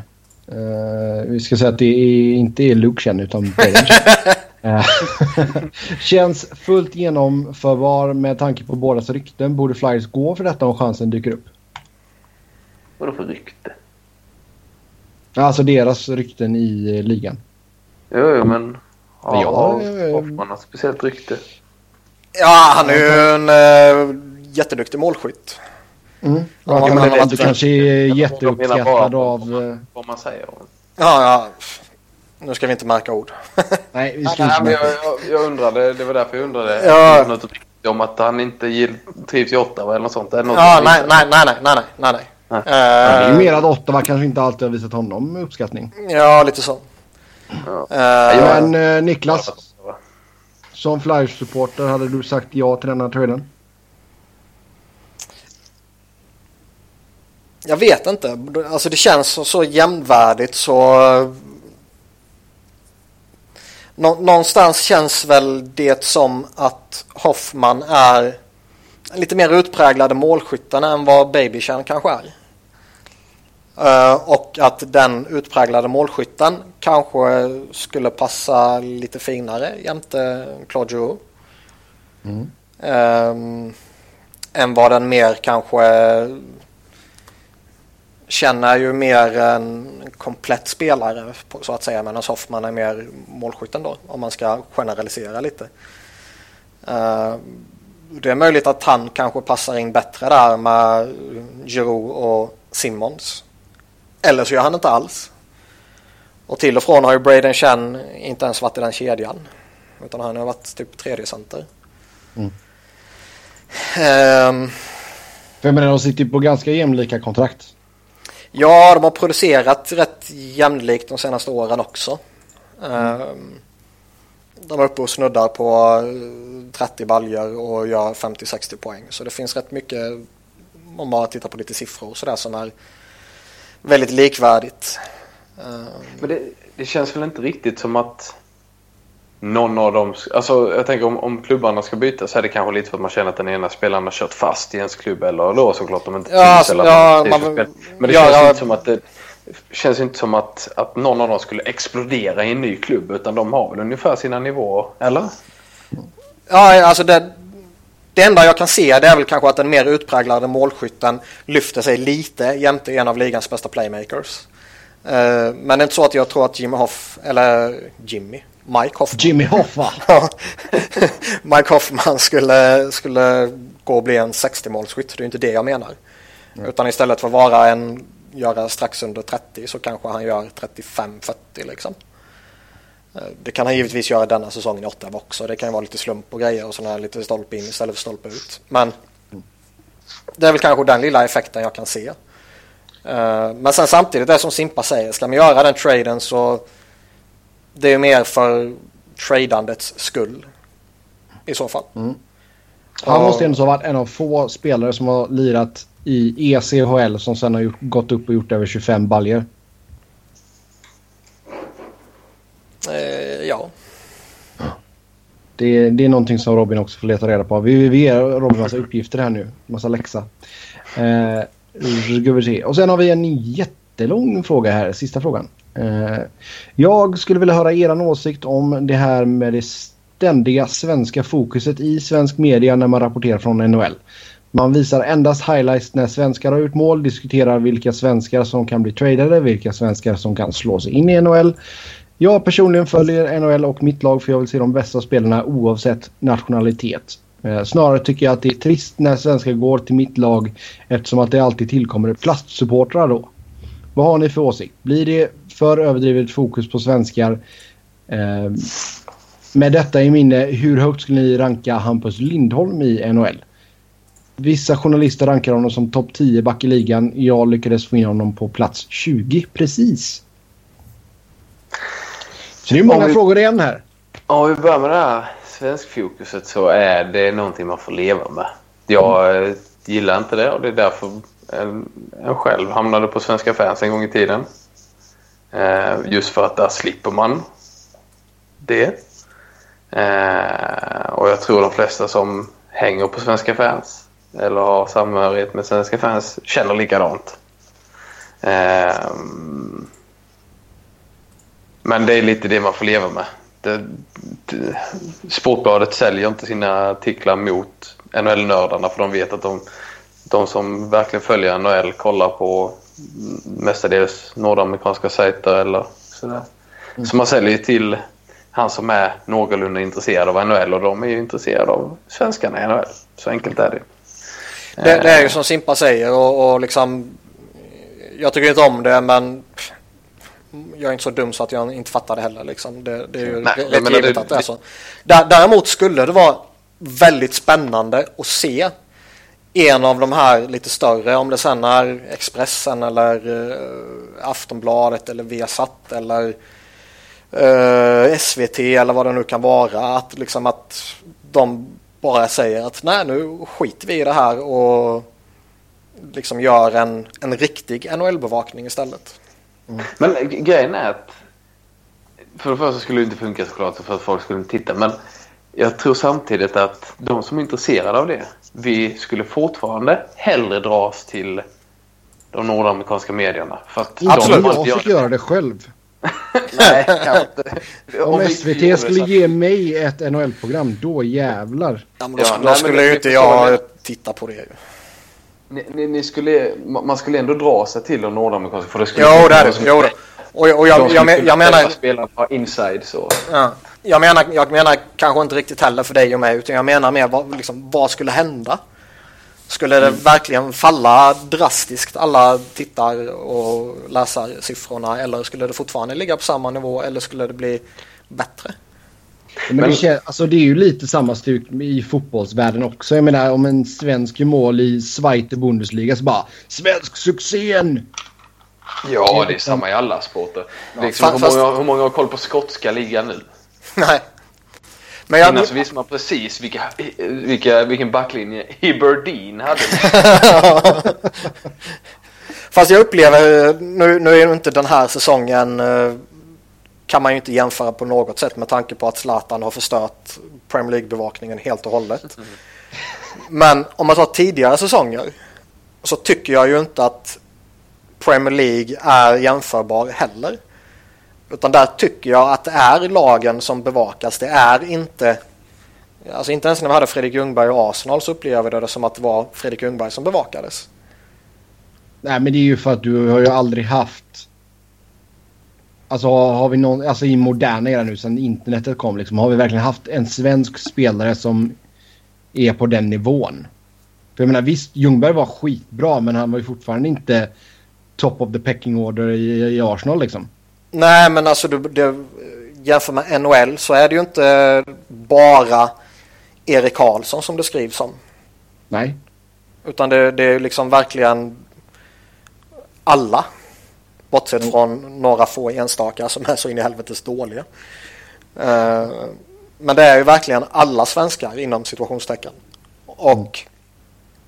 Uh, vi ska säga att det är, inte är Luke Chen utan uh, Känns fullt genomförbar med tanke på bådas rykten. Borde Flyers gå för detta om chansen dyker upp? Vadå för rykte? Alltså deras rykten i eh, ligan. Jo, jo men... Men jag- Har Hoffman något speciellt rykte? Ja, han är ju en uh, jätteduktig målskytt. Mm. Ja, Ja, men han det- kanske jätteuppskattad av... eh, Vad man säger. Ja, ja. Nu ska vi inte märka ord. Nej, vi ska nej, inte... men jag, jag, jag undrade, det var därför jag undrade. Ja. Något om att han inte gill, trivs i Ottawa eller något sånt. Något Ja, nej, nej, nej, nej, nej, nej, nej. Nej. Ja, det är mer att Ottawa kanske inte alltid har visat honom uppskattning. Ja, lite så. Ja. Ja, Men eh, Niklas, som Flyers-supporter hade du sagt ja till den här traden? Jag vet inte. Alltså det känns så, så jämnvärdigt så... Nå, någonstans känns väl det som att Hoffman är lite mer utpräglade målskytten än vad Babychan kanske är. Eh, och att den utpräglade målskytten kanske skulle passa lite finare jämte Claude Giroux. Mm. Ehm, än vad den mer kanske känner ju mer en komplett spelare så att säga medan Hoffman är mer målskytten då om man ska generalisera lite. Eh, det är möjligt att han kanske passar in bättre där med Giroud och Simmons. Eller så gör han inte alls. Och till och från har ju Braden Chen inte ens varit i den kedjan. Utan han har varit typ tredje center. Mm. Ehm, För jag menar, de sitter ju på ganska jämlika kontrakt. Ja, de har producerat rätt jämlikt de senaste åren också. Mm. De är uppe och snuddar på eh, 30 baljor och gör 50-60 poäng. Så det finns rätt mycket, om man bara tittar på lite siffror och sådär, som är väldigt likvärdigt. Ehm. Men det, det känns väl inte riktigt som att någon av dem... Alltså jag tänker om, om klubbarna ska byta så är det kanske lite för att man känner att den ena spelaren har kört fast i ens klubb eller då såklart de inte Ja, trivs eller ja, man-. Men det ja, känns ja. inte som att det känns inte som att, att någon av dem skulle explodera i en ny klubb utan de har väl ungefär sina nivåer, eller? Ja, alltså det, det enda jag kan se det är väl kanske att den mer utpräglade målskytten lyfter sig lite jämte en av ligans bästa playmakers. Eh, Men det är inte så att jag tror att Jimmy Hoff, eller Jimmy, Mike Hoffman. Jimmy Hoffa. Ja. Mike Hoffman skulle, skulle gå och bli en 60-målsskytt. Det är inte det jag menar. Utan istället för att vara en, göra strax under 30 så kanske han gör 35-40 liksom. Eh, Det kan han givetvis göra denna säsongen i Ottawa också. Det kan ju vara lite slump och grejer och sådana här lite stolpe in istället för stolpe ut. Men det är väl kanske den lilla effekten jag kan se. Eh, Men sen samtidigt, det som Simpa säger, ska man göra den traden så det är mer för tradandets skull. I så fall. Han Ja. måste ändå ha varit en av få spelare som har lirat i ECHL som sen har gjort, gått upp och gjort över 25 baljer. Eh, ja. Det, det är någonting som Robin också får leta reda på. Vi, vi, ger Robin massa uppgifter här nu. Massa läxa. Eh. Och sen har vi en jättelång fråga här. Sista frågan. Eh, jag skulle vilja höra er åsikt om det här med det ständiga svenska fokuset i svensk media när man rapporterar från NHL. Man visar endast highlights när svenskar har gjort mål, diskuterar vilka svenskar som kan bli tradade, vilka svenskar som kan slå sig in i NHL. Jag personligen följer NHL och mitt lag för jag vill se de bästa spelarna oavsett nationalitet. Eh, snarare tycker jag att det är trist när svenskar går till mitt lag eftersom att det alltid tillkommer plastsupportrar då. Vad har ni för åsikt? Blir det för överdrivet fokus på svenskar? Eh, med detta i minne, hur högt skulle ni ranka Hampus Lindholm i NHL? Vissa journalister rankar honom som topp 10 back i ligan. Jag lyckades få in honom på plats 20 precis. Så det är många vi- frågor igen här. Om vi börjar med det här svenskfokuset så är det någonting man får leva med. Jag eh, gillar inte det och det är därför en, en själv hamnade på Svenska fans en gång i tiden. Eh, just för att där slipper man det. Eh, och jag tror de flesta som hänger på Svenska fans eller har samhörighet med Svenska fans känner likadant. Eh, men det är lite det man får leva med. Det, det, Sportbladet säljer inte sina artiklar mot NHL-nördarna för de vet att de, de som verkligen följer NHL kollar på mestadels nordamerikanska sajter eller sådär. Mm. Så man säljer till han som är någorlunda intresserad av NHL och de är ju intresserade av svenskarna i NHL. Så enkelt är det. Det, det är ju som Simpa säger och, och liksom jag tycker inte om det men jag är inte så dum så att jag inte fattar det heller. Liksom. Det, det är ju Nej, rätt givet att det är så. Däremot skulle det vara väldigt spännande att se en av de här lite större, om det sen är Expressen eller uh, Aftonbladet eller Viasat eller eh, uh, SVT eller vad det nu kan vara. Att, liksom att de bara säger att nej nu skiter vi i det här och liksom gör en, en riktig NHL-bevakning istället. Mm. Men grejen är att för det första skulle det inte funka såklart för att folk skulle inte titta men jag tror samtidigt att de som är intresserade av det vi skulle fortfarande hellre dras till de nordamerikanska medierna. För att Absolut. De jag fick göra det själv. Nej. Om, Om SVT skulle ge mig ett NHL-program, då jävlar. Ja, men då, ja, då nej, skulle ju inte jag titta på det. Ni, ni, ni, skulle, man skulle ändå dra sig till de nordamerikanska. För det skulle jo, det är det. Jo, det. Och, och jag, jag, jag, jag menar... Spelarna har inside så. Ja. Jag, menar, jag menar kanske inte riktigt heller för dig och mig. Utan jag menar mer vad, liksom, vad skulle hända? Skulle det mm. verkligen falla drastiskt alla tittar och läsar siffrorna eller skulle det fortfarande ligga på samma nivå eller skulle det bli bättre? Men det, känns, alltså det är ju lite samma stuk i fotbollsvärlden också. Jag menar om en svensk gör mål i Zweite Bundesliga så bara svensk succén! Ja, det är samma i alla sporter. Ja, liksom, hur, många, hur många har koll på skotska ligan nu? Nej. Men jag... Innan så visste man precis vilka, vilka, vilken backlinje Aberdeen hade. Fast jag upplever, nu, nu är inte den här säsongen eh, kan man ju inte jämföra på något sätt med tanke på att Zlatan har förstört Premier League-bevakningen helt och hållet. Mm. Men om man tar tidigare säsonger så tycker jag ju inte att Premier League är jämförbar heller. Utan där tycker jag att det är lagen som bevakas. Det är inte... Alltså inte ens när vi hade Fredrik Ljungberg och Arsenal så upplevde jag det som att det var Fredrik Ljungberg som bevakades. Nej men det är ju för att du har ju aldrig haft... Alltså har vi någon, alltså i moderna era nu sedan internetet kom liksom, har vi verkligen haft en svensk spelare som är på den nivån? För jag menar visst, Ljungberg var skitbra men han var ju fortfarande inte top of the pecking order i, i Arsenal liksom. Nej, men alltså du, du, jämför med NHL så är det ju inte bara Erik Karlsson som det skrivs om. Nej. Utan det, det är liksom verkligen alla. Bortsett mm. från några få enstaka som är så in i helvetes dåliga. Uh, men det är ju verkligen alla svenskar inom situationstecken. Och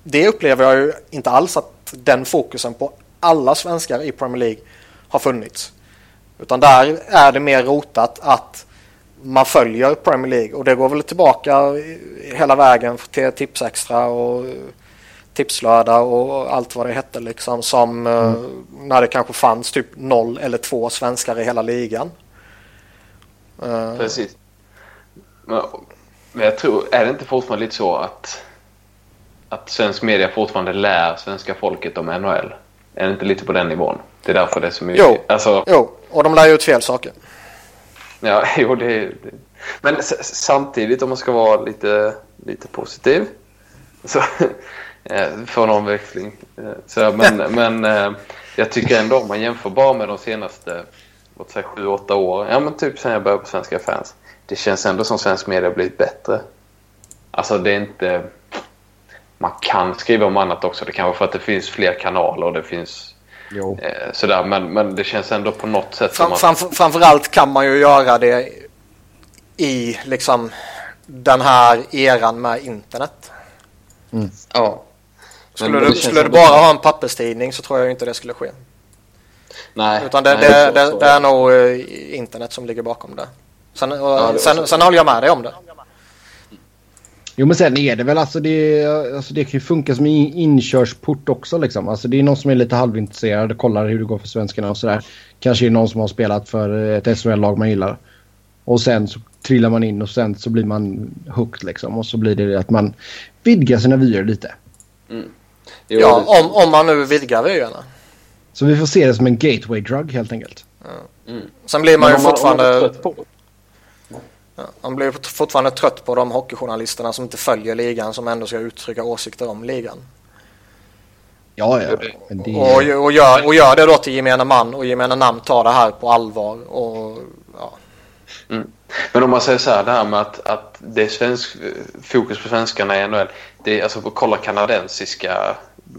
det upplever jag ju inte alls att den fokusen på alla svenskar i Premier League har funnits. Utan där är det mer rotat att man följer Premier League och det går väl tillbaka hela vägen till Tipsextra och Tipslördag och allt vad det hette liksom som eh, mm. när det kanske fanns typ noll eller två svenskar i hela ligan. Eh. Precis. Men, men jag tror, är det inte fortfarande lite så att att svensk media fortfarande lär svenska folket om NHL? Är det inte lite på den nivån? Det är därför det är så mycket. Jo, alltså... jo. och de lär ju ut fel saker. Ja, jo det, det. Men samtidigt om man ska vara lite, lite positiv. Så, eh, för en omväxling. Eh, så, men men eh, jag tycker ändå om man jämför bara med de senaste låt säga 7-8 åren. Ja men typ sen jag började på Svenska fans. Det känns ändå som svensk media har blivit bättre. Alltså det är inte... Man kan skriva om annat också. Det kan vara för att det finns fler kanaler och det finns Jo. Eh, sådär, men, men det känns ändå på något sätt Fram, som framför, Framförallt kan man ju göra det i liksom den här eran med internet. Mm. Ja. Skulle, du, skulle du bara ha en papperstidning så tror jag inte det skulle ske. Nej. Utan det, nej, det, det, det, är nog eh, internet som ligger bakom det. Sen, ja, det sen, sen håller jag med dig om det. Jo men sen är det väl alltså det, alltså det kan ju funka som inkörsport också liksom. Alltså det är någon som är lite halvintresserad och kollar hur det går för svenskarna och sådär. Kanske är någon som har spelat för ett SHL-lag man gillar. Och sen så trillar man in och sen så blir man hooked liksom. Och så blir det att man vidgar sina vyer lite. Mm. Jo, ja, om, om man nu vidgar vyerna. Så vi får se det som en gateway drug helt enkelt. Sen blir man Men ju man fortfarande... man blir fortfarande trött på de hockeyjournalisterna som inte följer ligan som ändå ska uttrycka åsikter om ligan. Ja, ja. Men det... Och, och, gör, och gör det då till gemene man och gemene namn tar det här på allvar. Och, ja. Mm. Men om man säger så här, det här med att, att det är svensk, fokus på svenskarna i NHL. Det är, alltså, kolla kanadensiska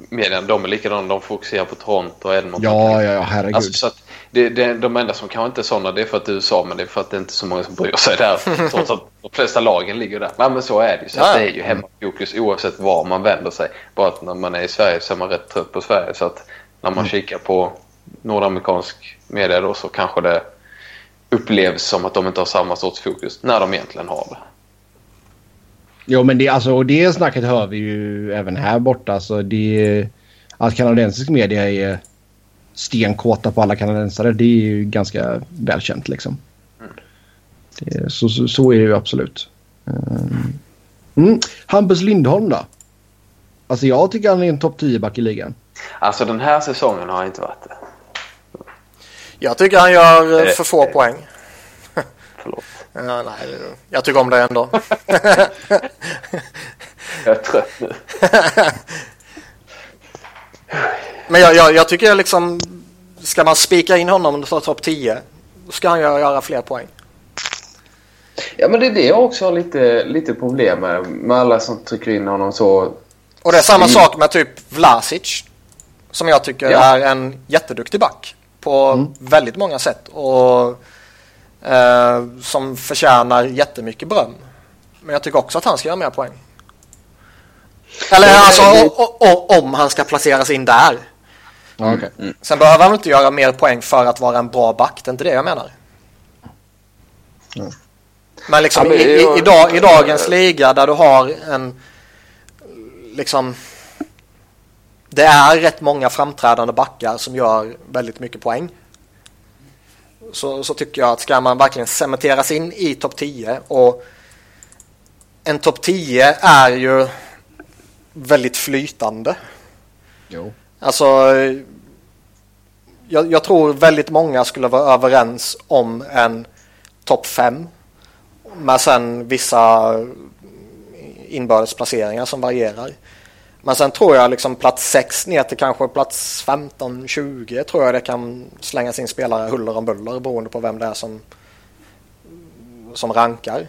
medier, de är likadana. De fokuserar på Toronto och Edmonton. Ja, ja, ja, herregud. Alltså, så att det, det, de enda som kanske inte är sådana det är för att det är USA men det är för att det inte är så många som bryr sig där. trots att de flesta lagen ligger där. Nej men så är det ju. Så att Ja. det är ju hemmafokus oavsett var man vänder sig. Bara att när man är i Sverige så är man rätt trött på Sverige. Så att när man kikar på nordamerikansk media då så kanske det upplevs som att de inte har samma sorts fokus när de egentligen har det. Jo, men det, alltså, och det snacket hör vi ju även här borta. Alltså, det, att kanadensisk media är stenkåta på alla kanadensare, det är ju ganska välkänt liksom. Det, så, så, så är det ju absolut. Um, mm. Hampus Lindholm då? Alltså jag tycker han är en topp 10-back i ligan. Alltså den här säsongen har inte varit det. Jag tycker han gör eh, Eh, för få eh. poäng. Förlåt. Ja, nej, jag tycker om det ändå. Jag är trött nu. Men jag, jag, jag tycker liksom, ska man spika in honom under topp 10, då ska han göra, göra fler poäng. Ja men det är det jag också har lite, lite problem med. Med alla som trycker in honom så. Och det är samma Mm. sak med typ Vlasic. Som jag tycker Ja. är en jätteduktig back. På väldigt många sätt. Och eh, som förtjänar jättemycket beröm. Men jag tycker också att han ska göra mer poäng. Eller alltså det- o, o, om han ska placeras in där. Ja, okej. Sen behöver han inte göra mer poäng för att vara en bra back. Det är inte det jag menar. Ja. Men liksom Ja, men i, i, i, dag, i dagens liga där du har en liksom det är rätt många framträdande backar som gör väldigt mycket poäng. Så, så tycker jag att ska man verkligen cementeras in i topp 10 och en topp 10 är ju väldigt flytande. Jo. Alltså, jag, jag tror väldigt många skulle vara överens om en topp 5. Med sen vissa inbördesplaceringar som varierar. Men sen tror jag liksom plats 6 ner till kanske plats 15-20 tror jag det kan slängas in spelare huller om buller beroende på vem det är som, som rankar.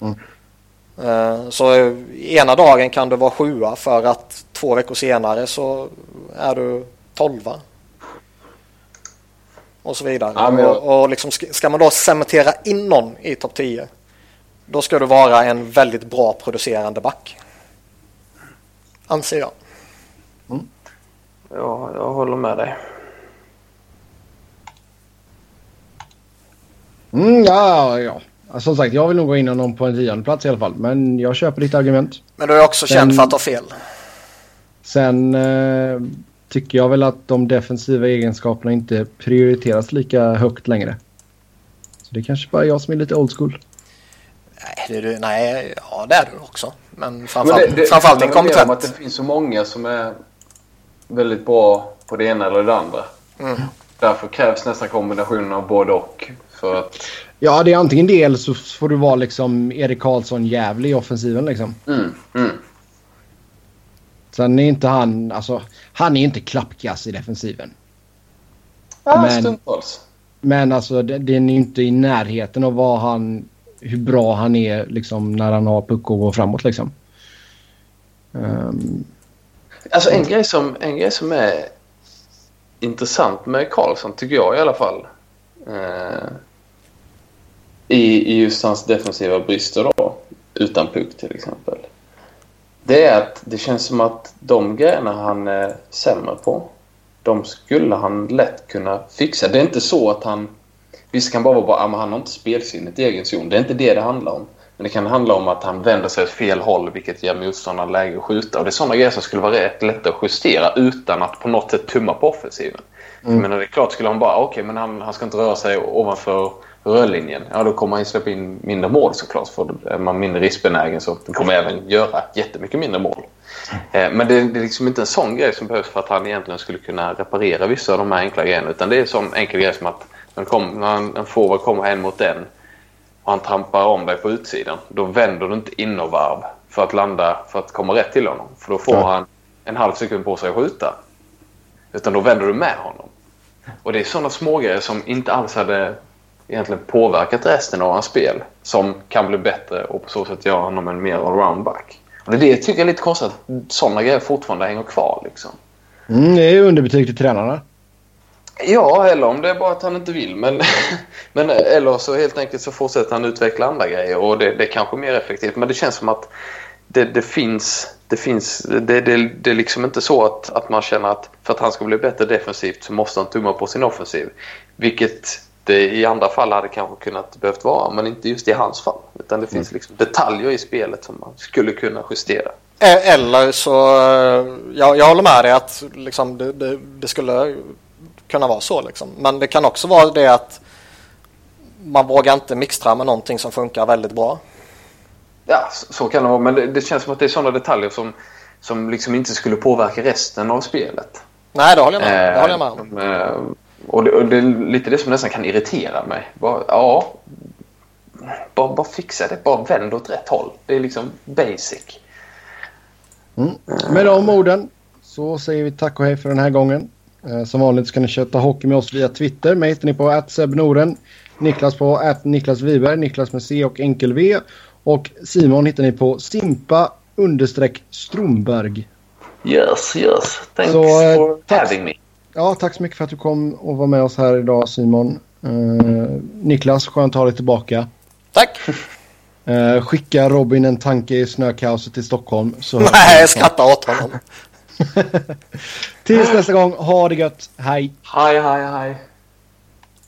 Mm. Eh, Så ena dagen kan du vara sjua för att två veckor senare så är du tolva. Och så vidare. Ja, men och, och liksom ska, ska man då cementera in någon i topp 10 då ska du vara en väldigt bra producerande back. Anser jag. Ja, jag håller med dig. Mm, ja, ja. Som sagt, jag vill nog gå in honom på en tionde plats i alla fall. Men jag köper ditt argument. Men du är också Sen- känd för att ha fel. Sen eh, tycker jag väl att de defensiva egenskaperna inte prioriteras lika högt längre. Så det är kanske bara jag som är lite old school. Nej, det är du, nej ja, det är du också. Men Men framförallt, det, det, framförallt det att inkompetent. det finns så många som är väldigt bra på det ena eller det andra. Mm. Därför krävs nästan kombinationen av både och. Att, Ja, det är antingen det eller så får du vara liksom Erik Karlsson jävlig i offensiven liksom. mm, mm. Sen är inte han, alltså, han är inte klappkass i defensiven. Ja, Men- stundtals. Men alltså det- den är inte i närheten av vad han, hur bra han är liksom när han har puck och går framåt liksom. Ehm, Alltså en grej, som, en grej som är intressant med Karlsson, tycker jag i alla fall. Eh, i, just hans defensiva brister då. Utan puck till exempel. Det är att det känns som att de grejerna han är sämre på. De skulle han lätt kunna fixa. Det är inte så att han... Visst kan bara vara bara, men han har inte spelsinnet i egen zon. Det är inte det det handlar om. Men det kan handla om att han vänder sig åt fel håll vilket ger motståndaren läge att skjuta. Och det är sådana grejer som skulle vara rätt lätta att justera utan att på något sätt tumma på offensiven. Mm. Menar, det är klart skulle han bara, okej men han, han ska inte röra sig ovanför rörlinjen. Ja då kommer han släppa in mindre mål såklart för är man mindre riskbenägen så kommer även göra jättemycket mindre mål. Eh, men det, det, är liksom inte en sån grej som behövs för att han egentligen skulle kunna reparera vissa av de här enkla grejerna. Utan det är en sån enkel grej som att när, kom, när en forward kommer en mot en och han trampar om dig på utsidan. Då vänder du inte innervarv för att landa, för att komma rätt till honom. För då får ja. han en halv sekund på sig att skjuta. Utan då vänder du med honom. Och det är sådana smågrejer som inte alls hade egentligen påverkat resten av hans spel. Som kan bli bättre och på så sätt göra honom en mer allround back. Och det det jag tycker är lite konstigt att sådana grejer fortfarande hänger kvar liksom. Mm, det är underbetyg till tränarna. Ja, eller om det är bara att han inte vill. Men, men eller så helt enkelt så fortsätter han utveckla andra grejer och det, det är kanske mer effektivt. Men det känns som att det, det finns, det, finns det, det, det är liksom inte så att, att man känner att för att han ska bli bättre defensivt så måste han tumma på sin offensiv. Vilket det i andra fall hade kanske kunnat behövt vara, men inte just i hans fall. Utan det finns mm. liksom detaljer i spelet som man skulle kunna justera. Eller så, jag, jag håller med dig att liksom det, det, det skulle kunna vara så. Liksom. Men det kan också vara det att man vågar inte mixtra med någonting som funkar väldigt bra. Ja, så, så kan det vara. Men det, det, känns som att det är sådana detaljer som, som liksom inte skulle påverka resten av spelet. Nej, det håller jag med, det håller jag med om. Och, det, och det, är lite det som nästan kan irritera mig. Bara, ja, bara, bara fixa det. Bara vänd åt rätt håll. Det är liksom basic. Mm. Med de orden så säger vi tack och hej för den här gången. Eh, som vanligt ska ni köta hockey med oss via Twitter. Mig hittar ni på @sebnoren, Niklas på att Niklas Wiberg, Niklas med C och enkel V. Och Simon hittar ni på Simpa understreck Stromberg. Yes, yes. Thanks så, eh, for tack, having me. Ja, tack så mycket för att du kom och var med oss här idag Simon. Uh, Niklas, skönt att ha dig tillbaka. Tack. Uh, skicka Robin en tanke i snökaoset till Stockholm. Så Nej, jag skrattar åt honom. Tills nästa gång, ha det gött. Hej. Hej, hej, hej.